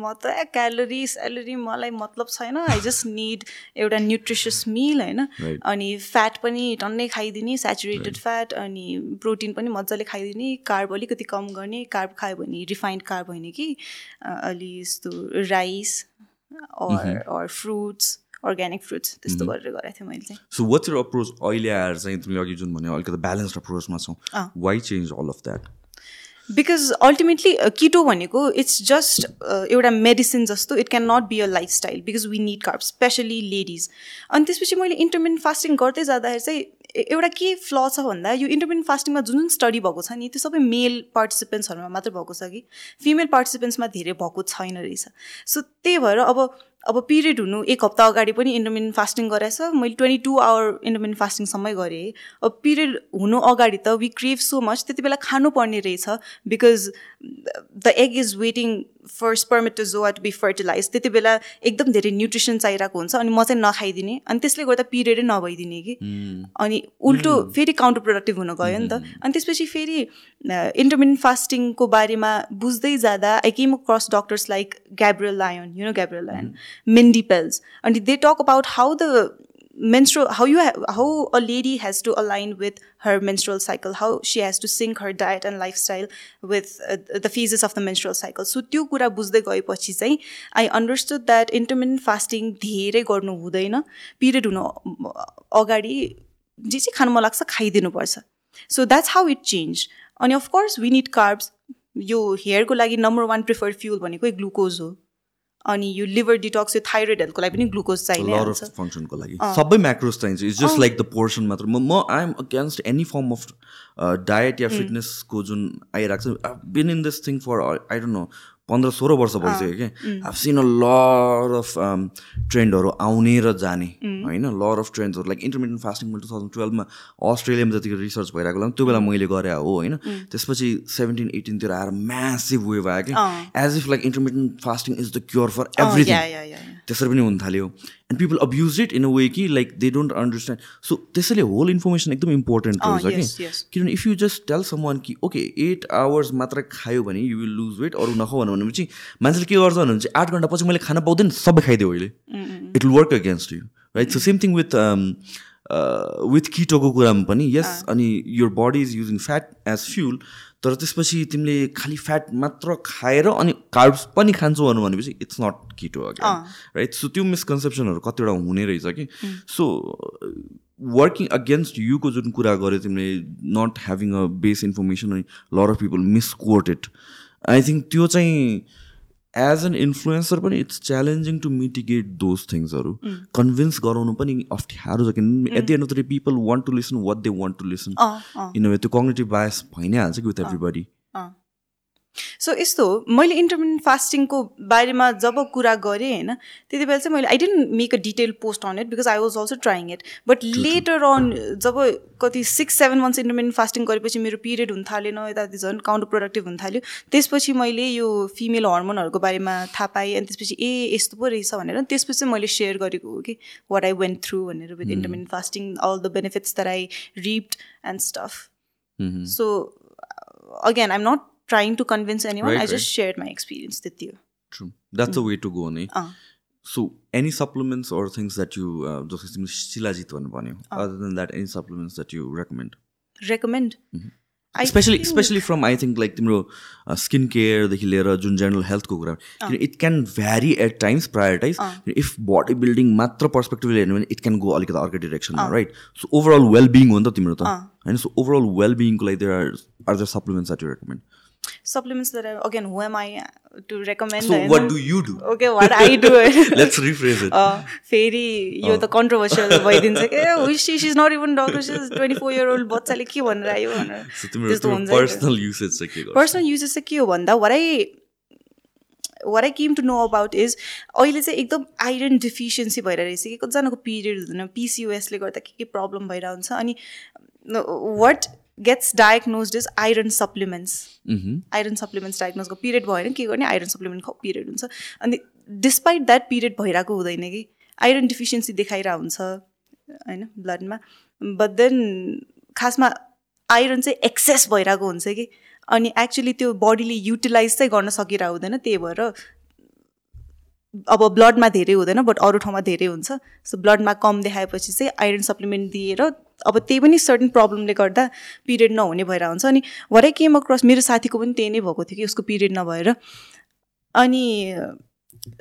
म त क्यालोरी स्यालोरी मलाई मतलब छैन. आई जस्ट निड एउटा न्युट्रिसियस मिल होइन? अनि फ्याट पनि टन्नै खाइदिने सेचुरेटेड फ्याट अनि प्रोटिन पनि मजाले खाइदिने कार्ब अलिकति कम गर्ने कार्ब खायो भने रिफाइन्ड कार्ब होइन कि? अलि यस्तो rice or or fruits organic fruits त्यस्तो गरेर गरेको थिएँ मैले चाहिँ। सो वाट्स यर अप्रोच अहिले आएर चाहिँ तिमीले अघि जुन भन्यो अलिकति ब्यालेन्स्ड अप्रोचमा छौँ। Why change all of that because ultimately keto भनेको इट्स जस्ट एउटा मेडिसिन जस्तो it can not be a lifestyle because we need carb specially ladies अनि त्यसपछि मैले इन्टरमिडियन्ट फास्टिङ गर्दै जाँदाखेरि चाहिँ एउटा के फ्ल छ भन्दा यो इन्टरमिडियन्ट फास्टिङमा जुन जुन स्टडी भएको छ नि त्यो सबै मेल पार्टिसिपेन्ट्सहरूमा मात्र भएको छ कि फिमेल पार्टिसिपेन्ट्समा धेरै भएको छैन रहेछ। सो त्यही भएर अब अब पिरियड हुनु एक हप्ता अगाडि पनि इन्टरमिडियन्ट फास्टिङ गरेछ मैले ट्वेन्टी टू आवर इन्टरमिडियन्ट फास्टिङसम्मै गरेँ। अब पिरियड हुनु अगाडि त वी क्रेभ सो मच त्यति बेला खानुपर्ने रहेछ। Because the egg is waiting for spermatozoa to be fertilize त्यति बेला एकदम धेरै न्युट्रिसन चाहिरहेको हुन्छ अनि म चाहिँ नखाइदिने। अनि त्यसले गर्दा पिरियडै नभइदिने कि। अनि उल्टो फेरि काउन्टर प्रोडक्टिभ हुन गयो नि त। अनि त्यसपछि फेरि इन्टरमिडियन्ट फास्टिङको बारेमा बुझ्दै जाँदा I came cross doctors like Gabriel Lyon you know Gabriel Lyon Mindy Pelz अनि they talk about how the menstrual how you ha- how a lady has to align with her menstrual cycle how she has to sync her diet and lifestyle with uh, the phases of the menstrual cycle. So त्यो कुरा बुझ्दै गएपछि चाहिँ I understood that intermittent fasting धेरै गर्नु हुँदैन period हुनु अगाडि जे चाहिँ खानु मन लाग्छ खाइदिनुपर्छ। So that's how it change अनि of course we need carbs यो हेयरको लागि नम्बर वान प्रिफर्ड फ्युल भनेको ग्लुकोज हो। अनि यो लिभर डिटक्स यो थाइरोइड हेल्थको लागि पनि ग्लुकोज चाहिन्छ फङ्सनको लागि। सबै म्याक्रोज चाहिन्छ। It's just like the portion मात्र। म म I'm against any form of diet या फिटनेसको जुन आइरहेको छ। Been in this thing for I don't know पन्ध्र सोह्र वर्ष भइसक्यो कि? Have seen a lot of ट्रेन्डहरू आउने र जाने होइन? Lot of ट्रेन्ड्सहरू like intermittent fasting two thousand टुवेल्भमा अस्ट्रेलियामा जतिको रिसर्च भइरहेको बेला त्यो बेला मैले गरेँ हो होइन? त्यसपछि सेभेन्टिन एटिनतिर आएर म्यासिभ वेभ आयो कि? As if like intermittent fasting is the cure for everything त्यसरी पनि हुन थाल्यो। And people abuse it in a way कि like they don't understand so त्यसैले होल इन्फर्मेसन एकदम इम्पोर्टेन्ट हुन्छ कि? किनभने if you just tell someone कि ओके एट आवर्स मात्र खायो भने यु विल लुज वेट अरू नखाऊ भनेपछि मान्छेले के गर्छ भनेपछि आठ घन्टा पछि मैले खाना पाउँदैन सबै खाइदियो अहिले। It will work against you right so same thing with with किटोको कुरामा पनि यस अनि your body is using fat as fuel तर त्यसपछि तिमीले खालि फ्याट मात्र खाएर अनि कार्ब्स पनि खान्छौ भन्नु भनेपछि it's not keto again right so त्यो मिसकन्सेप्सनहरू कतिवटा हुने रहेछ कि? सो वर्किङ अगेन्स्ट युको जुन कुरा गर्यो तिमीले not having a base information अनि lot of people misquote it I think त्यो चाहिँ एज एन इन्फ्लुएन्सर पनि it's challenging to mitigate those थिङ्सहरू convince गराउनु पनि अप्ठ्यारो छ किनभने at the end of the people want to listen what they want to listen किनभने त्यो कग्नेटिभ बायस भइ नै हाल्छ कि विथ एभ्रीबडी सो यस्तो मैले इन्टरमिडियन्ट फास्टिङको बारेमा जब कुरा गरेँ होइन त्यति बेला चाहिँ मैले I didn't make a detail post on it because I was also trying it but later on जब कति six seven months intermittent fasting गरेपछि मेरो पिरियड हुन थालेन यताति झन् काउन्टर प्रोडक्टिभ हुन थाल्यो त्यसपछि मैले यो फिमेल हर्मोनहरूको बारेमा थाहा पाएँ अनि त्यसपछि ए यस्तो पो रहेछ भनेर त्यसपछि मैले सेयर गरेको हो कि वाट आई वेन्ट थ्रु भनेर with intermittent fasting all the benefits that I reaped and stuff so again I'm not trying to convince anyone. Right, I just right. shared my experience with you. True. That's the way to go, ne? अँ. So, any supplements or things that you, uh, जस्तो तिमीले शिलाजित भन्नु भन्यो other than that, any supplements that you recommend? Recommend. I Especially, think- especially from I think like तिम्रो skin केयरदेखि लिएर जुन general हेल्थको कुरा किन it can vary at times prioritize if body building मात्र पर्सपेक्टिभले हेर्नु भने इट क्यान गो अलिकति अर्कै डिरेक्सनमा right so overall well being हो नि त तिम्रो त होइन सो ओभरअल वेल बिङको लागि there are are the supplements that you recommend Supplements that are again who am I uh, to recommend? So होइन? What do you do Okay, what I do. Let's eat अँ, फेरि यो त controversial भइदिन्छ कि ए she is not even doctor she twenty four year old बच्चाले के भनेर आयो भनेर त्यस्तो हुन्छ पर्सनल युसेज चाहिँ के पर्सनल युजेस चाहिँ के हो भन्दा I what I came to know about is अहिले चाहिँ एकदम आइरन डिफिसियन्सी भएर रहेछ कि कतिजनाको पिरियड हुँदैन पिसिओएसले गर्दा के के प्रब्लम भइरहेको हुन्छ अनि what gets diagnose is iron supplements iron supplements diagnose गर्नु पिरियड भएन के गर्ने? आइरन सप्लिमेन्ट पिरियड हुन्छ। अनि डिस्पाइट द्याट पिरियड भइरहेको हुँदैन कि आइरन डिफिसियन्सी देखाइरहेको हुन्छ होइन ब्लडमा बट देन खासमा आइरन चाहिँ एक्सेस भइरहेको हुन्छ कि। अनि एक्चुली त्यो बडीले युटिलाइज चाहिँ गर्न सकिरहेको हुँदैन त्यही भएर अब ब्लडमा धेरै हुँदैन बट अरू ठाउँमा धेरै हुन्छ। सो ब्लडमा कम देखाएपछि चाहिँ आइरन सप्लिमेन्ट दिएर अब त्यही पनि सर्टन प्रब्लमले गर्दा पिरियड नहुने भएर हुन्छ अनि भरै केम अक्रस मेरो साथीको पनि त्यही नै भएको थियो कि उसको पिरियड नभएर। अनि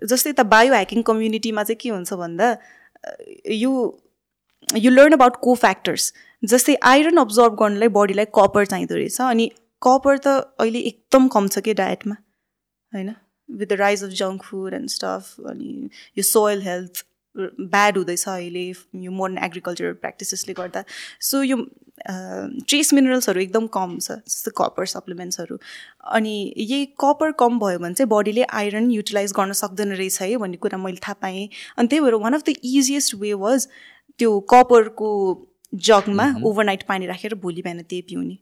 जस्तै त बायो ह्याकिङ कम्युनिटीमा चाहिँ के हुन्छ भन्दा you you learn about cofactors जस्तै आइरन अब्जर्भ गर्नलाई बडीलाई कपर चाहिँदो रहेछ। अनि कपर त अहिले एकदम कम छ कि डायटमा होइन? With the rise of junk food and stuff अनि यो सोयल हेल्थ ब्याड हुँदैछ अहिले यो मोडर्न एग्रिकल्चर प्र्याक्टिसेसले गर्दा। सो यो ट्रेस मिनरल्सहरू एकदम कम छ जस्तो कपर सप्लिमेन्ट्सहरू अनि यही कपर कम भयो भने चाहिँ बडीले आइरन युटिलाइज गर्न सक्दैन रहेछ है भन्ने कुरा मैले थाहा पाएँ। अनि त्यही भएर one of the easiest way was त्यो कपरको जगमा ओभरनाइट पानी राखेर भोलि बिहान त्यही पिउने।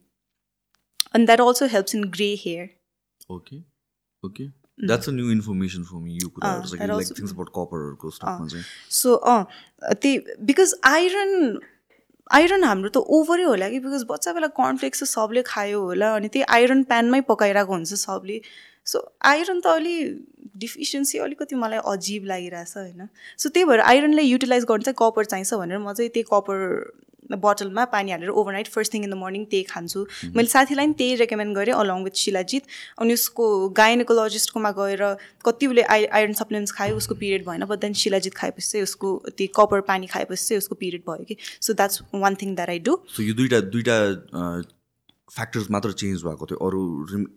अनि that also helps in grey hair okay okay that's a new information for me यो कुराहरू लाइक थिङ्स अबाउट कपरहरूको स्टकमा चाहिँ। सो अँ त्यही बिकज आइरन आइरन हाम्रो त ओभरै होला कि बिकज बच्चा बेला कर्नफ्लेक्स सबले खायो होला अनि त्यही आइरन प्यानमै पकाइरहेको हुन्छ सबले। सो आइरन त अलि डिफिसियन्सी अलिकति मलाई अजिब लागिरहेछ होइन। सो त्यही भएर आइरनलाई युटिलाइज गर्न चाहिँ कपर चाहिन्छ भनेर म चाहिँ त्यही कपर बोटलमा पानी हालेर overnight first thing in the morning त्यही खान्छु। मैले साथीलाई पनि त्यही रेकमेन्ड गरेँ अलङ विथ शिलाजित। अनि उसको गाइनोकोलोजिस्टकोमा गएर कति उसले आइ आइरन सप्लिमेन्ट्स खायो उसको पिरियड भएन बट देन शिलाजित खाएपछि चाहिँ उसको त्यो कपर पानी खाएपछि चाहिँ उसको पिरियड भयो कि। So that's one thing that I do यो दुइटा दुइटा फ्याक्टर्स मात्र चेन्ज भएको थियो अरू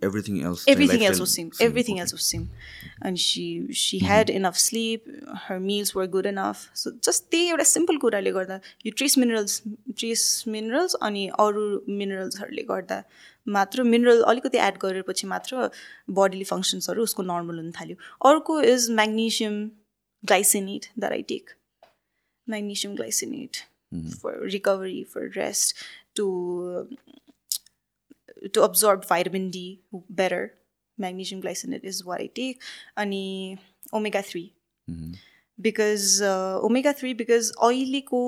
everything else else was same. everything else was same. And she she had enough sleep her meals were good enough. So just त्यही एउटा simple कुराले गर्दा यो ट्रेस मिनरल्स ट्रेस मिनरल्स अनि अरू मिनरल्सहरूले गर्दा मात्र मिनरल अलिकति एड गरेपछि मात्र बडीली फङ्सन्सहरू उसको नर्मल हुन थाल्यो. अर्को is magnesium glycinate that I take magnesium glycinate for recovery for rest to to absorb vitamin D better. Magnesium glycinate is what I take. Ani omega 3. Because uh, omega 3 because अहिलेको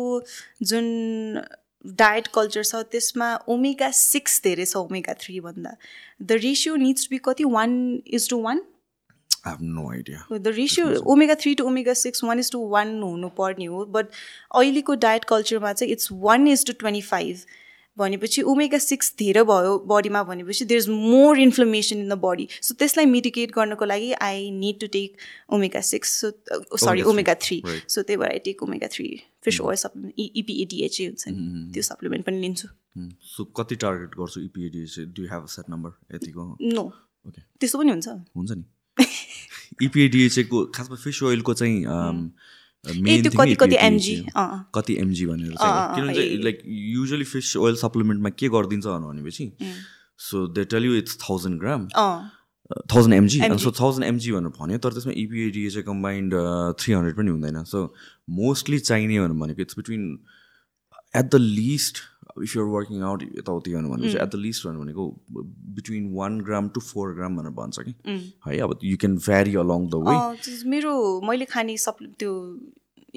जुन diet culture छ त्यसमा omega six धेरै छ omega three भन्दा the ratio needs to be कति one is to one I the ratio omega three to omega six one is to one हुनुपर्ने हो बट अहिलेको डायट कल्चरमा चाहिँ it's one is to twenty five भनेपछि omega six धेरै भयो बडीमा भनेपछि there is more inflammation in the body so त्यसलाई मिटिगेट गर्नको लागि I need to take omega six so sorry omega three. So त्यही भएर I take omega three fish oil supplement EPA DHA हुन्छ नि। त्यो सप्लिमेन्ट पनि लिन्छु। So Hmm. कति टार्गेट गर्छु E do have set number यतिको? नो त्यस्तो पनि हुन्छ। हुन्छ नि। [laughs] E इपिएडिएचएको खासमा फिस ओइलको चाहिँ um, मेन कति कति एमजी अँ कति एमजी भनेर चाहिँ किनभने लाइक युजली फिस ओइल सप्लिमेन्टमा के गरिदिन्छ भनेपछि so they tell you it's thousand gram thousand MG so thousand MG भनेर भन्यो तर त्यसमा E इपिएडी चाहिँ कम्बाइन्ड थ्री हन्ड्रेड पनि हुँदैन। सो मोस्टली चाहिने भनेर भनेको it's between at the least if you're working out यताउति गर्नु भनेपछि एट द लिस्ट भनेको between one gram to four gram भनेर भन्छ कि है अब you can vary along the way मेरो मैले खाने सप्लि त्यो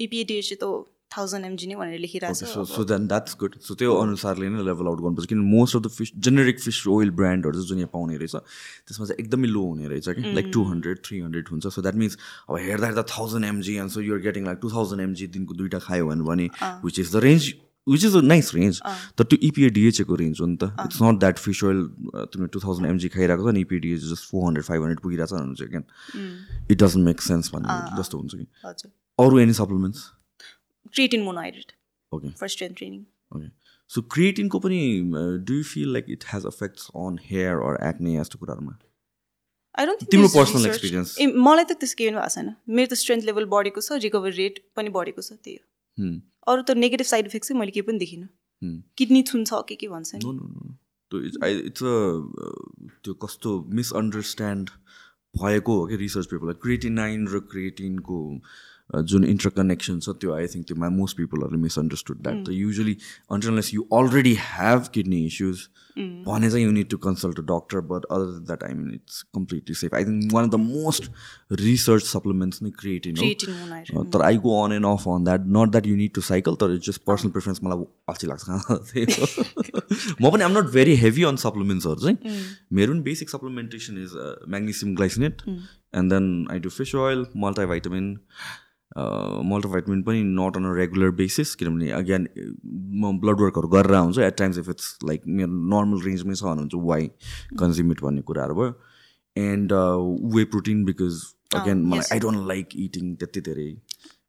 इपिएडिएच त थाउजन्ड एमजी नै भनेर लेखिरहेको छ so then that's good so त्यो अनुसारले नै लेभल आउट गर्नुपर्छ किन most of the fish generic fish oil ब्रान्डहरू चाहिँ जुन यहाँ पाउने रहेछ त्यसमा चाहिँ एकदमै लो हुने रहेछ कि like two hundred three hundred हुन्छ सो द्याट मिन्स अब हेर्दा हेर्दा thousand mg and so you're getting like two thousand mg दिनको दुइटा खायो भने which is the range which is a nice range तर त्यो E इपिएडिएचएको रेन्ज हो नि त. It's not that fish oil तिमीले टू थाउजन्ड एमजी खाइरहेको छ नि E EPA DHA just four hundred five hundred पुगिरहेको छ भने चाहिँ can it doesn't make sense भन्ने जस्तो हुन्छ कि। अरू any supplements creatine monohydrate okay for strength training okay so क्रिएटिनको पनि do you feel like it has effects on hair or acne यस्तो कुराहरूमा? आई डोन्ट तिम्रो personal experience. ए मलाई त त्यस्तो केही भएको छैन। मेरो त स्ट्रेन्थ लेभल बढेको छ रिकभरी रेट पनि बढेको छ त्यही हो। Hmm. अरू त नेगेटिभ साइड इफेक्ट चाहिँ मैले केही पनि देखिनँ. किडनी छुन्छ के के भन्छ इट्स अ त्यो कस्तो मिसअन्डरस्ट्यान्ड भएको हो कि रिसर्च पेपरलाई क्रिएटिनाइन र क्रिएटिनको जुन इन्टरकनेक्सन छ त्यो आई थिङ्क त्यो मोस्ट पिपलहरूले मिसअन्डरस्टुड द्याट त usually unless you already have kidney issues भने चाहिँ you need to consult a doctor but other that I mean it's completely safe I think one of the most research supplements नै creatine हो. Monohydrate तर I go on and off on that not that you need to cycle तर it's just personal preference मलाई अल्छी लाग्छ [laughs] म पनि I'm not very heavy on सप्लिमेन्ट्सहरू चाहिँ। मेरो पनि basic supplementation is magnesium glycinate and then I do fish oil multivitamin multivitamin पनि not on a regular basis किनभने अगेन म ब्लड वर्कहरू गरेर आउँछु at times if it's like मेरो नर्मल रेन्जमै छ भने चाहिँ वाइ कन्ज्युम इट भन्ने कुराहरू भयो. And whey protein because again मलाई आई डोन्ट लाइक इटिङ त्यति धेरै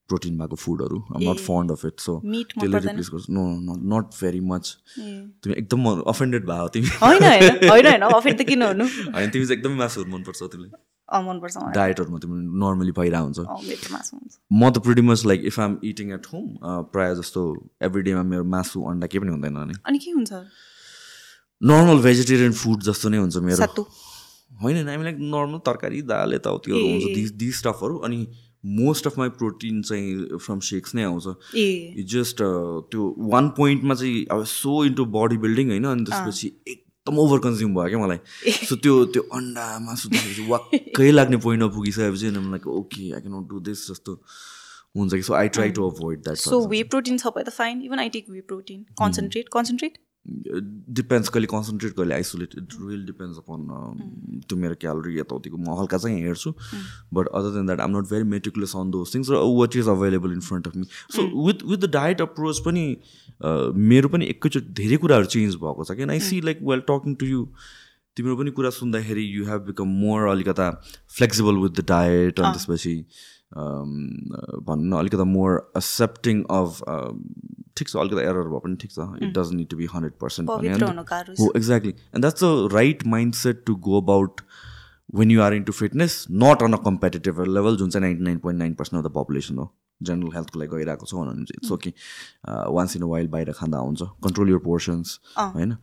प्रोटिन भएको फुडहरू I'm not fond of it so त्यसले? रिप्लेस गर्छु नो नट भेरी मच तिमी एकदम अफेन्डेड भयो तिमी होइन तिमी चाहिँ एकदमै मासुहरू मनपर्छ तिमीलाई। मनपर्छ डायटहरूमा तिमी नर्मली भइरहेको हुन्छ। म त pretty much like if I'm eating at home प्रायः जस्तो एभ्री डेमा मेरो मासु अन्डा केही पनि हुँदैन अनि अनि के हुन्छ? नर्मल भेजिटेरियन फुड जस्तो नै हुन्छ मेरो। होइन हामीलाई नर्मल तरकारी दाल यताउतिहरू हुन्छ। दिस दिस स्टफहरू अनि मोस्ट अफ माई प्रोटिन चाहिँ फ्रम सेक्स नै आउँछ। जस्ट त्यो वान पोइन्टमा चाहिँ अब सो इन्टु बडी बिल्डिङ होइन। अनि त्यसपछि एकदम ओभर कन्ज्युम भयो क्या मलाई। सो त्यो त्यो अन्डा मासु देखेपछि वाक्कै लाग्ने पोइन्टमा पुगिसकेपछि अनि like okay I can not do this जस्तो हुन्छ कि। So I try to avoid that so whey protein भए त fine even I take whey protein concentrate concentrate depends कहिले कन्सन्ट्रेट कहिले isolate it really depends upon त्यो मेरो calorie यताउतिको म हल्का चाहिँ हेर्छु। But other than that I'm not very meticulous on those things र what is available in front of me so with with the diet approach पनि uh, मेरो पनि एकैचोटि धेरै कुराहरू चेन्ज भएको छ। किन I see like well talking to you तिम्रो पनि कुरा सुन्दाखेरि यु हेभ बिकम मोर अलिकता फ्लेक्सिबल विथ द डायट अनि त्यसपछि um, uh, भनौँ न अलिकता मोर एक्सेप्टिङ अफ ठिक छ अलिकता एरर भए पनि ठिक छ। It doesn't need to be hundred percent पवित्र हुनु गाह्रो छ हो exactly and that's the right mindset to go about when you are into fitness not on a competitive level जुन चाहिँ ninety nine point nine percent of the population हो। General हेल्थको लागि गइरहेको छ भने चाहिँ it's okay once in a while बाहिर खाँदा हुन्छ। कन्ट्रोल यर पोर्सन्स होइन?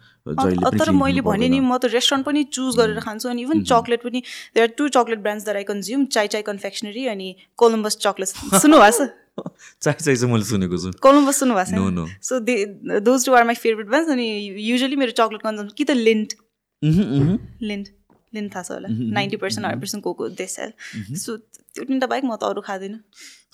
तर मैले भने नि। म त रेस्टुरेन्ट पनि चुज गरेर खान्छु अनि इभन चक्लेट पनि there are two chocolate brands that I consume चाइ चाइ कन्फेक्सनरी अनि कोलम्बस चक्लेट सुन्नुभएको छ? [laughs] चाइ चाइ चाहिँ मैले सुनेको छु। कोलम्बस सुन्नुभएको छैन. So they those two are my favourite brands अनि युजली मेरो चक्लेट कन्जम्सन कि त लिन्ट। लिन्ट लिन्ट थाहा छ होला। Ninety percent hundred percent cocoa they sell so त्यो तिनवटा बाहेक म त अरू खाँदिनँ।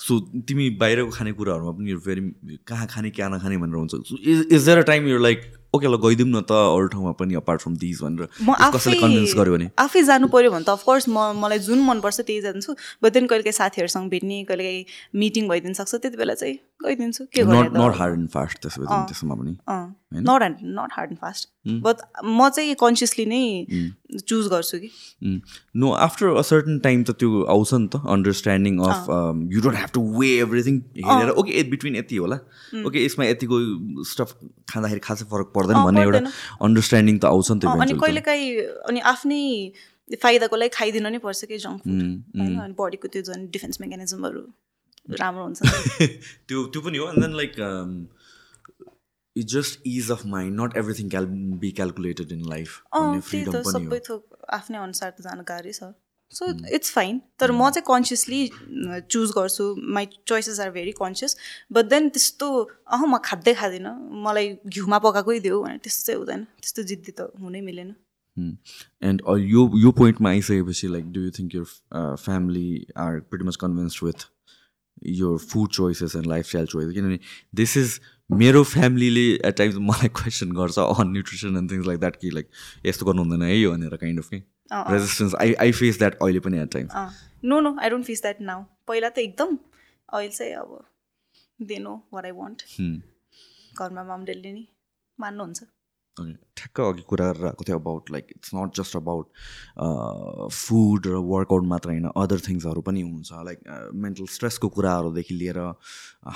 सो तिमी बाहिरको खानेकुराहरूमा पनि भेरी कहाँ खाने कहाँ नखाने भनेर हुन्छ। Is is there a time you're like okay ल गइदिउँ न त अरू ठाउँमा पनि अपार्ट फ्रम दिज भनेर म कसैले कन्भिन्स गर्यो भने? आफै जानु पऱ्यो भने त अफकोर्स म मलाई जुन मनपर्छ त्यही जान्छु। बट देन कहिले काहीँ साथीहरूसँग भेट्ने कहिले काहीँ मिटिङ भइदिनु सक्छ त्यति बेला चाहिँ गइदिन्छु। के नट गर्ने नट हार्ड एन्ड फास्ट त्यसमा पनि। Not and not hard and fast but म चाहिँ कन्सियसली नै चुज गर्छु कि। No after a certain time त त्यो आउँछ नि त understanding of you don't have to weigh everything हेरेर ओके बिट्विन यति होला। ओके यसमा यतिको स्टफ खाँदाखेरि खासै फरक पर्दैन भन्ने एउटा अन्डरस्ट्यान्डिङ त आउँछ नि अनि त। कहिले काहीँ अनि आफ्नै फाइदाको लागि खाइदिनु नै पर्छ कि जङ्क फुड होइन? अनि बडीको त्यो झन् डिफेन्स मेकानिजमहरू राम्रो हुन्छ। [laughs] त्यो त्यो पनि हो and then like it just is of mind not everything cal be calculated in life freedom सबै थोक आफ्नै अनुसार त जानु गाह्रै छ सो इट्स फाइन तर म चाहिँ कन्सियसली चुज गर्छु my choices are very conscious but then त्यस्तो अह म खाँदै खाँदिनँ मलाई घिउमा पकाएकै देऊ भने त्यस्तो चाहिँ हुँदैन त्यस्तो जिद्दी त हुनै मिलेन एन्ड यो यो पोइन्टमा आइसकेपछि like do you think your family are pretty much convinced with यो food choices and lifestyle choice किनभने दिस इज मेरो फ्यामिलीले एट टाइम्स मलाई क्वेसन गर्छ on nutrition and things like that कि लाइक यस्तो गर्नु हुँदैन है भनेर काइन्ड अफ कि। Resistance I I face that अहिले पनि at times no no I don't face that now पहिला त एकदम अहिले चाहिँ अब they no what I want घरमा मामडेलले नि मान्नुहुन्छ। ठ्याक्क अघि कुरा गरेर आएको थियो about like it's not just about food र वर्कआउट मात्र होइन अदर थिङ्सहरू पनि हुन्छ लाइक मेन्टल स्ट्रेसको कुराहरूदेखि लिएर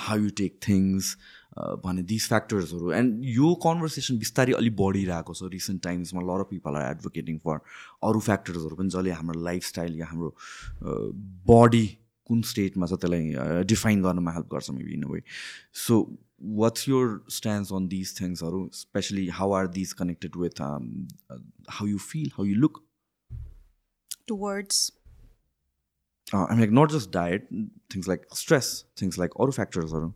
हाउ यु टेक थिङ्स भने दिस फ्याक्टर्सहरू एन्ड यो कन्भर्सेसन बिस्तारै अलिक बढिरहेको छ recent टाइम्समा lot of people are advocating for अरू फ्याक्टर्सहरू पनि जसले हाम्रो लाइफस्टाइल या हाम्रो बडी कुन स्टेटमा छ त्यसलाई डिफाइन गर्नमा हेल्प गर्छ maybe in way so what's your stands on these थिङ्सहरू specially how are these connected with how you feel how you look towards I like not just diet things like stress things like अरू फ्याक्टर्सहरू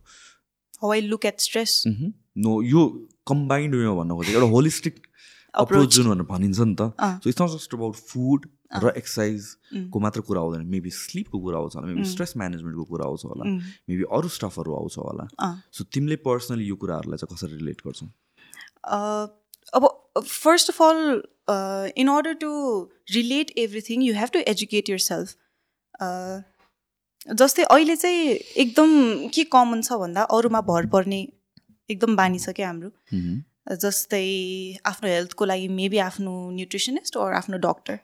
how I look at stress no यो combined वेमा भन्नु खोजेको एउटा holistic approach जुन भनेर भनिन्छ नि त। So it's not just about food र एक्सर्साइजको मात्र कुरा आउँदैन मेबी स्लिपको कुरा आउँछ होला मेबी स्ट्रेस म्यानेजमेन्टको कुरा आउँछ होला मेबी अरू स्टफहरू आउँछ होला। सो तिमीले पर्सनली यो कुराहरूलाई चाहिँ कसरी रिलेट गर्छौ? अब first of all in order to relate everything you have to educate yourself जस्तै अहिले चाहिँ एकदम के कमन छ भन्दा अरूमा भर पर्ने एकदम बानी छ क्या हाम्रो। जस्तै आफ्नो हेल्थको लागि मेबी आफ्नो न्युट्रिसनिस्ट or आफ्नो डक्टर।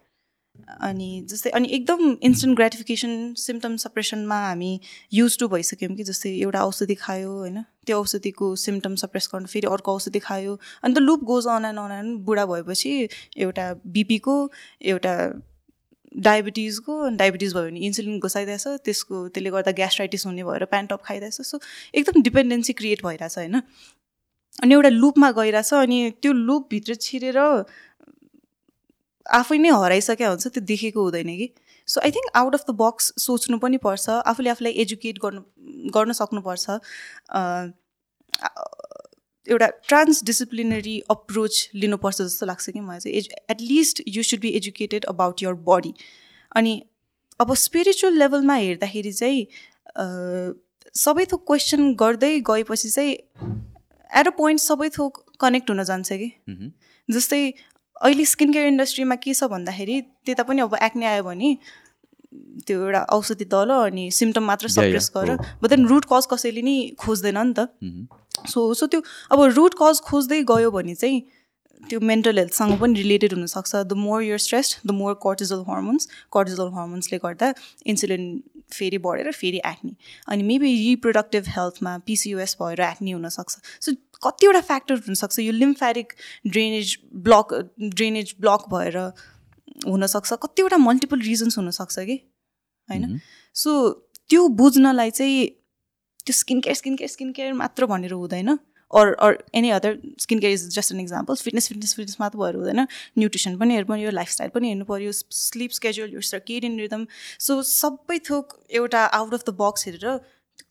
अनि जस्तै अनि एकदम इन्स्टेन्ट ग्रेटिफिकेसन सिम्टम सप्रेसनमा हामी युज टु भइसक्यौँ कि जस्तै एउटा औषधि खायो होइन? त्यो औषधिको सिम्टम सप्रेस गर्नु फेरि अर्को औषधि खायो। अनि त loop goes on and on and बुढा भएपछि एउटा बिपीको एउटा डायबिटिजको डायबिटिज भयो भने इन्सुलिन घुसाइदिएछ। त्यसको त्यसले गर्दा ग्यास्ट्राइटिस हुने भएर प्यान्टअप खाइरहेछ सो एकदम डिपेन्डेन्सी क्रिएट भइरहेछ होइन? अनि एउटा लुपमा गइरहेछ अनि त्यो लुपभित्र छिरेर आफै नै हराइसकेको हुन्छ त्यो देखेको हुँदैन कि। So I think out of the box सोच्नु पनि पर्छ आफूले आफूलाई एजुकेट गर्नु गर्न सक्नुपर्छ। एउटा ट्रान्स डिसिप्लिनरी अप्रोच लिनुपर्छ जस्तो लाग्छ कि मलाई चाहिँ। Edu at least you should be educated about your body अनि अब स्पिरिचुअल लेभलमा हेर्दाखेरि चाहिँ सबै थोक क्वेसन गर्दै गएपछि चाहिँ एट अ पोइन्ट सबै थोक कनेक्ट हुन जान्छ कि। जस्तै अहिले स्किन केयर इन्डस्ट्रीमा के छ भन्दाखेरि त्यता पनि अब एक्ने आयो भने त्यो एउटा औषधि तल अनि सिम्टम मात्र. सप्रेस गर। बट देन रुट कज कसैले नि खोज्दैन नि त। सो सो त्यो अब रुट कज खोज्दै गयो भने चाहिँ त्यो मेन्टल हेल्थसँग पनि रिलेटेड हुनसक्छ। The more your stress the more cortisol hormones cortisol हर्मोन्सले गर्दा इन्सुलिन फेरि बढेर फेरि एक्ने अनि मेबी रिप्रोडक्टिभ हेल्थमा पिसिओएस भएर एक्ने हुनसक्छ. सो कतिवटा फ्याक्टर हुनसक्छ यो lymphatic drainage block drainage block भएर हुनसक्छ कतिवटा मल्टिपल रिजन्स हुनसक्छ कि? होइन? सो त्यो बुझ्नलाई चाहिँ त्यो skin care skin care skin care मात्र भनेर हुँदैन। Or or any other skin care is just an example fitness fitness fitness मात्र भएर हुँदैन न्युट्रिसन पनि हेर्नु पऱ्यो लाइफस्टाइल पनि हेर्नु पऱ्यो स्लिप स्केड्युल यो सर्केडियन रिदम सो सबै थोक एउटा आउट अफ द बक्स हेरेर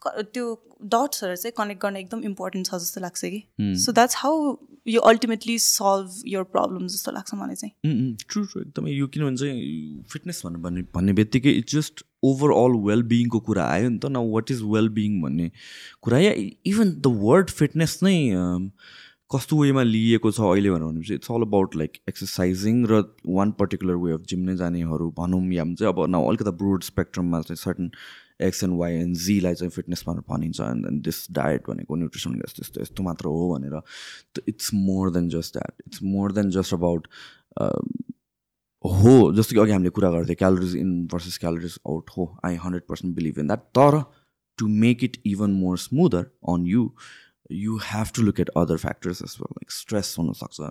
त्यो डट्सहरू चाहिँ कनेक्ट गर्न एकदम इम्पोर्टेन्ट छ जस्तो लाग्छ कि। So that's how you ultimately solve your problem जस्तो लाग्छ मलाई चाहिँ। ट्रु ट्रु एकदमै यो किनभने चाहिँ फिटनेस भन्नु भन्ने भन्ने बित्तिकै इट्स जस्ट ओभरअल वेलबिङको कुरा आयो नि त। न वाट इज वेलबिङ भन्ने कुरा? या इभन द वर्ड फिटनेस नै अम, कस्तो वेमा लिएको छ अहिले भनेर भनेपछि it's all about like exercising र one particular way of gym नै जानेहरू भनौँ या चाहिँ अब न अलिकति ब्रोड स्पेक्ट्रममा चाहिँ certain X and Y and जीलाई चाहिँ फिटनेसमा भनिन्छ एन्ड देन दिस डायट भनेको न्युट्रिसन यस्तो यस्तो यस्तो मात्र हो भनेर। It's more than just that it's more than just about हो जस्तो कि अघि हामीले कुरा गर्थ्यौँ calories in versus calories out हो। I hundred percent believe in that तर to make it even more smoother on you you have to look at other factors well like stress हुनसक्छ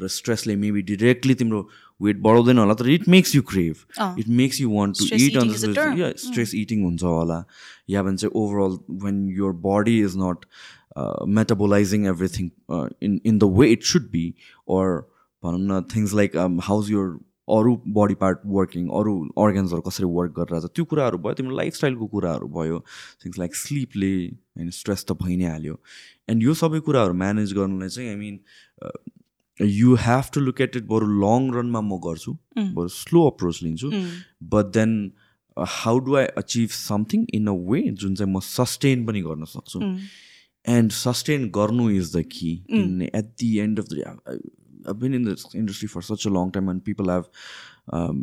र स्ट्रेसले मेबी डिरेक्टली तिम्रो weight बढाउँदैन होला तर it makes you crave it makes you want to eat on eating is a term. या stress eating हुन्छ होला। या भने चाहिँ overall when your body is not metabolising everything in in the way it should be or भनौँ न things like how's your अरू body part working अरू अर्गन्सहरू कसरी वर्क गरिरहेछ त्यो कुराहरू भयो तिम्रो लाइफस्टाइलको कुराहरू भयो थिङ्स लाइक स्लिपले होइन स्ट्रेस त भइ नै हाल्यो। एन्ड यो सबै कुराहरू म्यानेज गर्नुलाई चाहिँ I mean you have to look at it बरु लङ रनमा म गर्छु बरु स्लो अप्रोच लिन्छु but then how do I achieve something in a way जुन चाहिँ म सस्टेन पनि गर्न सक्छु? एन्ड सस्टेन गर्नु इज द कि at the end of the I've been in this industry for such a long time and people have um,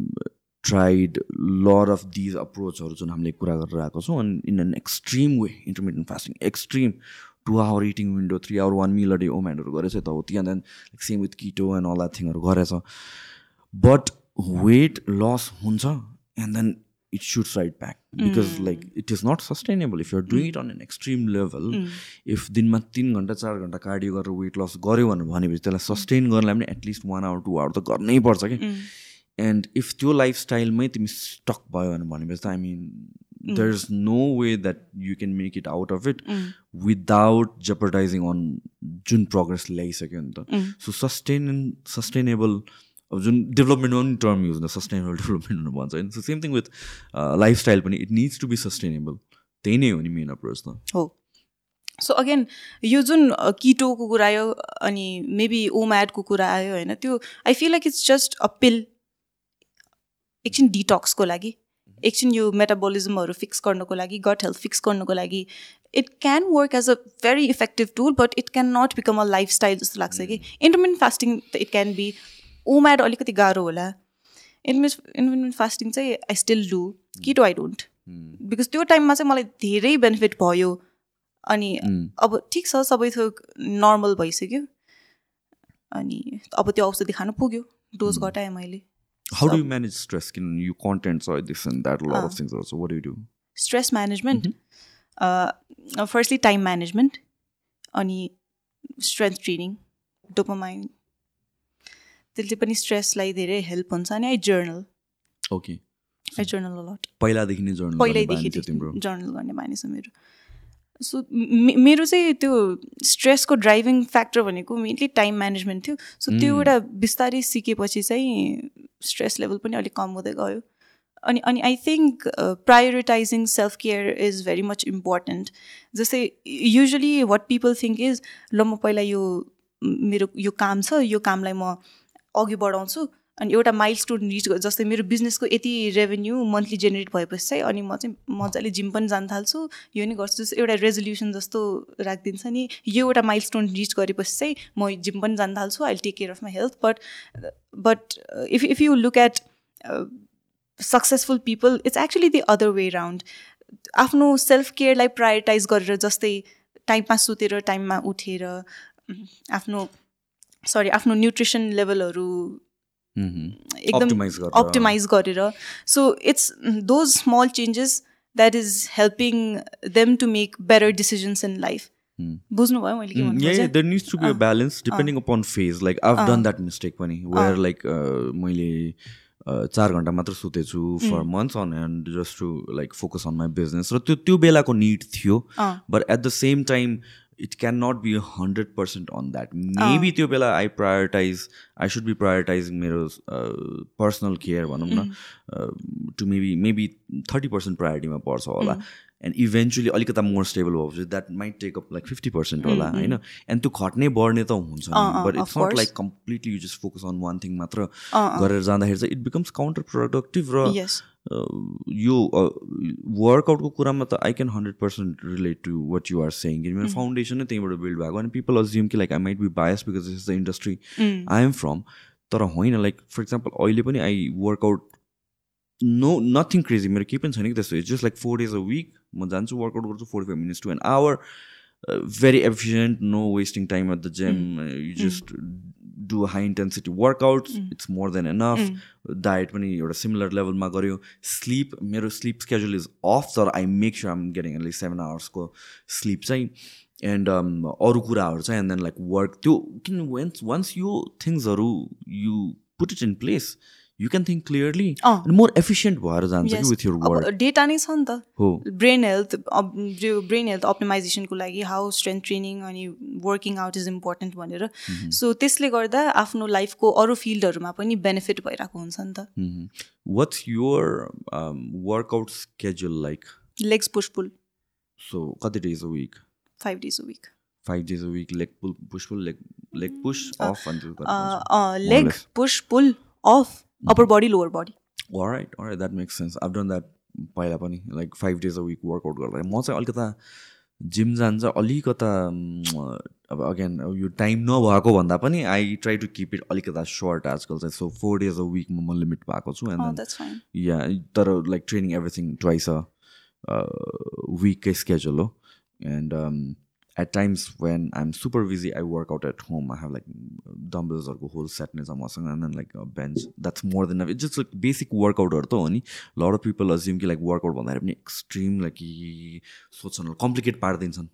tried lot of these approachहरू जुन हामीले कुरा गरेर आएको छौँ अनि in an extreme way intermittent fasting extreme two hour eating window three hour one meal day ओमेन्टहरू गरेछ त हो। त्यहाँ then same with keto and all that थिङहरू गरेछ बट वेट लस हुन्छ and then it shoots right back because like it is not sustainable if you're doing it on an extreme level if दिनमा तिन घन्टा चार घन्टा cardio गरेर weight loss गऱ्यो भनेपछि त्यसलाई सस्टेन गर्नलाई पनि at least one hour two hour त गर्नै पर्छ कि एन्ड इफ त्यो लाइफस्टाइलमै तिमी स्टक भयो भनेपछि त I mean there is no way that you can make it out of it without jeopardizing on जुन प्रोग्रेस ल्याइसक्यो नि त सो सस्टेन सस्टेनेबल अब जुन डेभलपमेन्टमा पनि टर्म युज हुन्छ सस्टेनेबल डेभलपमेन्ट भन्छ। होइन? So same thing with lifestyle पनि it needs to be sustainable त्यही नै हो नि मेन अप्रोच त। हो। सो अगेन यो जुन किटोको कुरा आयो अनि मेबी ओम्याडको कुरा आयो होइन? त्यो I feel like it's just a pill एकछिन डिटक्सको लागि एकछिन यो मेटाबोलिजमहरू फिक्स गर्नको लागि गट हेल्थ फिक्स गर्नको लागि it can work as a very effective tool but it can not become a lifestyle जस्तो लाग्छ कि। Intermittent fasting it can be OMAD अलिकति गाह्रो होला इन्टरमिडियन्ट इन्टरमिडियन्ट फास्टिङ चाहिँ I still do keto I don't because त्यो टाइममा चाहिँ मलाई धेरै बेनिफिट भयो अनि अब ठिक छ सबै थोक नर्मल भइसक्यो अनि अब त्यो औषधि खानु पुग्यो डोज घटाएँ मैले manage stress? Can you content or this and that, a lot of things also. What do you do? Stress management firstly time management अनि स्ट्रेन्थ ट्रेनिङ डोपामाइन त्यसले पनि स्ट्रेसलाई धेरै हेल्प हुन्छ अनि I journal Okay. I journal a lot पहिलादेखि नै journal पहिल्यैदेखि जर्नल गर्ने बानी छ मेरो। सो मेरो चाहिँ त्यो स्ट्रेसको ड्राइभिङ फ्याक्टर भनेको मेनली टाइम म्यानेजमेन्ट थियो। सो त्यो एउटा बिस्तारै सिकेपछि चाहिँ स्ट्रेस लेभल पनि अलिक कम हुँदै गयो। अनि अनि I think prioritizing self care is very much important जस्तै usually what people think is ल म पहिला यो मेरो यो काम छ यो कामलाई म अघि बढाउँछु। अनि एउटा माइल स्टोन रिच जस्तै मेरो बिजनेसको यति रेभेन्यू मन्थली जेनेरेट भएपछि चाहिँ अनि म चाहिँ मजाले जिम पनि जान थाल्छु। यो नि गर्छु जस्तो एउटा रेजोल्युसन जस्तो राखिदिन्छ नि। यो एउटा माइल स्टोन रिच गरेपछि चाहिँ म जिम पनि जान थाल्छु। I take care of my health but but if if you look at successful people it's actually the other way round आफ्नो सेल्फ केयरलाई प्रायोरिटाइज गरेर जस्तै टाइममा सुतेर टाइममा उठेर आफ्नो सरी आफ्नो न्युट्रिसन लेभलहरू एकदम अप्टिमाइज गरेर। So it's those small changes that is helping them to make better decisions in life बुझ्नुभयो balance depending upon phase like I done that mistake पनि वेयर लाइक मैले चार घन्टा मात्र सुतेछु for months on end just to like focus on my business र त्यो त्यो बेलाको निड थियो but at the same time it cannot be a hundred percent on that. Maybe त्यो बेला I prioritize I should be prioritizing मेरो personal care भनौँ न to maybe maybe thirty percent प्रायोरिटीमा पर्छ होला। एन्ड इभेन्चुली अलिकता मोर स्टेबल भएपछि that might take up like fifty percent होला होइन? एन्ड त्यो घट्ने बढ्ने त हुन्छ but it's not like completely you just focus on one thing मात्र गरेर जाँदाखेरि चाहिँ इट बिकम्स काउन्टर प्रोडक्टिभ र. यो वर्कआउटको कुरामा त I can hundred percent relate to what you are saying किनभने Mm-hmm. फाउन्डेसन नै त्यहीँबाट बिल्ड भएको अनि पिपल अज्युम कि like I might be biased because this is the industry. I am from तर होइन लाइक फर इक्जाम्पल अहिले पनि I workout no nothing crazy मेरो केही पनि छैन कि त्यस्तो. It's just like four days a week म जान्छु वर्कआउट गर्छु forty five minutes to an hour very efficient no wasting time at the gym you just do high intensity workout it's more than enough diet पनि एउटा similar लेभलमा गऱ्यो sleep मेरो sleep schedule is off तर I make sure I'm getting at least seven आवर्सको sleep चाहिँ and अरू कुराहरू चाहिँ एन्ड देन लाइक वर्क त्यो किन वेन्स वान्स यो थिङ्सहरू you put it in place you can think clearly more efficient भएर जान्छ कि. विथ यर अब डेटा नै छ नि त हो ब्रेन हेल्थ जो ब्रेन हेल्थ अप्टिमाइजेसनको लागि हाउ स्ट्रेन्थ ट्रेनिङ अनि वर्किङ आउट इज इम्पोर्टेन्ट भनेर। सो त्यसले गर्दा आफ्नो लाइफको अरू फिल्डहरूमा पनि बेनिफिट भइरहेको हुन्छ नि त। What's your workout schedule like legs push pull so कति days a week five days a week five days a week leg pull push pull leg leg push off leg. Push pull off upper body lower body alright alright that makes sense. I've done that पहिला पनि like five days a week workout गर्दा म चाहिँ अलिकता gym जान्छ अलिकता म, अब अगेन यो टाइम नभएको भन्दा पनि I try to keep it अलिकता सर्ट आजकल चाहिँ। सो फोर डेज अ विकमा म लिमिट भएको छु एन्ड या तर like training everything twice a विककै schedule हो। And at times when I am super busy I work out at home I have like डम्बल्सहरूको whole set नै छ मसँग and like bench that's more than it's just like basic वर्कआउटहरू त हो नि लड of people assume कि like workout भन्दाखेरि पनि extreme like कि सोध्छन् कम्प्लिकेट पारिदिन्छन्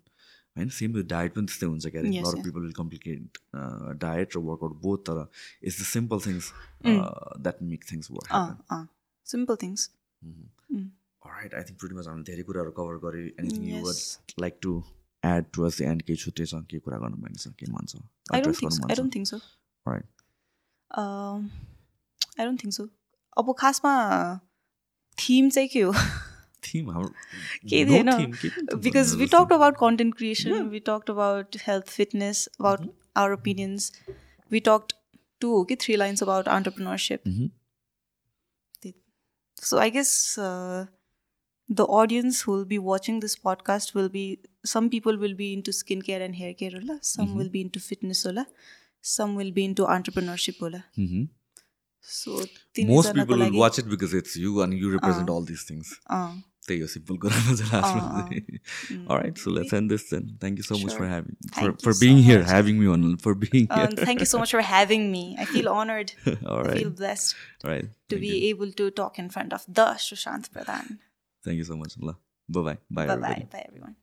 होइन सेम डायट पनि त्यस्तै हुन्छ क्या Yes, lot of. People will complicate diet र वर्कआउट बोथ तर it's the simple things that make things work simple things Alright, I think pretty much हामीले धेरै कुराहरू कभर गऱ्यो anything you. Would like to add towards the end केही छु त्योसँग केही कुरा गर्नु मान्छ के मन छ अब खासमा थिम चाहिँ के हो? थिम [laughs] केही थिएन? Because we talk about content creation we talk about health fitness about our opinions we talk to हो कि three lines about entrepreneurship so I guess The- so i guess uh, the audience who will be watching this podcast will be some people will be into skincare and hair care होला. some will be into fitness होला. some will be into entrepreneurship होला. Mhm. so Most तिनजनाको people will लागि- watch it because it's you and you represent all these things. अँ, त्यही हो simple कुरामा चाहिँ लास्टमा अँ, चाहिँ mm. Alright, so let's end this then. Thank you so much for Sure. having for, Thank you for so being here, much. having me on for being here. Um, thank you so much for having me. I feel honored. I Alright. feel blessed Alright. to Thank Thank you so much, Allah. Bye-bye. Bye, Bye-bye. Bye, everyone.